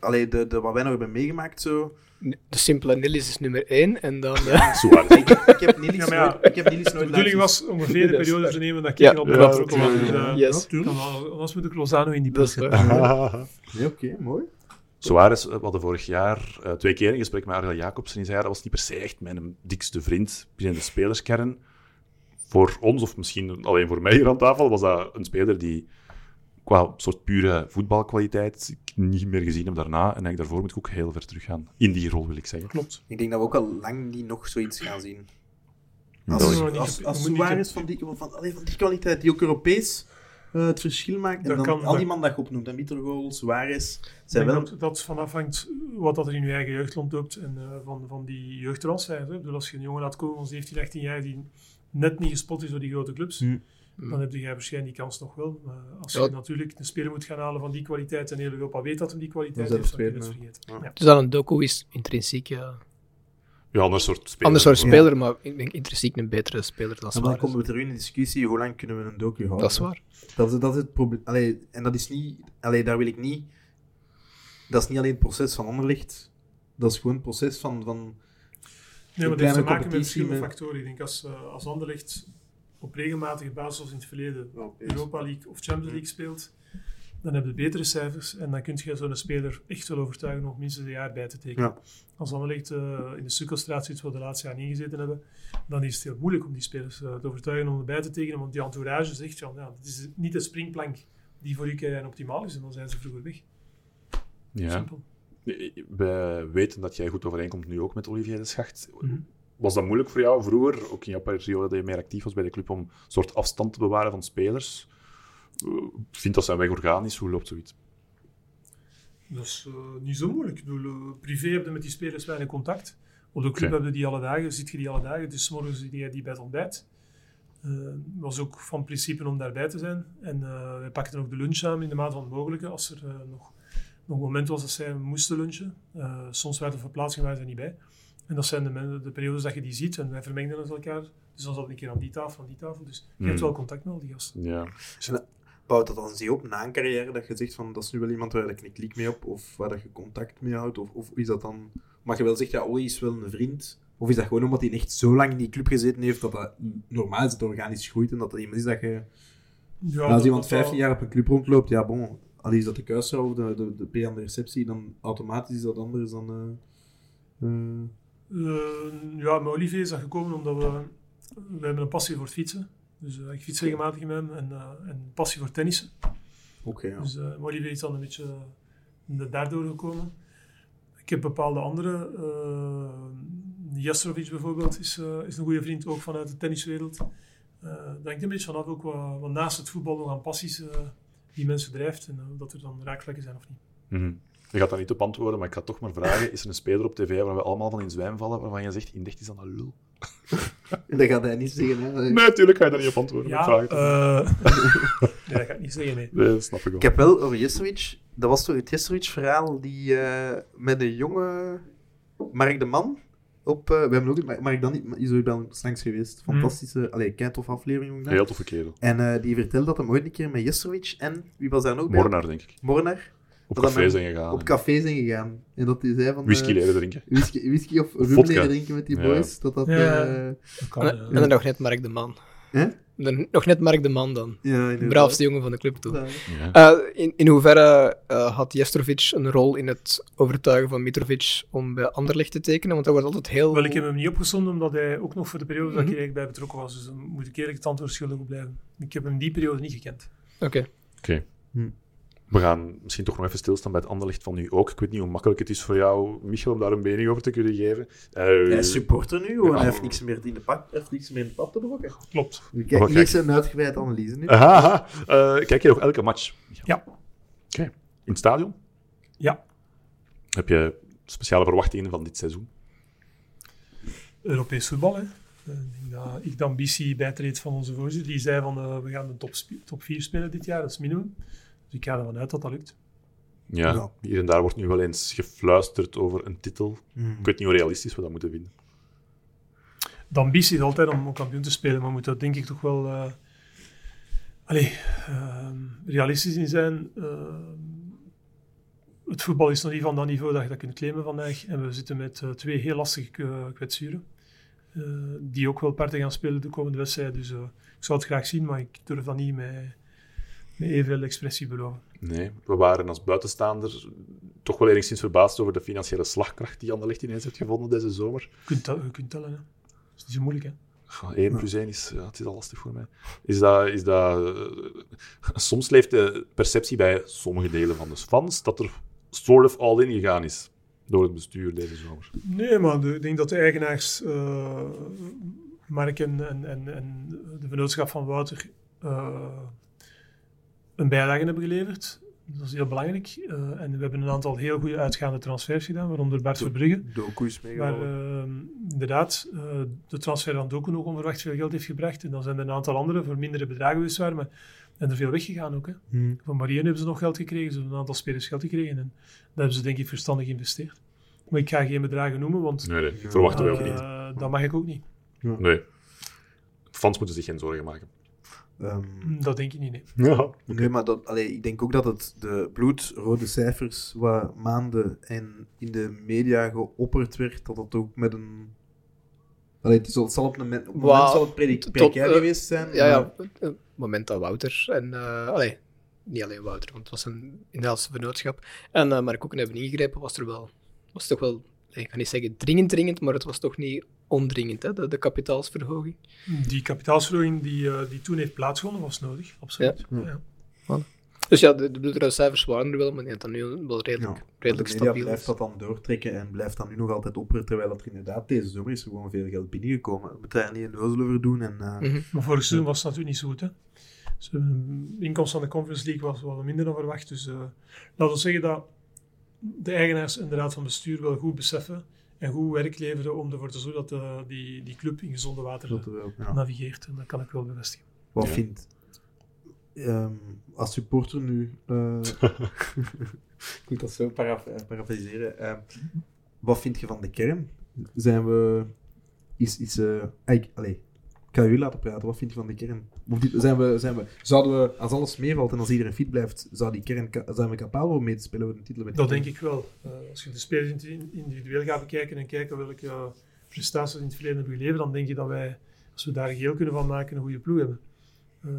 Allee, de, de, wat wij nog hebben meegemaakt zo. De simpele Nillis is nummer 1 en dan... Suarez. Ik, ik heb Nilis Ja, ja, nooit, ik heb Nilis de nooit bedoeling laten- was ongeveer de periode te nemen dat ik Ja, hier al ja, betrokken klopt. was. Dus, Ja, eh, yes. anders moet ik Lozano in die ploeg zetten. Nee, oké, mooi. Suarez, eh, we hadden vorig jaar eh, twee keer een gesprek met Ariel Jacobsen. Die zei, dat was niet per se echt mijn dikste vriend binnen de spelerskern. Voor ons, of misschien alleen voor mij hier aan tafel, was dat een speler die qua soort pure voetbalkwaliteit ik niet meer gezien heb daarna. En eigenlijk daarvoor moet ik ook heel ver teruggaan. In die rol, wil ik zeggen. Klopt. Ik denk dat we ook al lang niet nog zoiets gaan zien. Als, niet Suarez van die, van, allee, van die kwaliteit, die ook Europees eh, het verschil maakt. En Dat dan kan- al die man dat je opnoemt, en Mitrogool, Suarez, zijn wel... dat dat van afhangt wat dat er in je eigen jeugd rondloopt en eh, van, van die jeugdtransfers. hè. Ik bedoel, als je een jongen laat komen van 17, 18 jaar die net niet gespot is door die grote clubs, Hmm. Dan heb je waarschijnlijk die kans nog wel. Maar als Ja. je natuurlijk een speler moet gaan halen van die kwaliteit en heel Europa weet dat hem die kwaliteit Dan heeft, dan kun je het vergeten. Ja. Dus dan een doku is intrinsiek ja, Ja, ander soort speler. ander soort Ja. speler, maar ik denk intrinsiek een betere speler dan En dan Suarez. komen we terug in de discussie, hoe lang kunnen we een docu houden? Dat is waar. Dat is, dat is het probleem. En dat is niet... Allee, daar wil ik niet... Dat is niet alleen het proces van Anderlecht. Dat is gewoon het proces van... van Nee, maar het heeft te maken met verschillende met- factoren. Ik denk als, eh, als Anderlecht op regelmatige basis, zoals in het verleden. Europa League of Champions League speelt, dan heb je betere cijfers en dan kun je zo'n speler echt wel overtuigen om minstens een jaar bij te tekenen. Ja. Als Anderlecht eh, in de sukkelstraat zit, wat we de laatste jaar ingezeten hebben, dan is het heel moeilijk om die spelers eh, te overtuigen om erbij te tekenen, want die entourage zegt, ja, ja, het is niet de springplank die voor u en optimaal is en dan zijn ze vroeger weg. Ja. Simpel. We weten dat jij goed overeenkomt nu ook met Olivier de Schacht. Mhm. Was dat moeilijk voor jou vroeger, ook in jouw periode dat je meer actief was bij de club, om een soort afstand te bewaren van spelers? Uh, Vindt dat zijn weg organisch? Hoe loopt zoiets? Dat is eh, niet zo moeilijk. Ik bedoel, eh, privé heb je met die spelers weinig contact. Op de club Oké. heb je die alle dagen, ziet je die alle dagen. Dus 's morgens zie je die bij het ontbijt. Eh, Het was ook van principe om daarbij te zijn. En eh wij pakten ook de lunch aan in de maat van het mogelijke. Als er eh, nog, nog een moment was dat zij moesten lunchen. Eh, soms werd er verplaatsing, waren ze er niet bij. En dat zijn de, de periodes dat je die ziet en wij vermengen het elkaar. Dus dan zat ik een keer aan die tafel, aan die tafel. Dus je hebt Hmm. wel contact met al die gasten. Ja. Bouwt dat dan zich op na een carrière dat je zegt van dat is nu wel iemand waar ik een klik mee op of waar dat je contact mee houdt? Of, of is dat dan. Mag je wel zeggen, ja, Olly is wel een vriend? Of is dat gewoon omdat hij echt zo lang in die club gezeten heeft dat dat normaal is, dat het organisch groeit en dat er iemand is dat je. Ja, als dat- iemand dat 15 wel- jaar op een club rondloopt, ja, bon. Al is dat de kuisvrouw of de, de, de P aan de receptie, dan automatisch is dat anders dan. eh, eh, Eh, ja, met Olivier is dat gekomen omdat we, we hebben een passie voor het fietsen. Dus eh, ik fiets regelmatig met hem en, uh, en passie voor tennissen. Oké, ja. Dus uh, Olivier is dan een beetje uh, daardoor gekomen. Ik heb bepaalde andere. Uh, Jastrovic bijvoorbeeld is, uh, is een goede vriend, ook vanuit de tenniswereld. Uh, dat hangt een beetje vanaf ook wat, wat naast het voetbal nog aan passies uh, die mensen drijft. En dat er dan raakvlekken zijn of niet. Mm -hmm. Je gaat daar niet op antwoorden, maar ik ga toch maar vragen: is er een speler op tv waar we allemaal van in zwijm vallen, waarvan je zegt: in dicht is dan een lul? dat gaat hij niet zeggen, hè? Nee, natuurlijk ga je daar niet op antwoorden. Ja, vragen uh, nee, dat ga ik niet zeggen, nee. nee dat snap ik wel. Ik heb wel over Jessovic, dat was toch het Jessovic-verhaal die uh, met de jonge Mark de Man op... Uh, we hebben ook Mark dan niet, is er dan langs geweest. Fantastische, mm. allee, kei tof aflevering. Heel toffe kerel. En uh, die vertelde dat hem ooit een keer met Jessovic en, wie was daar nog bij? Mornar, denk ik. Mornar. Op café zijn gegaan. Op café zijn gegaan. En dat hij zei van... Whisky leren drinken. Whisky, whisky of rum leren drinken met die boys. Ja. Dat dat... Ja, uh, dat kan, en, en dan nog net Mark de Man. Huh? Dan, nog net Mark de Man dan. Ja, de braafste jongen van de club toe. Ja. Uh, in, in hoeverre uh, had Jestrovic een rol in het overtuigen van Mitrovic om bij Anderlecht te tekenen? Want dat wordt altijd heel... Wel, ik heb hem niet opgezonden, omdat hij ook nog voor de periode Mhm. dat ik er eigenlijk bij betrokken was. Dus dan moet ik eerlijk het antwoord schuldig blijven. Ik heb hem die periode niet gekend. Oké. Okay. Hm. Okay. We gaan misschien toch nog even stilstaan bij het Anderlecht van nu ook. Ik weet niet hoe makkelijk het is voor jou, Michel, om daar een mening over te kunnen geven. Uh, hij is supporter nu. Ja. hij heeft niks meer in de pad, heeft niks meer in de pad te brokken. Klopt. Kijk, hier is een uitgebreide analyse nu. Aha, aha. Uh, kijk je nog elke match? Ja. Oké. Okay. In het stadion? Ja. Heb je speciale verwachtingen van dit seizoen? Europees voetbal, hè. Ja, ik de ambitie bijtreed van onze voorzitter. Die zei van, uh, we gaan de top, top 4 spelen dit jaar, dat is minimum. Dus ik ga ervan uit dat dat lukt. Ja, ja, hier en daar wordt nu wel eens gefluisterd over een titel. Mm. Ik weet niet hoe realistisch we dat moeten vinden. De ambitie is altijd om kampioen te spelen, maar we moeten denk ik toch wel uh, allez, uh, realistisch in zijn. Uh, het voetbal is nog niet van dat niveau dat je dat kunt claimen vandaag. En we zitten met uh, twee heel lastige uh, kwetsuren. Uh, die ook wel parten gaan spelen de komende wedstrijd. Dus uh, ik zou het graag zien, maar ik durf dat niet met, met evenveel expressie beloven. Nee, we waren als buitenstaander toch wel enigszins verbaasd over de financiële slagkracht die Anderlecht ineens heeft gevonden deze zomer. Je kunt, je kunt tellen, hè. Dat is niet zo moeilijk, hè. 1 plus 1 is, ja, het is al lastig voor mij. Is dat, is dat, uh, soms leeft de perceptie bij sommige delen van de fans dat er sort of all-in gegaan is door het bestuur deze zomer. Nee, maar ik denk dat de eigenaars, uh, Mark en, en, en, en, de vennootschap van Wouter, uh, een bijlage hebben geleverd. Dat is heel belangrijk. Uh, en we hebben een aantal heel goede uitgaande transfers gedaan, waaronder Bart Verbrugge. Doku is Waar uh, inderdaad uh, de transfer van Doku nog onverwacht veel geld heeft gebracht. En dan zijn er een aantal andere voor mindere bedragen geweest waar, maar en er veel weggegaan ook. Hè. Hmm. Van Marien hebben ze nog geld gekregen, ze hebben een aantal spelers geld gekregen. En daar hebben ze denk ik verstandig geïnvesteerd. Maar ik ga geen bedragen noemen, want nee, nee, verwachten we ook niet. Uh, dat mag ik ook niet. Ja. Nee. Fans moeten zich geen zorgen maken. Um, dat denk ik niet, nee. Ja, okay. Nee, maar dat, allee, ik denk ook dat het de bloedrode cijfers wat maanden en in de media geopperd werd, dat dat ook met een... Allee, het, is, het zal op een moment, op een moment zal het predikair uh, geweest zijn. Ja, ja, het moment dat Wouter en... Uh, allee, niet alleen Wouter, want het was een inhaalse vennootschap. En uh, Mark Koeken hebben ingegrepen, was er wel... Was toch wel, ik ga niet zeggen dringend dringend, maar het was toch niet ondringend, hè, de, de kapitaalsverhoging. Die kapitaalsverhoging die, uh, die toen heeft plaatsgevonden was nodig, absoluut. Ja. Ja. Ja. Dus ja, de, de bloedrouwcijfers waren er wel, maar die had dan nu wel redelijk, redelijk stabiel. blijft dat dan doortrekken en blijft dan nu nog altijd opperen, terwijl er inderdaad deze zomer is er gewoon veel geld binnengekomen. We moeten daar niet een neuzel over doen. En, uh, mm -hmm. Maar vorig seizoen was het natuurlijk niet zo goed. Hè? Dus de inkomst van de Conference League was wat minder dan verwacht. Dus uh, laten we zeggen dat de eigenaars en de raad van bestuur wel goed beseffen en goed werk leveren om ervoor te zorgen dat uh, die, die club in gezonde water ja. navigeert. En dat kan ik wel bevestigen. Wat ja. vindt um, als supporter nu, uh, ik moet dat zo paraf parafraseren, uh, wat vind je van de kern? zijn we... Is, is, eh, ik, allee, ik ga u laten praten. Wat vind je van de kern? Of die- zijn we, zijn we, zouden we, als alles meevalt en als iedereen fit blijft, zou die kern, zijn we capabel om mee te spelen voor de titel? Met Dat denk ik wel. Eh, als je de spelers in- individueel gaat bekijken en kijken welke prestaties in het verleden hebben geleverd, dan denk je dat wij, als we daar een geheel kunnen van maken, een goede ploeg hebben. Ehm,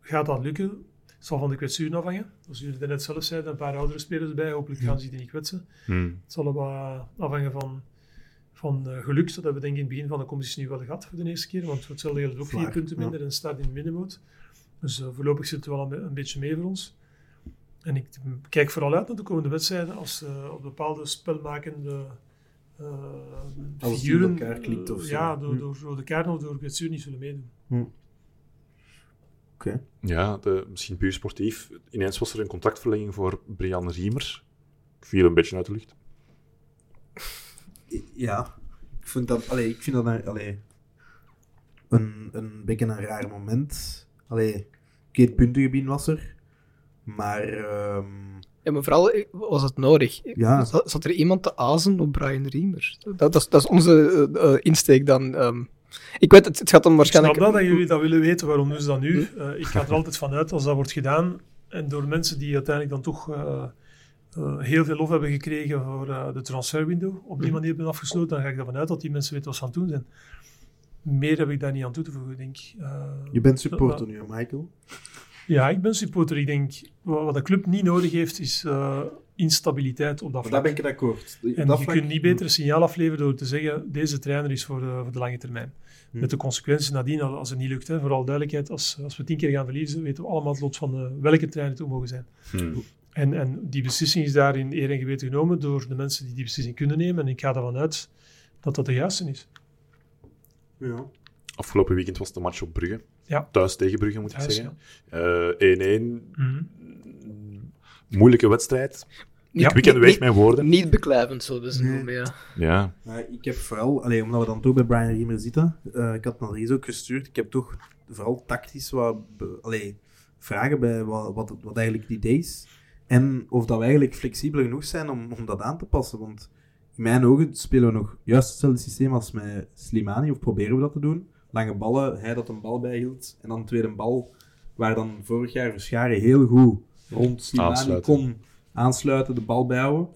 gaat dat lukken? Het zal van de kwetsuren afhangen. Als jullie net zelf zeiden, een paar oudere spelers bij. Hopelijk gaan ze die niet kwetsen. Hmm. Het zal wat afhangen van, van eh, geluk. Dat hebben we denk ik in het begin van de competitie nu wel gehad voor de eerste keer. Want hetzelfde geldt ook vier Zwaar, punten ja. minder en staat in de middenmoot. Dus eh, voorlopig zit het wel een, be- een beetje mee voor ons. En ik kijk vooral uit naar de komende wedstrijden. Als eh, op bepaalde spelmakende eh figuren... klikt of zo. Ja, door, Hm. door rode kaarten of door kwetsuur niet zullen meedoen. Oké. Ja, de, misschien puur sportief. Ineens was er een contractverlenging voor Brian Riemer. Ik viel een beetje uit de lucht. Ja, ik vind dat, allee, ik vind dat een, allee, een, een beetje een raar moment. Allee, oké, het puntengebied was er, maar ehm, Ja, maar vooral eh, was het nodig. Ja. Zat, zat er iemand te azen op Brian Riemer? Dat, dat, is, dat is onze eh, eh, insteek dan. ehm. ik weet, het, het gaat dan Ik waarschijnlijk... snap dat, dat jullie dat willen weten, waarom doen ze dat nu? Eh, ik ga er altijd van uit als dat wordt gedaan en door mensen die uiteindelijk dan toch eh, eh, heel veel lof hebben gekregen voor eh, de transferwindow, op die manier hebben afgesloten, dan ga ik ervan uit dat die mensen weten wat ze aan het doen zijn. Meer heb ik daar niet aan toe te voegen, denk ik. Eh, je bent supporter nu, Michael. Ja, ik ben supporter. Ik denk, wat wat de club niet nodig heeft, is eh, instabiliteit op dat vlak. daar ben ik het akkoord. En dat je vlak- kunt niet beter een signaal afleveren door te zeggen, deze trainer is voor de, voor de lange termijn. Hm. Met de consequenties nadien, als het niet lukt. Hè. Vooral duidelijkheid, als, als we tien keer gaan verliezen, weten we allemaal het lot van welke trainer toe mogen zijn. Hmm. En, en die beslissing is daar in eer en geweten genomen door de mensen die die beslissing kunnen nemen. En ik ga ervan uit dat dat de juiste is. Ja. Afgelopen weekend was de match op Brugge. Ja. Thuis tegen Brugge, moet ik Thuis, zeggen. Eh, 1-1. Mhm. Moeilijke wedstrijd. Niet- ik ken niet- weg mijn woorden. Niet beklijvend, zullen we ze Nee. noemen, ja. Ja. Ik heb vooral, allee, omdat we dan toch bij Brian Riemer zitten, eh, ik had naar Ries ook gestuurd, ik heb toch vooral tactisch wat be- allee, vragen bij wat, wat, wat eigenlijk het idee is. En of dat we eigenlijk flexibel genoeg zijn om, om dat aan te passen. Want in mijn ogen spelen we nog juist hetzelfde systeem als met Slimani, of proberen we dat te doen. Lange ballen, hij dat een bal bijhield. En dan een tweede bal, waar dan vorig jaar Verscharen heel goed rond Slimani Aansluiten. kon aansluiten, de bal bijhouden.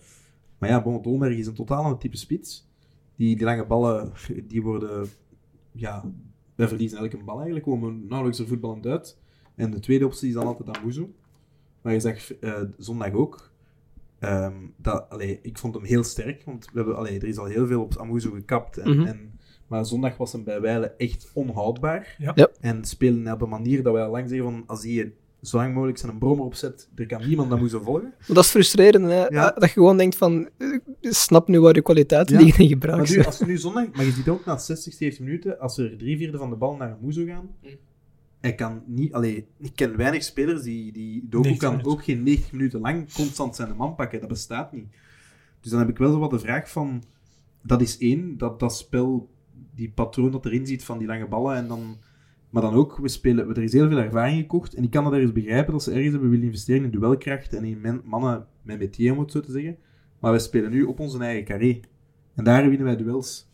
Maar ja, Bon Dolberg is een totaal ander type spits. Die, die lange ballen, die worden... Ja, wij verliezen elke bal eigenlijk. Komen nauwelijks er voetballend uit. En de tweede optie is dan altijd Amuzu. Maar je zag eh, zondag ook... ehm, dat, allee, ik vond hem heel sterk. Want we hebben, allee, er is al heel veel op Amuzu gekapt. En, Mhm. en, maar zondag was hem bij Wijlen echt onhoudbaar. Ja. Ja. En spelen op een manier dat wij al lang zeggen van... Als hij zo lang mogelijk zijn brommer opzet, er kan niemand Amuzu volgen. Maar dat is frustrerend, hè? Ja. Dat je gewoon denkt van... eh, Snap nu waar je kwaliteiten Ja. liggen en gebruik Maar nu, als we nu zondag, maar je ziet ook na 60, 70 minuten, als er drie vierde van de bal naar Muzo gaan, hij kan niet, allee, ik ken weinig spelers die, die Doku 90 kan minuten. ook geen 90 minuten lang constant zijn man pakken, dat bestaat niet. Dus dan heb ik wel zo wat de vraag van, dat is één, dat, dat spel, die patroon dat erin zit van die lange ballen en dan, maar dan ook, we spelen, er is heel veel ervaring gekocht en ik kan dat ergens begrijpen dat ze ergens hebben willen investeren in duelkracht en in men- mannen met métier, om het zo te zeggen. Maar wij spelen nu op onze eigen carré. En daar winnen wij duels.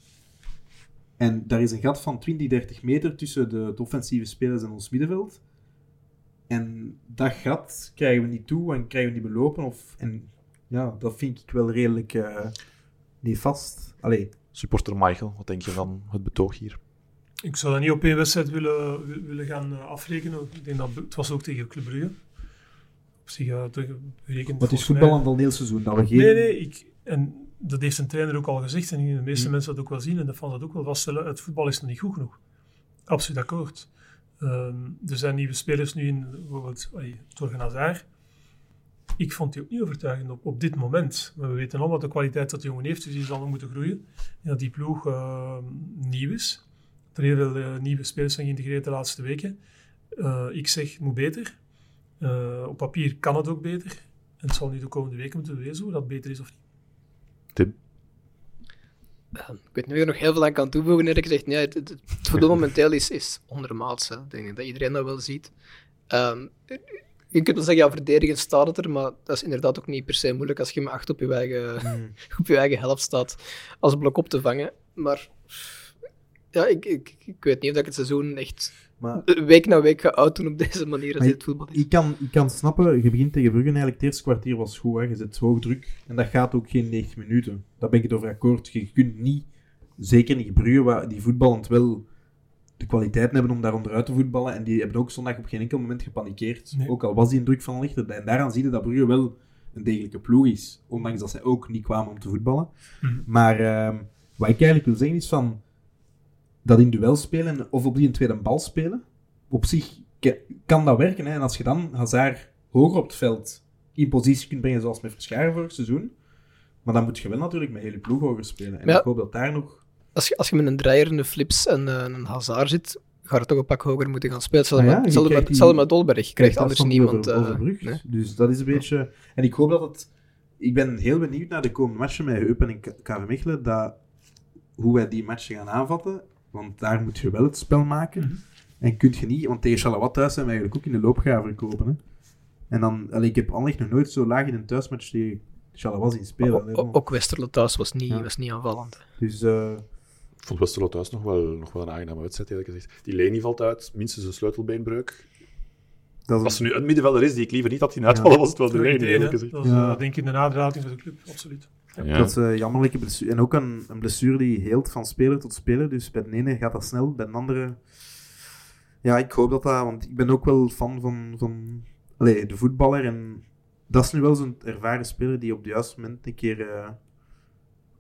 En daar is een gat van 20, 30 meter tussen de, de offensieve spelers en ons middenveld. En dat gat krijgen we niet toe en krijgen we niet belopen. Of, en ja, dat vind ik wel redelijk eh niet vast. Allee, Supporter Michael, wat denk je van het betoog hier? Ik zou dat niet op één wedstrijd willen, wi- willen gaan eh, afrekenen. Ik denk dat het was ook tegen Club Brugge. Berekend. wat is voetbal aan het heel seizoen? Dat we geen... Nee, nee. Ik, en dat heeft een trainer ook al gezegd. En de meeste Hmm. mensen dat ook wel zien. En de fans dat ook wel vaststellen. Het voetbal is nog niet goed genoeg. Absoluut akkoord. Ehm, er zijn nieuwe spelers nu in, bijvoorbeeld Torgen Hazard. Ik vond die ook niet overtuigend op, op dit moment. Maar we weten allemaal de kwaliteit dat de jongen heeft, dus die zal nog moeten groeien. En dat die ploeg ehm, nieuw is. Er heel veel eh, nieuwe spelers zijn geïntegreerd de laatste weken. Eh, ik zeg, moet beter. Eh, op papier kan het ook beter. En het zal nu de komende weken moeten bewijzen hoe dat beter is of niet. Tim? Ik weet niet of ik er nog heel veel aan kan toevoegen. Eerlijk gezegd, nee, het, het, het momenteel is, is ondermaats. Hè. Ik denk dat iedereen dat wel ziet. Ehm, je kunt wel zeggen, ja, verdedigend staat het er, maar dat is inderdaad ook niet per se moeilijk als je met acht op je eigen, op je eigen helft staat als blok op te vangen. Maar ja, ik, ik, ik weet niet of ik het seizoen echt Maar week na week ga uitdoen op deze manier als dit voetbal is. ik kan, ik kan snappen, je begint tegen Brugge eigenlijk, het eerste kwartier was goed, hè. je zet hoog druk. En dat gaat ook geen 90 minuten. Daar ben ik het over akkoord. Je kunt niet, zeker niet Brugge, waar die voetballend wel de kwaliteiten hebben om daar onderuit te voetballen. En die hebben ook zondag op geen enkel moment gepanikeerd. Nee. Ook al was die een druk van lichter. En daaraan zie je dat Brugge wel een degelijke ploeg is. Ondanks dat zij ook niet kwamen om te voetballen. Mhm. Maar ehm, wat ik eigenlijk wil zeggen is van dat in duel spelen of op die een tweede bal spelen, op zich kan dat werken. Hè? En als je dan Hazard hoger op het veld in positie kunt brengen, zoals met Verscharen vorig seizoen, maar dan moet je wel natuurlijk met hele ploeg hoger spelen. En Ja. ik hoop dat daar nog... Als je, als je met een een flips en eh, een hazard zit, ga je toch een pak hoger moeten gaan spelen. Hetzelfde Ah ja, met- krijgt met, die- hetzelfde met Dolberg. Je krijgt anders niemand... over- eh, overbrugd. nee. Dus dat is een beetje... En ik hoop dat het... Ik ben heel benieuwd naar de komende matchen met Eupen en KV Mechelen, dat, hoe wij die matchen gaan aanvatten. Want daar moet je wel het spel maken. Mhm. En kunt je niet... Want tegen Charleroi thuis zijn we eigenlijk ook in de loopgraven verkopen. Hè? En dan... Allee, ik heb Anderlecht nog nooit zo laag in een thuismatch tegen Charleroi zien spelen. O- o- ook Westerlo thuis was niet, Ja. was niet aanvallend. Dus... eh, Ik vond Westerlo thuis nog wel, nog wel een aangename wedstrijd, eerlijk gezegd. Die Leni valt uit, minstens een sleutelbeenbreuk. dat Als er nu een middenvelder is die ik liever niet had zien uitvallen, was het wel de Leni, eerlijk gezegd. Dat is Ja. eh, denk ik een aderlating voor de club, absoluut. Ja. Dat is een jammerlijke blessure. En ook een, een blessure die heelt van speler tot speler. Dus bij de ene gaat dat snel, bij de andere... Ja, ik hoop dat dat... Want ik ben ook wel fan van, van allee, de voetballer. En dat is nu wel zo'n ervaren speler die op het juiste moment een keer eh,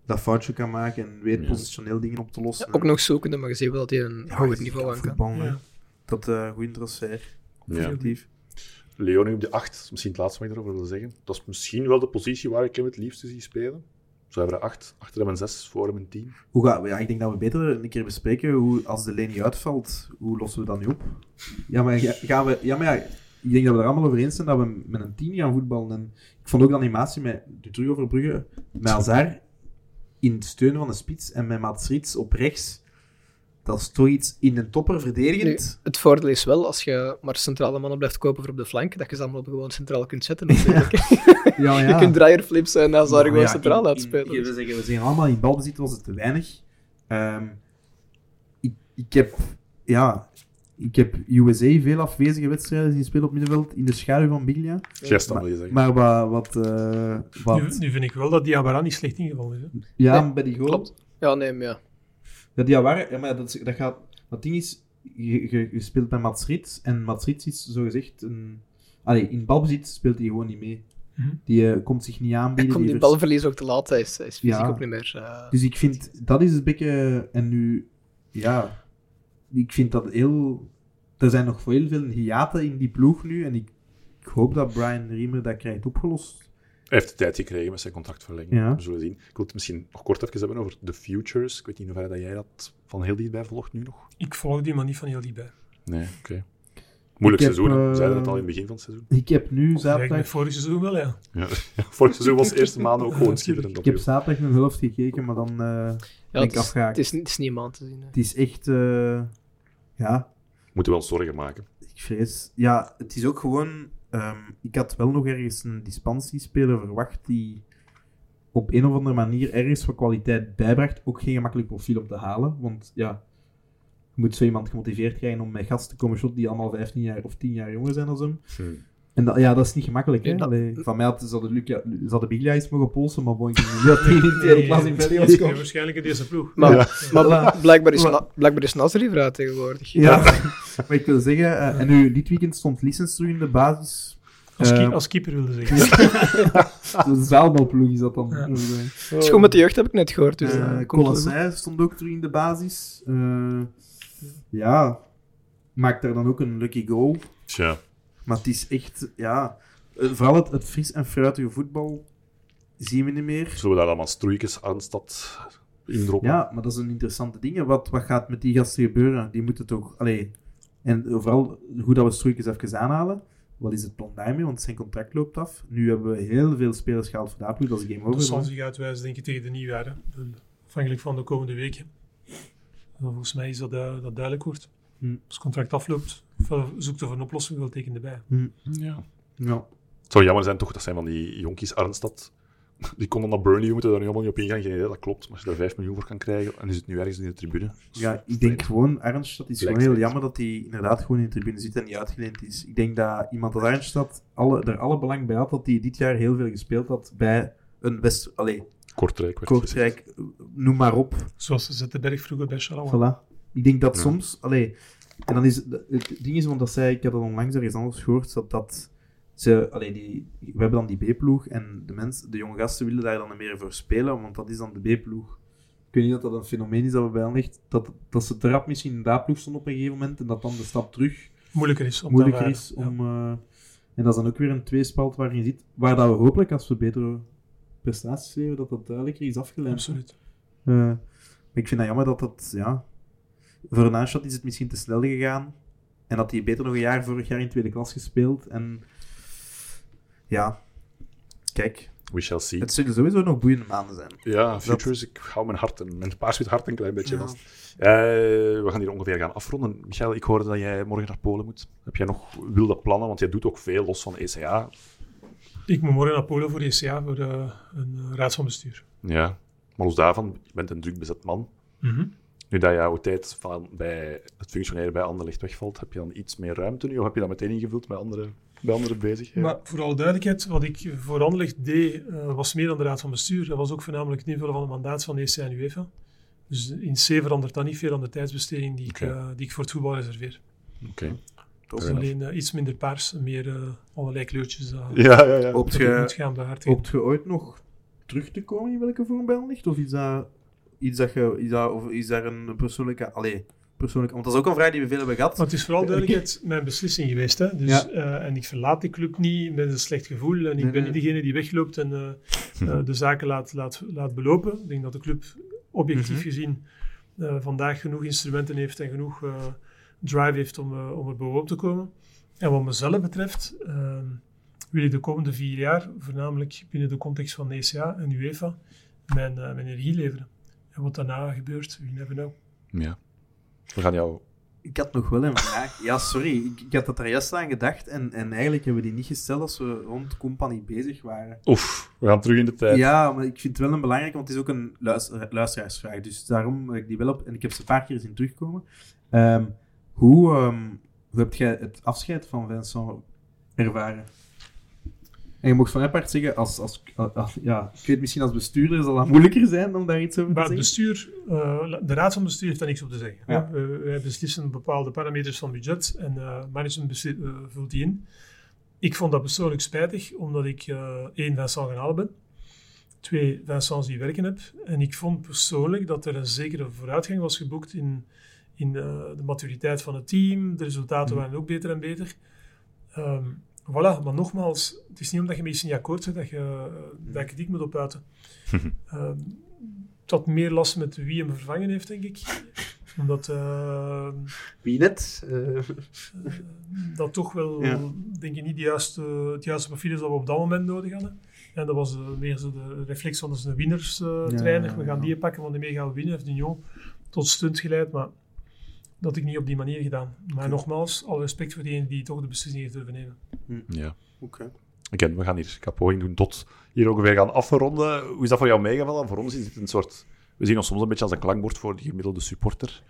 dat foutje kan maken en weet Ja. positioneel dingen op te lossen. Ook nog zoekende, maar je ziet wel dat hij een Ja, je niveau aan kan. Ja. Dat uh, goed transfer. Ja. Leonie op de 8, misschien het laatste wat ik erover wil zeggen. Dat is misschien wel de positie waar ik hem het liefste zie spelen. Zo hebben we er 8, achter hem een 6, voor hem een 10. Hoe ga, ja, ik denk dat we beter een keer bespreken hoe, als de Leni uitvalt, hoe lossen we dat nu op? Ja, maar, ga- gaan we, ja, maar ja, ik denk dat we er allemaal over eens zijn dat we met een 10 gaan voetballen. En ik vond ook de animatie met, nu terug over Brugge, met Hazard in het steunen van de spits en met Mats Rits op rechts. Dat is toch iets in een topper verdedigend. Het voordeel is wel, als je maar centrale mannen blijft kopen voor op de flank, dat je ze allemaal gewoon centraal kunt zetten. natuurlijk. Ja, ja. Je kunt draaier flips en Hazard Maar gewoon ja, centraal in- in- uitspelen. we, zeggen, we zeggen allemaal in balbezit was het te weinig. Ehm, ik, ik heb, ja, ik heb USA veel afwezige wedstrijden zien spelen op middenveld in de schaduw van Biglia. Dan wil je zeggen. Maar wat, wat, eh, Nu, wat nu vind ik wel dat Diabara niet slecht ingevallen is. Hè. ja, Nee, bij die goal. Klopt. Ja, nee, maar ja. Ja, die waren, ja, maar dat, is- dat gaat, het ding is, je, je, je speelt met Mats Rits en Mats Rits is zogezegd een, allee, in balbezit speelt hij gewoon niet mee. Mhm. Die eh, komt zich niet Hij aanbieden. komt die die vers- balverlies ook te laat. Hij is, hij is fysiek Ja. ook niet meer... eh, Dus ik vind, dat is het beetje, en nu, ja, ik vind dat heel, er zijn nog veel, veel hiaten in die ploeg nu, en ik, ik hoop dat Brian Riemer dat krijgt opgelost. Hij heeft de tijd gekregen met zijn contractverlenging. Ja. We zullen zien. Ik wil het misschien nog kort even hebben over de futures. Ik weet niet in hoeverre dat jij dat van heel dichtbij volgt nu nog. Ik volg die maar niet van heel dichtbij. Nee, oké. Moeilijk heb, seizoen, hè. we eh, zeiden het al in het begin van het seizoen. Ik heb nu zaterdag, vorig seizoen wel, ja. Ja. Vorig seizoen was de eerste maand ook gewoon schitterend. ik heb zaterdag een helft gekeken, maar dan eh, ja, ben ik het, is, afgehaakt. het, is, het is niet aan te zien. hè. Het is echt, eh, ja, Moeten we ons zorgen maken. ik vrees. Ja, het is ook gewoon. Ehm, ik had wel nog ergens een dispensiespeler verwacht die op een of andere manier ergens wat kwaliteit bijbracht. Ook geen gemakkelijk profiel om te halen. Want ja, je moet zo iemand gemotiveerd krijgen om met gasten te komen shot die allemaal 15 jaar of 10 jaar jonger zijn dan hem. En dat, ja, dat is niet gemakkelijk. Hè? Allee, van mij had, zouden Luca, zouden Biglia eens mogen polsen, maar ik denk niet dat hij in de tweede klas in België was komen. waarschijnlijk in deze ploeg. Maar, Ja. maar bla- blijkbaar, is Maar- blijkbaar is Nasri vrij tegenwoordig. Ja, maar ik wil zeggen, eh, en nu dit weekend stond Lissens terug in de basis. Als, ki- Eh, als keeper wilde zeggen. De zaalbalploeg is dat dan. Ja. Eh, Het is goed met de jeugd, heb ik net gehoord. Dus. Colosseum stond ook terug in de basis. Eh, ja, maakt daar dan ook een lucky goal. Tja, Maar het is echt, ja, eh, vooral het, het fris en fruitige voetbal zien we niet meer. zullen we daar allemaal stroeikens aan stad indroppen? Ja, maar dat is een interessante ding. Wat, wat gaat met die gasten gebeuren? Die moeten toch, allee, en vooral goed dat we Stroeikens even aanhalen. Wat is het plan daarmee? Want zijn contract loopt af. Nu hebben we heel veel spelers gehaald voor dat ploeg. Dat is game over. Dat zal zich uitwijzen, denk ik, tegen de nieuwjaren. Afhankelijk van de komende weken. En volgens mij is dat, eh, dat duidelijk wordt. Hm. Als het contract afloopt, zoekt er een oplossing, wel teken erbij. Ja. Ja. Het zou jammer zijn toch, dat zijn van die jonkies Arnstad. Die konden naar Burnley, we moeten daar nu helemaal niet op ingaan. Geen idee, dat klopt. Maar als je daar 5 miljoen voor kan krijgen, en is het nu ergens in de tribune. Ja, ik denk gewoon, Arnstad is gewoon heel jammer dat hij inderdaad gewoon in de tribune zit en niet uitgeleend is. Ik denk dat iemand als Arnstad alle, er alle belang bij had dat hij dit jaar heel veel gespeeld had bij een West... Allee, Kortrijk. werd gezegd. Kortrijk, noem maar op. Zoals Zettenberg vroeger bij Charleroi. Voilà. Ik denk dat Ja. soms... Allee, en dan is... Het ding is, want dat zei ik, had het onlangs ergens anders gehoord, dat, dat ze... Allee, die, we hebben dan die B-ploeg en de, mensen, de jonge gasten willen daar dan meer voor spelen, want dat is dan de B-ploeg. Ik weet niet dat dat een fenomeen is dat we bij hen ligt, dat, dat ze te rap misschien in de A-ploeg stonden op een gegeven moment en dat dan de stap terug Moeilijker is. Om moeilijker is om... eh, en dat is dan ook weer een tweespalt waarin je ziet, waar dat we hopelijk, als we betere prestaties leveren, dat dat duidelijker is afgeleid. absoluut. Maar ik vind dat jammer dat dat, ja... Voor een aanschot is het misschien te snel gegaan. En dat hij beter nog een jaar vorig jaar in tweede klas gespeeld. En ja, kijk, We shall see. het zullen sowieso nog boeiende maanden zijn. Ja, Futures, ik hou mijn hart, en mijn paars hart een klein beetje Ja. vast. Eh, we gaan hier ongeveer gaan afronden. Michael, ik hoorde dat jij morgen naar Polen moet. Heb jij nog wilde plannen? Want jij doet ook veel los van ECA. Ik moet morgen naar Polen voor de ECA, voor eh, een eh, raad van bestuur. Ja. Maar los daarvan, je bent een druk bezet man. Mhm. Nu dat jouw tijd van bij het functioneren bij Anderlecht wegvalt, heb je dan iets meer ruimte nu? Of heb je dat meteen ingevuld met andere, bij andere bezigheden? Maar voor alle duidelijkheid, wat ik voor Anderlecht deed, eh, was meer dan de raad van bestuur. Dat was ook voornamelijk het invullen van het mandaat van de ECA en UEFA. Dus in C verandert dat niet veel aan de tijdsbesteding die, ik, eh, die ik voor het voetbal reserveer. Oké. Dus Fair alleen eh, iets minder paars, en meer eh, allerlei kleurtjes. Ja, ja, ja. Hoopt dat ik je, moet gaan behartigen. hoopt je ooit nog terug te komen in welke vorm bij ligt? Of is dat iets dat je... Is, dat, of is daar een persoonlijke... Allee, persoonlijke... Want dat is ook een vraag die we veel hebben gehad. Maar het is vooral duidelijkheid mijn beslissing geweest. Hè? Dus, Ja. eh, en ik verlaat die club niet met een slecht gevoel. En ik Nee, ben nee. niet degene die wegloopt en eh, eh, de zaken laat, laat, laat belopen. Ik denk dat de club objectief Mhm. gezien vandaag genoeg instrumenten heeft en genoeg drive heeft om, om er bovenop te komen. En wat mezelf betreft eh, wil ik de komende vier jaar, voornamelijk binnen de context van ECA en UEFA, mijn, mijn energie leveren. En wat daarna gebeurt, we never know. Ja. We gaan jou... Ik had nog wel een vraag. Ja, sorry. Ik, ik had dat er juist aan gedacht. En, en eigenlijk hebben we die niet gesteld als we rond Company bezig waren. Oef, we gaan terug in de tijd. Ja, maar ik vind het wel een belangrijke, want het is ook een luister, luisteraarsvraag. Dus daarom heb ik die wel op. En ik heb ze een paar keer zien terugkomen. Ehm, hoe, ehm, hoe heb jij het afscheid van Vincent ervaren? En je mocht van apart zeggen, als, als, als- ja, ik weet misschien als bestuurder zal dat moeilijker zijn om daar iets over te Maar het zeggen. bestuur, eh, de raad van bestuur heeft daar niks op te zeggen. Ja. hè. We- wij beslissen bepaalde parameters van budget en eh management eh, vult die in. Ik vond dat persoonlijk spijtig, omdat ik eh één, Vincent gaan halen ben. Twee, Vincent die werken heb. En ik vond persoonlijk dat er een zekere vooruitgang was geboekt in, in eh, de maturiteit van het team. De resultaten Mhm. waren ook beter en beter. Ehm, voilà, maar nogmaals, het is niet omdat je met iets niet akkoord bent dat je uh, daar kritiek moet opuiten. Ehm, het had meer last met wie hem vervangen heeft, denk ik. Omdat eh, Wie net? Eh, dat toch wel, Ja. denk ik, niet de juiste, het juiste profiel is dat we op dat moment nodig hadden. En dat was eh, meer zo de reflex van dat is een winnerstrainer. Ja, we gaan ja. die pakken, want daarmee gaan we winnen. Heeft Dignon tot stunt geleid, maar dat ik niet op die manier gedaan. Maar nogmaals, alle respect voor degene die toch de beslissing heeft durven nemen. Ja. Oké. Again, we gaan hier een poging doen tot hier ongeveer gaan afronden. Hoe is dat voor jou meegevallen? Voor ons is dit een soort... We zien ons soms een beetje als een klankbord voor de gemiddelde supporter.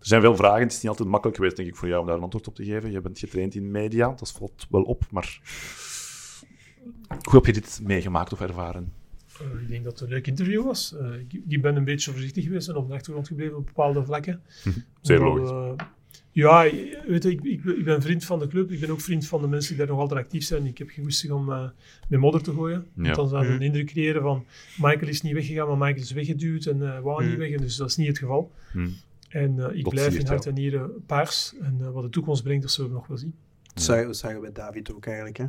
Er zijn veel vragen. Het is niet altijd makkelijk geweest, denk ik, voor jou om daar een antwoord op te geven. Je bent getraind in media, dat valt wel op, maar... Hoe heb je dit meegemaakt of ervaren? Eh, ik denk dat het een leuk interview was. Eh, ik, ik ben een beetje voorzichtig geweest en op de achtergrond gebleven op bepaalde vlakken. Zeer Omdat, logisch. eh, ja, weet je, ik, ik, ik ben vriend van de club. Ik ben ook vriend van de mensen die daar nog altijd actief zijn. Ik heb geen goesting om eh, met modder te gooien. Ja. Want dan zou Mhm. een indruk creëren van Michael is niet weggegaan, maar Michael is weggeduwd en eh wou niet Mhm. weg. En dus dat is niet het geval. Hm. En eh, ik Dat blijf je in hart en nieren paars. En wat de toekomst brengt, dat zullen we nog wel zien. Dat zagen, dat zagen we bij David ook eigenlijk. Hè?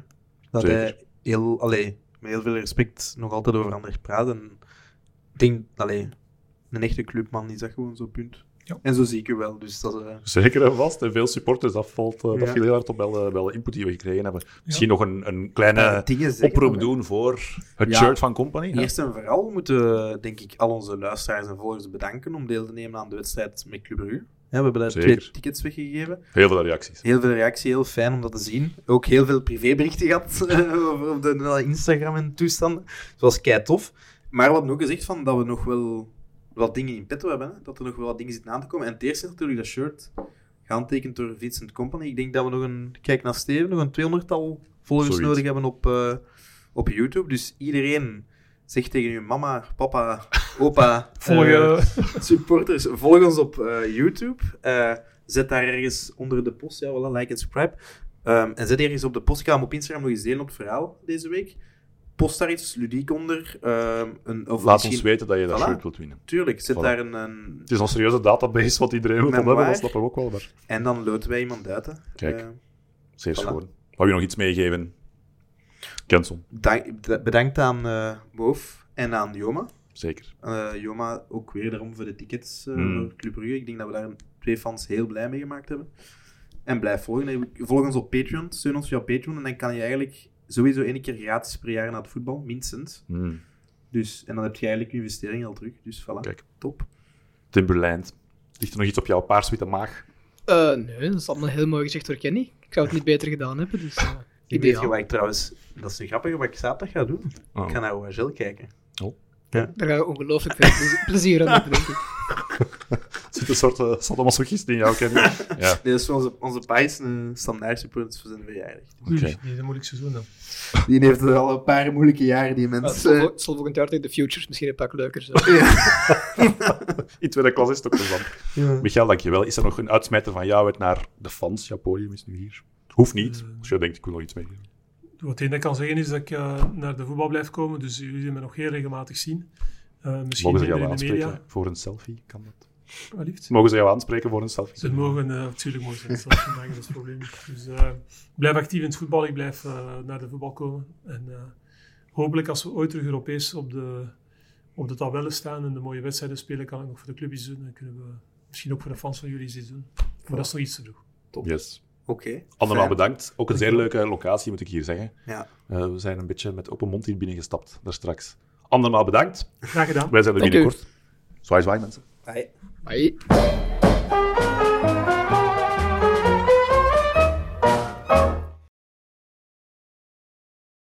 Dat Zeker. hij heel, allee, met heel veel respect nog altijd over anderen praat. En ik denk, allee, een echte clubman is dat gewoon zo, punt. Ja. En zo zie ik u wel. Dus dat, eh, Zeker en vast. En veel supporters, dat, valt, eh, dat viel heel hard op wel, eh, wel de input die we gekregen hebben. Misschien nog een, een kleine oproep doen voor het Ja. shirt van Company. Eerst en vooral moeten, denk ik, al onze luisteraars en volgers bedanken om deel te nemen aan de wedstrijd met Club Brugge. We hebben daar Zeker. twee tickets weggegeven. Heel veel reacties. Heel veel reactie, heel fijn om dat te zien. Ook heel veel privéberichten gehad eh, over op de Instagram en toestanden. Dat was kei tof. Maar we hadden ook gezegd van dat we nog wel wat dingen in petto hebben. Hè? Dat er nog wel wat dingen zitten aan te komen. En het eerste is natuurlijk dat shirt, gehandtekend door Vincent Company. Ik denk dat we nog een, kijk naar Steven, nog een 200-tal volgers nodig hebben op, eh, op YouTube. Dus iedereen zegt tegen je mama, papa, opa, Volg, eh, eh, supporters, volg ons op eh, YouTube. Eh, zet daar ergens onder de post, ja, voilà, like en subscribe. Ehm, en zet ergens op de post, ik ga hem op Instagram nog eens delen op het verhaal deze week. Post daar iets ludiek onder. ehm, een, of Laat misschien- ons weten dat je dat Voilà. shirt wilt winnen. Tuurlijk, zet Voilà. daar een, een... Het is een serieuze database wat iedereen wil Memoir. hebben, dat snappen we ook wel. Maar En dan loten wij iemand uit. hè. Kijk. Zeer Voilà. schoon. Wou je nog iets meegeven? Kenson, dank- bed- bedankt aan eh Moof en aan Joma. Zeker. Eh, Joma ook weer daarom voor de tickets Mm. voor Club Brugge. Ik denk dat we daar twee fans heel blij mee gemaakt hebben. En blijf volgen. Volg ons op Patreon. Steun ons via Patreon. En dan kan je eigenlijk sowieso één keer gratis per jaar naar het voetbal, minstens. Hmm. Dus, en dan heb je eigenlijk je investering al terug. Dus voilà, Kijk. top. Timberland. Ligt er nog iets op jouw paarswitte maag? Eh, nee, dat is allemaal heel mooi gezegd door Kenny. Ik zou het niet beter gedaan hebben, dus eh, Ik weet je wat ik trouwens... Dat is een grappige wat ik zaterdag ga doen. Oh. Ik ga naar OHL kijken. Daar ga je ongelooflijk veel plezier- aan hebben, denk ik. Er zit een soort uh, sadomasochist in jou, Kenny. ja, Nee, dat is voor onze, onze pa is een standaard supporters voor zijn verjaardag. oei, Oké. nee, dat is een moeilijk seizoen dan. Die heeft er al een paar moeilijke jaren, die Ja, het mensen. zal, vol- het zal volgend jaar tegen de Futures misschien een pak leuker zijn. in tweede klas is het ook plezant. Ja. Michael, dankjewel. Is er nog een uitsmijter van jou uit naar de fans? Jouw podium is nu hier. Hoeft niet, Eh. als je denkt, ik wil nog iets meegeven. Wat ik kan zeggen is dat ik eh, naar de voetbal blijf komen, dus jullie zullen me nog heel regelmatig zien. Eh, misschien Mogen ze jou in de aanspreken media. voor een selfie? Kan dat? Allieft. Mogen ze jou aanspreken voor een selfie? Ze mogen eh, natuurlijk mogen ze het zelf maken, dat is het probleem. Dus blijf actief in het voetbal, ik blijf naar de voetbal komen. En hopelijk als we ooit terug Europees op de, op de tabellen staan en de mooie wedstrijden spelen, kan ik nog voor de club iets doen. En kunnen we misschien ook voor de fans van jullie iets doen. Maar dat is nog iets te vroeg. Yes. Oké. Andermaal Fijn. bedankt. Ook een zeer leuke locatie, moet ik hier zeggen. Ja. Eh, we zijn een beetje met open mond hier binnengestapt, daar straks. Andermaal bedankt. Graag gedaan. Wij zijn er binnenkort. Zwaai, zwaai, mensen. Bye. Bye.